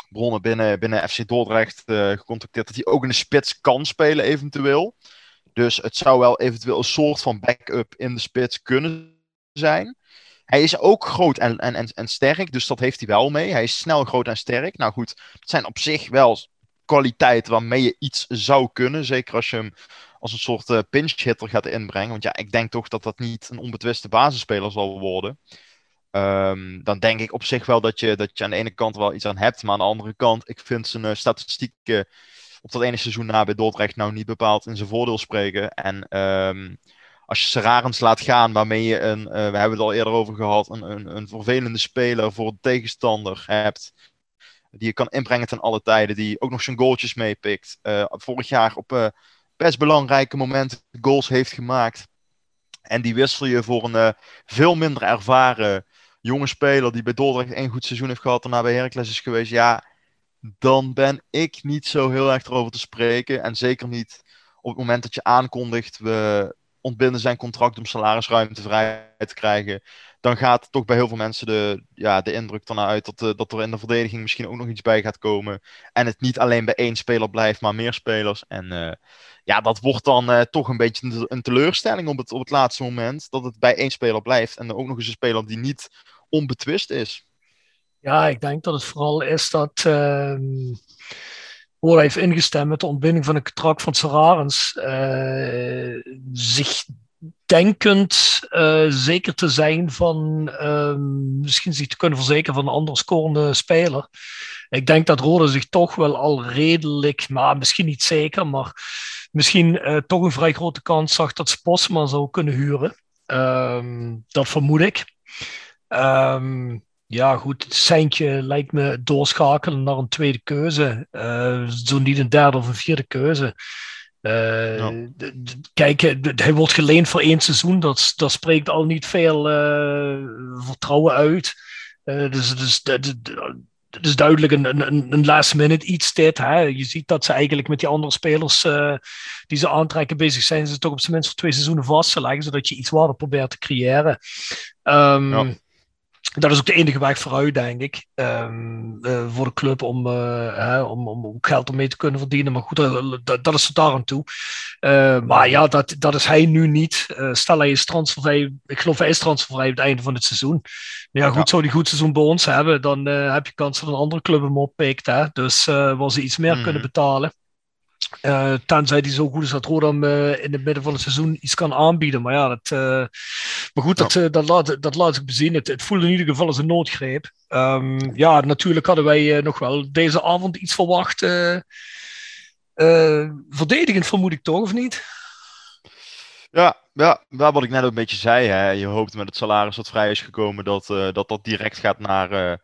Speaker 8: bronnen binnen, binnen FC Dordrecht gecontacteerd. Dat hij ook in de spits kan spelen eventueel. Dus het zou wel eventueel een soort van backup in de spits kunnen zijn. Hij is ook groot en, en, en, en sterk, dus dat heeft hij wel mee. Hij is snel, groot en sterk. Nou goed, dat zijn op zich wel kwaliteiten waarmee je iets zou kunnen. Zeker als je hem als een soort uh, pinch hitter gaat inbrengen. Want ja, ik denk toch dat dat niet een onbetwiste basisspeler zal worden. Um, dan denk ik op zich wel dat je, dat je aan de ene kant wel iets aan hebt. Maar aan de andere kant, ik vind zijn uh, statistieken op dat ene seizoen na bij Dordrecht nou niet bepaald in zijn voordeel spreken. En um, als je Serarens laat gaan, waarmee je een, uh, we hebben het al eerder over gehad, een, een, een vervelende speler voor de tegenstander hebt. Die je kan inbrengen ten alle tijden, die ook nog zijn goaltjes meepikt. Uh, vorig jaar op uh, best belangrijke momenten goals heeft gemaakt. En die wissel je voor een veel minder ervaren jonge speler die bij Dordrecht één goed seizoen heeft gehad, daarna bij Heracles is geweest. Ja, dan ben ik niet zo heel erg erover te spreken. En zeker niet op het moment dat je aankondigt, we ontbinden zijn contract om salarisruimte vrij te krijgen. Dan gaat toch bij heel veel mensen de, ja, de indruk ernaar uit dat, uh, dat er in de verdediging misschien ook nog iets bij gaat komen. En het niet alleen bij één speler blijft, maar meer spelers. En uh, ja, dat wordt dan uh, toch een beetje een teleurstelling op het, op het laatste moment. Dat het bij één speler blijft. En ook nog eens een speler die niet onbetwist is.
Speaker 1: Ja, ik denk dat het vooral is dat. Uh... Roda heeft ingestemd met de ontbinding van het contract van Sararens. Uh, zich denkend uh, zeker te zijn van uh, misschien zich te kunnen verzekeren van een ander scorende speler. Ik denk dat Roda zich toch wel al redelijk, maar misschien niet zeker, maar misschien uh, toch een vrij grote kans zag dat ze Postman zou kunnen huren. Ehm, dat vermoed ik. Um, ja, goed, het seintje lijkt me doorschakelen naar een tweede keuze. Uh, zo niet een derde of een vierde keuze. Uh, ja. Kijk, hij wordt geleend voor één seizoen. Dat, dat spreekt al niet veel uh, vertrouwen uit. dus dus dat, dat is duidelijk een, een, een last minute iets dit. Hè? Je ziet dat ze eigenlijk met die andere spelers die ze aantrekken bezig zijn. Ze toch op zijn minst voor twee seizoenen vast te leggen. Zodat je iets waarde probeert te creëren. Um, ja. Dat is ook de enige weg vooruit, denk ik. Um, uh, voor de club om, uh, hè, om, om, om, geld om mee te kunnen verdienen. Maar goed, dat, dat is tot daar aan toe. Uh, maar ja, dat, dat is hij nu niet. stel hij is transfervrij. Ik geloof hij is transfervrij op het einde van het seizoen. Ja, goed, ja. zou hij goed seizoen bij ons hebben, dan heb je kans dat een andere club hem oppikt. Hè? Dus waar ze iets meer mm. kunnen betalen. Uh, tenzij die zo goed is dat Rodam uh, in het midden van het seizoen iets kan aanbieden. Maar ja, dat, uh, maar goed, dat, dat, laat, dat laat ik bezien. Het, het voelde in ieder geval als een noodgreep. Um, ja, natuurlijk hadden wij nog wel deze avond iets verwacht. verdedigend vermoed ik toch, of niet?
Speaker 8: Ja, ja, wat ik net ook een beetje zei. Hè. Je hoopt met het salaris wat vrij is gekomen dat dat, dat direct gaat naar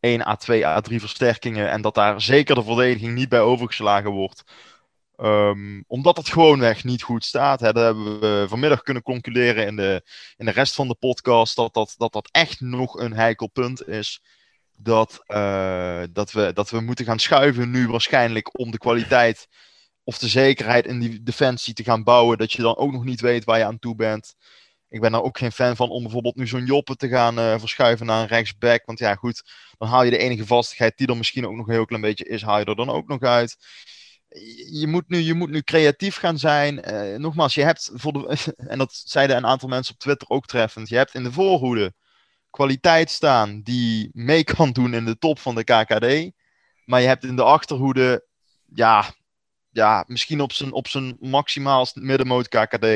Speaker 8: 1 à 2 à 3 versterkingen. En dat daar zeker de verdediging niet bij overgeslagen wordt. Um, omdat het gewoonweg niet goed staat. Hè. Hebben we vanmiddag kunnen concluderen in de, in de rest van de podcast. Dat dat, dat, dat echt nog een heikel punt is. Dat, uh, dat, we, dat we moeten gaan schuiven nu waarschijnlijk om de kwaliteit of de zekerheid in die defensie te gaan bouwen. Dat je dan ook nog niet weet waar je aan toe bent. Ik ben daar ook geen fan van om bijvoorbeeld nu zo'n Joppe te gaan uh, verschuiven naar een rechtsback. Want ja, goed, dan haal je de enige vastigheid die er misschien ook nog een heel klein beetje is, haal je er dan ook nog uit je moet nu, je moet nu creatief gaan zijn. Uh, nogmaals, je hebt voor de, en dat zeiden een aantal mensen op Twitter ook treffend. Je hebt in de voorhoede kwaliteit staan die mee kan doen in de top van de KKD. Maar je hebt in de achterhoede, ja, ja misschien op zijn, op zijn maximaal middenmoot KKD.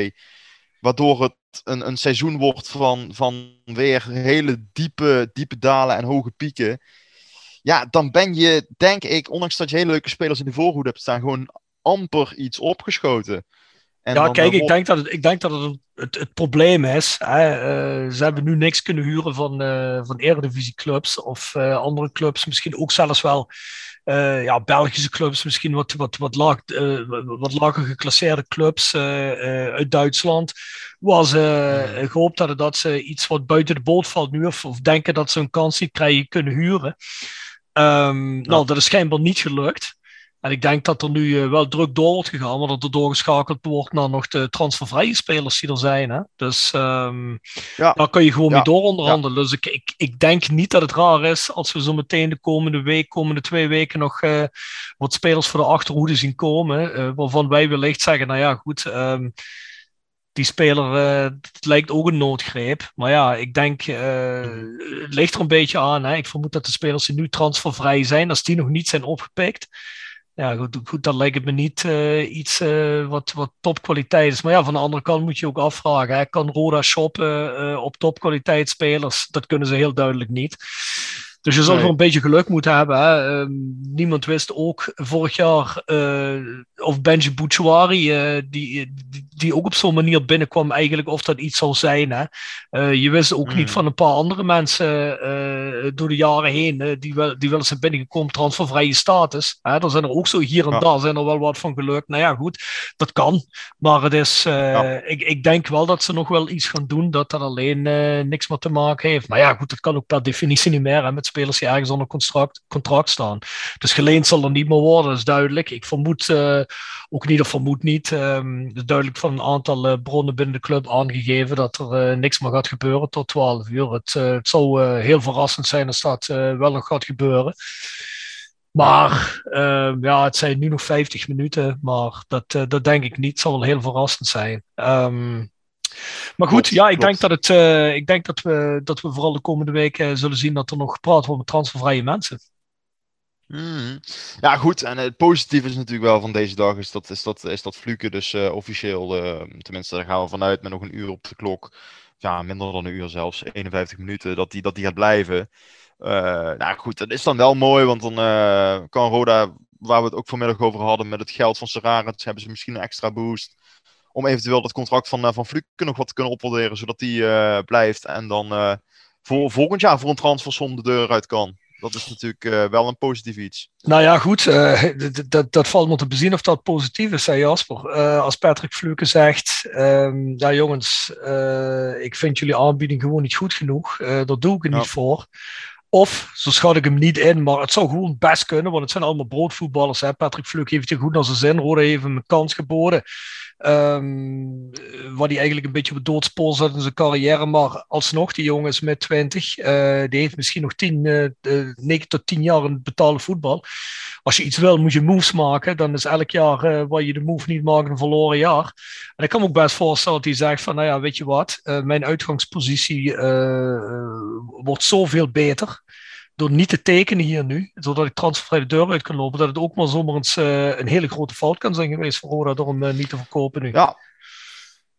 Speaker 8: Waardoor het een, een seizoen wordt van, van weer hele diepe, diepe dalen en hoge pieken ja, dan ben je, denk ik, ondanks dat je hele leuke spelers in de voorhoede hebt staan, gewoon amper iets opgeschoten.
Speaker 1: En ja, kijk, ik denk dat het, ik denk dat het, het, het probleem is. Hè, uh, ze hebben nu niks kunnen huren van, uh, van Eredivisieclubs of uh, andere clubs. Misschien ook zelfs wel ja, Belgische clubs, misschien wat, wat, wat, laag, wat lager geclasseerde clubs uit Duitsland. Waar ze hmm. gehoopt hadden dat ze iets wat buiten de boot valt nu, of, of denken dat ze een kans niet krijgen kunnen huren. Um, Nou, dat is schijnbaar niet gelukt. En ik denk dat er nu uh, wel druk door wordt gegaan, maar dat er doorgeschakeld wordt naar nog de transfervrije spelers die er zijn. Hè? Dus um, ja. daar kun je gewoon ja. mee door onderhandelen. Ja. Dus ik, ik, ik denk niet dat het raar is als we zo meteen de komende week, komende twee weken nog uh, wat spelers voor de achterhoede zien komen. Uh, waarvan wij wellicht zeggen, nou ja, goed. Um, die speler, uh, het lijkt ook een noodgreep. Maar ja, ik denk, uh, het ligt er een beetje aan. Hè. Ik vermoed dat de spelers die nu transfervrij zijn, als die nog niet zijn opgepikt. Ja, goed, goed dan lijkt het me niet uh, iets wat, wat topkwaliteit is. Maar ja, van de andere kant moet je ook afvragen. Kan Roda shoppen op topkwaliteit spelers? Dat kunnen ze heel duidelijk niet. Dus je zal nee. een beetje geluk moeten hebben. Hè. Uh, niemand wist ook vorig jaar uh, of Benji Bouchouari, uh, die, die, die, ook op zo'n manier binnenkwam, eigenlijk of dat iets zou zijn. Hè. Eh, je wist ook mm. niet van een paar andere mensen door de jaren heen die, wel, die wel eens zijn binnengekomen, transfervrije status. Hè. Er zijn er ook zo hier en ja. daar zijn er wel wat van gelukt. Nou ja, goed, dat kan. Maar het is, ja. ik, ik denk wel dat ze nog wel iets gaan doen dat dat alleen niks meer te maken heeft. Maar ja, goed, dat kan ook per definitie niet meer hè, met spelers die ergens onder contract, contract staan. Dus geleend zal er niet meer worden, dat is duidelijk. Ik vermoed uh, ook niet, of vermoed niet, um, duidelijk van een aantal uh, bronnen binnen de club aangegeven dat er uh, niks meer gaat gebeuren tot 12 uur. Het, het zou heel verrassend zijn als dat wel nog gaat gebeuren. Maar uh, ja, het zijn nu nog 50 minuten, maar dat, dat denk ik niet. Het zal wel heel verrassend zijn. Um, maar goed, ja, ik denk, dat, het, uh, ik denk dat, we, dat we vooral de komende weken zullen zien dat er nog gepraat wordt met transfervrije mensen.
Speaker 8: Mm. Ja, goed. En het positieve is natuurlijk wel van deze dag is dat, is dat, is dat Fluke dus uh, officieel, tenminste daar gaan we vanuit met nog een uur op de klok. Ja, minder dan een uur zelfs, 51 minuten, dat die, dat die gaat blijven. nou goed, dat is dan wel mooi, want dan kan Roda, waar we het ook vanmiddag over hadden met het geld van Serarens, hebben ze misschien een extra boost om eventueel dat contract van, uh, van Fluke nog wat te kunnen opwaarderen, zodat die uh, blijft en dan uh, voor volgend jaar voor een transfersom de deur uit kan. Dat is natuurlijk wel een positief iets.
Speaker 1: Nou ja, goed. dat, dat valt me te bezien of dat positief is, zei Jasper. als Patrick Fluke zegt, um, ja jongens, ik vind jullie aanbieding gewoon niet goed genoeg. daar doe ik ja. niet voor. Of, zo schat ik hem niet in, maar het zou gewoon best kunnen, want het zijn allemaal broodvoetballers. Hè? Patrick Fluke heeft het goed naar zijn zin. Rode heeft hem een kans geboden. Um, wat hij eigenlijk een beetje op doodspoor zat in zijn carrière. Maar alsnog, die jongen is met 20. Uh, die heeft misschien nog 10, uh, 9 tot 10 jaar in betaalde voetbal. Als je iets wil, moet je moves maken. Dan is elk jaar uh, waar je de move niet maakt een verloren jaar. En ik kan me ook best voorstellen dat hij zegt van, nou ja, weet je wat, uh, mijn uitgangspositie wordt zoveel beter door niet te tekenen hier nu, zodat ik transfervrij de deur uit kan lopen, dat het ook maar zomaar eens uh, een hele grote fout kan zijn geweest voor Roda door hem uh, niet te verkopen nu.
Speaker 8: Ja.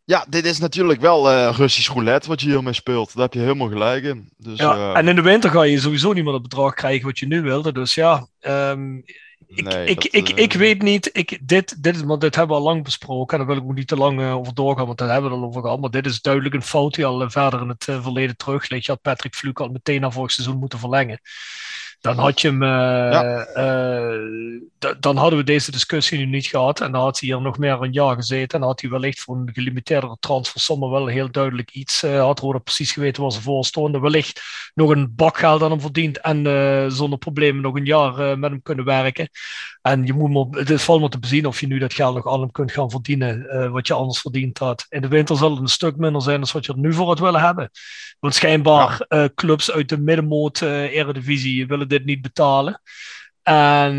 Speaker 8: Ja, dit is natuurlijk wel uh, Russisch roulette wat je hiermee speelt. Daar heb je helemaal gelijk in. Dus,
Speaker 1: ja, en in de winter ga je sowieso niet meer het bedrag krijgen wat je nu wilde. Dus ja, um, ik, nee, ik, dat, ik, uh... ik weet niet, ik, dit, dit, want dit hebben we al lang besproken en daar wil ik ook niet te lang uh, over doorgaan, want daar hebben we het al over gehad. Maar dit is duidelijk een fout die al uh, verder in het verleden terug ligt. Je had Patrick Fluke al meteen na vorig seizoen moeten verlengen. Dan had je hem, ja. dan hadden we deze discussie nu niet gehad en dan had hij hier nog meer een jaar gezeten en had hij wellicht voor een gelimiteerdere transfersommen wel heel duidelijk iets, had Roda precies geweten waar ze voor stonden. Wellicht nog een bakgeld aan hem verdiend en zonder problemen nog een jaar met hem kunnen werken. En je moet maar, het valt maar te bezien of je nu dat geld nog aan hem kunt gaan verdienen, wat je anders verdiend had. In de winter zal het een stuk minder zijn dan wat je er nu voor had willen hebben. Want schijnbaar ja. clubs uit de middenmoot eredivisie willen dit niet betalen. En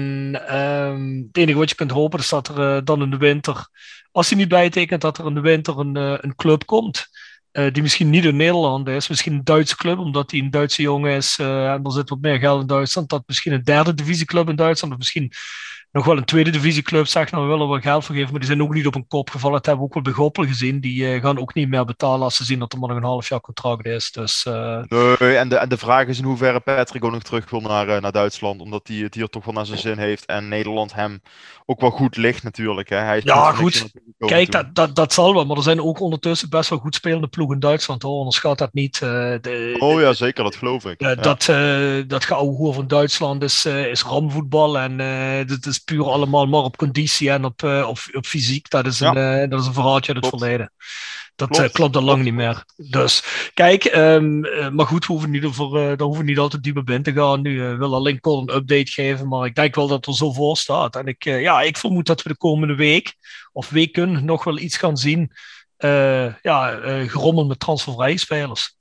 Speaker 1: um, het enige wat je kunt hopen is dat er dan in de winter, als hij niet bijtekent, dat er in de winter een, een club komt. Uh, die misschien niet in Nederland is, misschien een Duitse club, omdat hij een Duitse jongen is en er zit wat meer geld in Duitsland, dat misschien een derde divisieclub in Duitsland, of misschien nog wel een tweede divisieclub nou we willen wel geld vergeven, maar die zijn ook niet op een kop gevallen. Dat hebben we ook wel bij Goppel gezien. Die uh, gaan ook niet meer betalen als ze zien dat er maar nog een half jaar contract is. Dus, uh...
Speaker 8: Nee, en de, en de vraag is in hoeverre Patrick ook nog terug wil naar, uh, naar Duitsland, omdat hij het hier toch wel naar zijn zin heeft en Nederland hem ook wel goed ligt natuurlijk. Hè. Hij is
Speaker 1: ja, goed. Kijk, dat, dat, dat zal wel, maar er zijn ook ondertussen best wel goed spelende ploegen in Duitsland hoor. Onderschat dat niet.
Speaker 8: De, oh ja, zeker, dat geloof ik. Ja.
Speaker 1: Dat, dat geouwe van Duitsland is, is ramvoetbal en dat is puur allemaal maar op conditie en op, uh, op, op fysiek. Dat is een, ja. uh, dat is een verhaaltje uit het klopt. verleden. Dat klopt, klopt al lang niet meer. Dus kijk, um, maar goed, we hoeven niet over, daar hoeven we niet altijd dieper in te gaan. Nu wil alleen kort een update geven, maar ik denk wel dat er zo voor staat. En ik, ja, ik vermoed dat we de komende week of weken nog wel iets gaan zien. ja, gerommel met transfervrije spelers.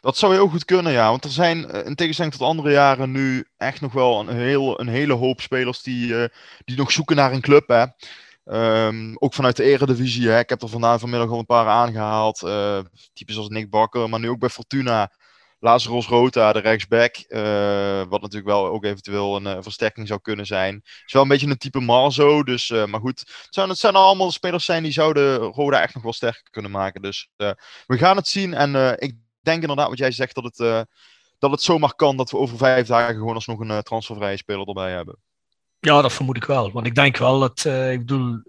Speaker 8: Dat zou heel goed kunnen, ja. Want er zijn uh, in tegenstelling tot andere jaren nu echt nog wel een, heel, een hele hoop spelers die, uh, die nog zoeken naar een club. Hè. Um, ook vanuit de eredivisie. Hè. Ik heb er vandaag vanmiddag al een paar aangehaald. Uh, types als Nick Bakker, maar nu ook bij Fortuna. Lazarus Rota, de rechtsback. wat natuurlijk wel ook eventueel een versterking zou kunnen zijn. Het is wel een beetje een type Marzo. Dus, maar goed, het zijn, het zijn allemaal spelers zijn die zouden Roda echt nog wel sterker kunnen maken. Dus we gaan het zien. En ik denk inderdaad wat jij zegt, dat het, uh, dat het zomaar kan dat we over vijf dagen gewoon alsnog een uh, transfervrije speler erbij hebben.
Speaker 1: Ja, dat vermoed ik wel. Want ik denk wel dat, uh, ik bedoel,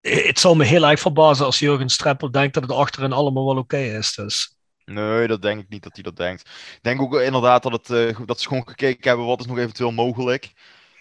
Speaker 1: het zal me heel erg verbazen als Jurgen Streppel denkt dat het achterin allemaal wel oké okay is. Dus.
Speaker 8: Nee, dat denk ik niet dat hij dat denkt. Ik denk ook inderdaad dat, het, dat ze gewoon gekeken hebben wat is nog eventueel mogelijk.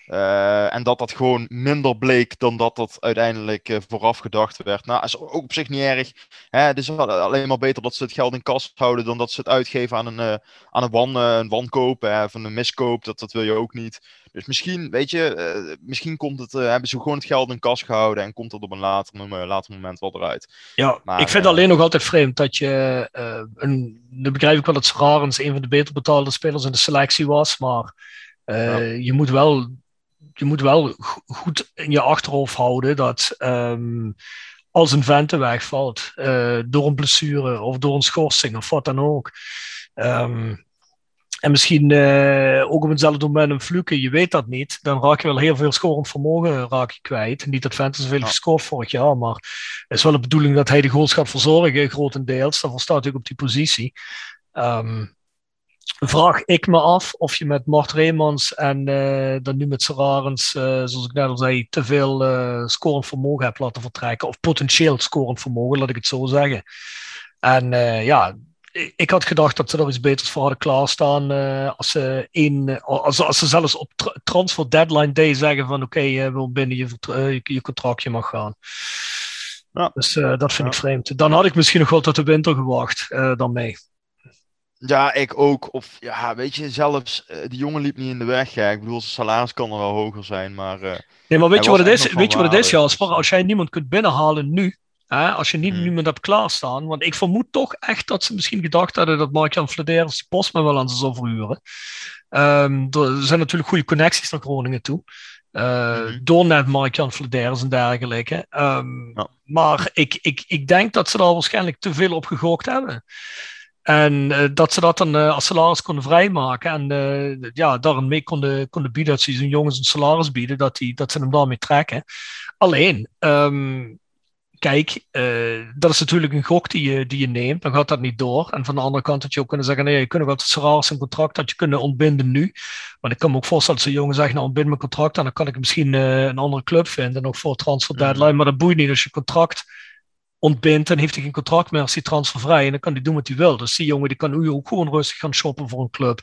Speaker 8: Uh, en dat dat gewoon minder bleek dan dat dat uiteindelijk uh, vooraf gedacht werd. Nou, is ook op zich niet erg. Hè? Het is alleen maar beter dat ze het geld in kas houden dan dat ze het uitgeven aan een, uh, aan een, wan, een wankoop hè? of een miskoop. Dat, dat wil je ook niet. Dus misschien, weet je, misschien komt het, hebben ze gewoon het geld in kas gehouden en komt het op een later, later moment wel eruit.
Speaker 1: Ja, maar, ik vind alleen nog altijd vreemd dat je, een, nu begrijp ik wel dat Sararens een van de beter betaalde spelers in de selectie was, maar ja. je moet wel je moet wel goed in je achterhoofd houden dat um, als een vente wegvalt uh, door een blessure of door een schorsing of wat dan ook. Um, en misschien uh, ook op hetzelfde moment een fluke, je weet dat niet. Dan raak je wel heel veel scorend vermogen raak je kwijt. Niet dat Vente zoveel ja. gescoord vorig jaar, maar het is wel de bedoeling dat hij de goals gaat verzorgen, grotendeels. Daarvoor staat hij ook op die positie. Um, vraag ik me af of je met Mart Reemans en uh, dan nu met Serarens, uh, zoals ik net al zei, te veel uh, scorend vermogen hebt laten vertrekken. Of potentieel scorend vermogen, laat ik het zo zeggen. En ja, ik had gedacht dat ze er iets beters voor hadden klaarstaan. als, ze één, als, als ze zelfs op tra transfer deadline day zeggen van oké, okay, wil binnen je, je, je, contractje mag gaan. Ja. Dus dat vind ja. ik vreemd. Dan had ik misschien nog wel tot de winter gewacht dan mee.
Speaker 8: Ja, ik ook. Of ja, weet je, zelfs uh, die jongen liep niet in de weg. Ja. Ik bedoel, zijn salaris kan er wel hoger zijn, maar. Uh,
Speaker 1: nee, maar weet je wat het is? Weet je wat het is, Jasper? Als jij niemand kunt binnenhalen nu, hè, als je niet hmm. niemand hebt klaarstaan, want ik vermoed toch echt dat ze misschien gedacht hadden dat Mark-Jan Vladeris die postman wel aan ze zou verhuren. Um, er zijn natuurlijk goede connecties naar Groningen toe. Uh, mm-hmm. Door net Mark-Jan en dergelijke. Um, ja. Maar ik, ik, ik denk dat ze daar waarschijnlijk te veel op gegokt hebben. En uh, dat ze dat dan uh, als salaris konden vrijmaken en uh, ja, daarom mee konden, konden bieden, dat ze zo'n jongens een salaris bieden, dat, die, dat ze hem daarmee trekken. Alleen, um, kijk, dat is natuurlijk een gok die je, die je neemt, dan gaat dat niet door. En van de andere kant had je ook kunnen zeggen, nee, je kunt wel het salaris en contract dat je kunnen ontbinden nu. Maar ik kan me ook voorstellen dat zo'n jongen zegt, nou ontbind mijn contract en dan kan ik misschien een andere club vinden, nog voor transfer mhm. deadline. Maar dat boeit niet als je contract ontbindt, dan heeft hij geen contract meer als hij transfervrij. En dan kan hij doen wat hij wil. Dus die jongen die kan nu ook gewoon rustig gaan shoppen voor een club.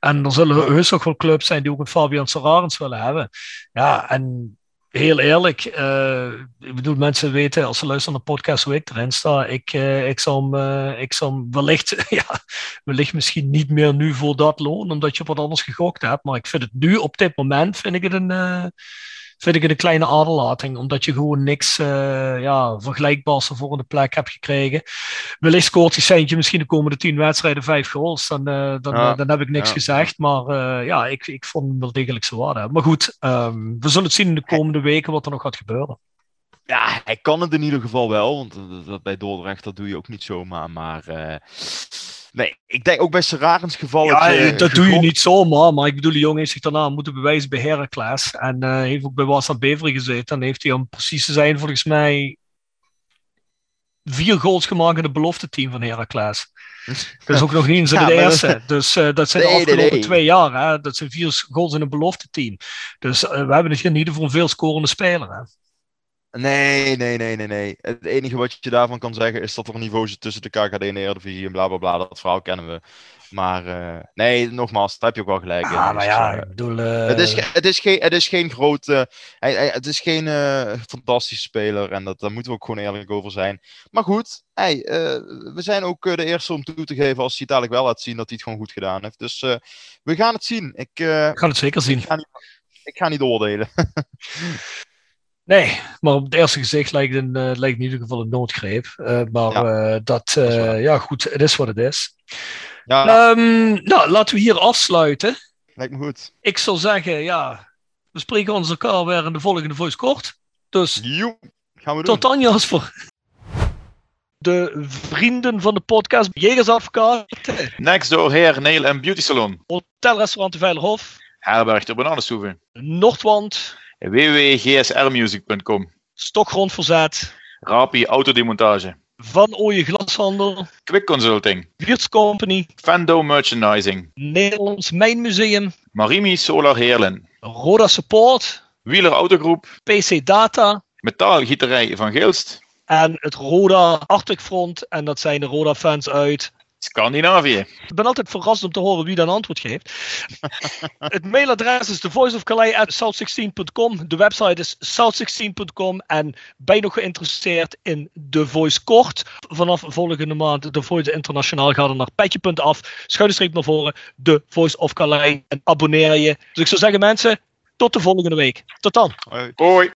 Speaker 1: En er zullen heus ook wel clubs zijn die ook een Fabian Sararens willen hebben. Ja, en heel eerlijk, uh, ik bedoel, mensen weten als ze luisteren naar de podcast hoe ik erin sta. Ik, uh, ik, zal hem, uh, ik zal hem wellicht, ja, wellicht misschien niet meer nu voor dat loon, omdat je wat anders gegokt hebt. Maar ik vind het nu, op dit moment, vind ik het een vind ik het een kleine aderlating. Omdat je gewoon niks uh, ja, vergelijkbaars voor de plek hebt gekregen. Wellicht scoort die Seintje misschien de komende tien wedstrijden vijf goals. Dan, uh, dan, ja, dan heb ik niks ja. gezegd. Maar uh, ja, ik, ik vond hem wel degelijk zo waarde. Maar goed, um, we zullen het zien in de komende weken wat er nog gaat gebeuren.
Speaker 8: Ja, hij kan het in ieder geval wel. Want dat, bij Dordrecht dat doe je ook niet zomaar. Maar Nee, ik denk ook bij Serarens geval.
Speaker 1: Ja, het, dat doe je niet zomaar. Maar ik bedoel, de jongen heeft zich daarna moeten bewijzen bij Heracles. En uh, heeft ook bij Wasan Beveren gezeten. En heeft hij om precies te zijn, volgens mij, vier goals gemaakt in het belofte team van Heracles. Dat is ook nog niet eens ja, de eerste. Dat... Dus uh, dat zijn nee, de afgelopen nee, twee jaar. Hè? Dat zijn vier goals in een belofte team. Dus we hebben het hier in ieder geval een veel scorende speler. Hè?
Speaker 8: Nee, nee, nee, nee, nee. Het enige wat je daarvan kan zeggen is dat er een niveau zit tussen de KKD en de Eredivisie en bla bla bla. Dat verhaal kennen we. Maar uh, nee, nogmaals, daar heb je ook wel gelijk
Speaker 1: in. Ah, maar dus, ja, uh, ik bedoel... Uh...
Speaker 8: Het, is, het, is geen, het is geen grote... het is geen fantastische speler en dat, daar moeten we ook gewoon eerlijk over zijn. Maar goed, hey, we zijn ook de eerste om toe te geven als hij dadelijk wel laat zien dat hij het gewoon goed gedaan heeft. Dus we gaan het zien. Ik, we
Speaker 1: gaan het zeker zien.
Speaker 8: Ik ga niet, ik ga niet oordelen.
Speaker 1: Nee, maar op het eerste gezicht lijkt, een, uh, lijkt in ieder geval een noodgreep. Uh, maar ja, uh, dat, ja, goed, het is wat het is. Ja. Um, nou, laten we hier afsluiten.
Speaker 8: Lijkt me goed.
Speaker 1: Ik zal zeggen, ja, we spreken ons elkaar weer in de volgende voice kort. Dus
Speaker 8: jo, gaan we doen.
Speaker 1: tot dan Jasper. De vrienden van de podcast, Jegersadvocaat.
Speaker 6: Next door Heer, Nail en Beauty Salon.
Speaker 1: Hotelrestaurant de Veilerhof.
Speaker 6: Herberg de Bananenstoeven.
Speaker 1: Noordwand
Speaker 6: www.gsrmusic.com.
Speaker 1: Stokgrondverzet.
Speaker 6: Rapi Autodemontage.
Speaker 1: Van Ooyen Glashandel.
Speaker 6: Quick Consulting.
Speaker 1: Wiertz Company.
Speaker 6: Fendo Merchandising.
Speaker 1: Nederlands Mijnmuseum.
Speaker 6: Marimi Solar Heerlen.
Speaker 1: Roda Support.
Speaker 6: Wieler Autogroep.
Speaker 1: PC Data.
Speaker 6: Metaalgieterij van Geelst.
Speaker 1: En het Roda Arctic Front. En dat zijn de Roda fans uit
Speaker 6: Scandinavië.
Speaker 1: Ik ben altijd verrast om te horen wie dan antwoord geeft. het mailadres is thevoiceofcalais.south16.com. De website is south16.com. En ben je nog geïnteresseerd in The Voice Kort? Vanaf volgende maand The Voice Internationaal ga er naar petje.af. Schuine naar voren. The Voice of Calais. En abonneer je. Dus ik zou zeggen mensen, tot de volgende week. Tot dan.
Speaker 6: Hoi. Hoi.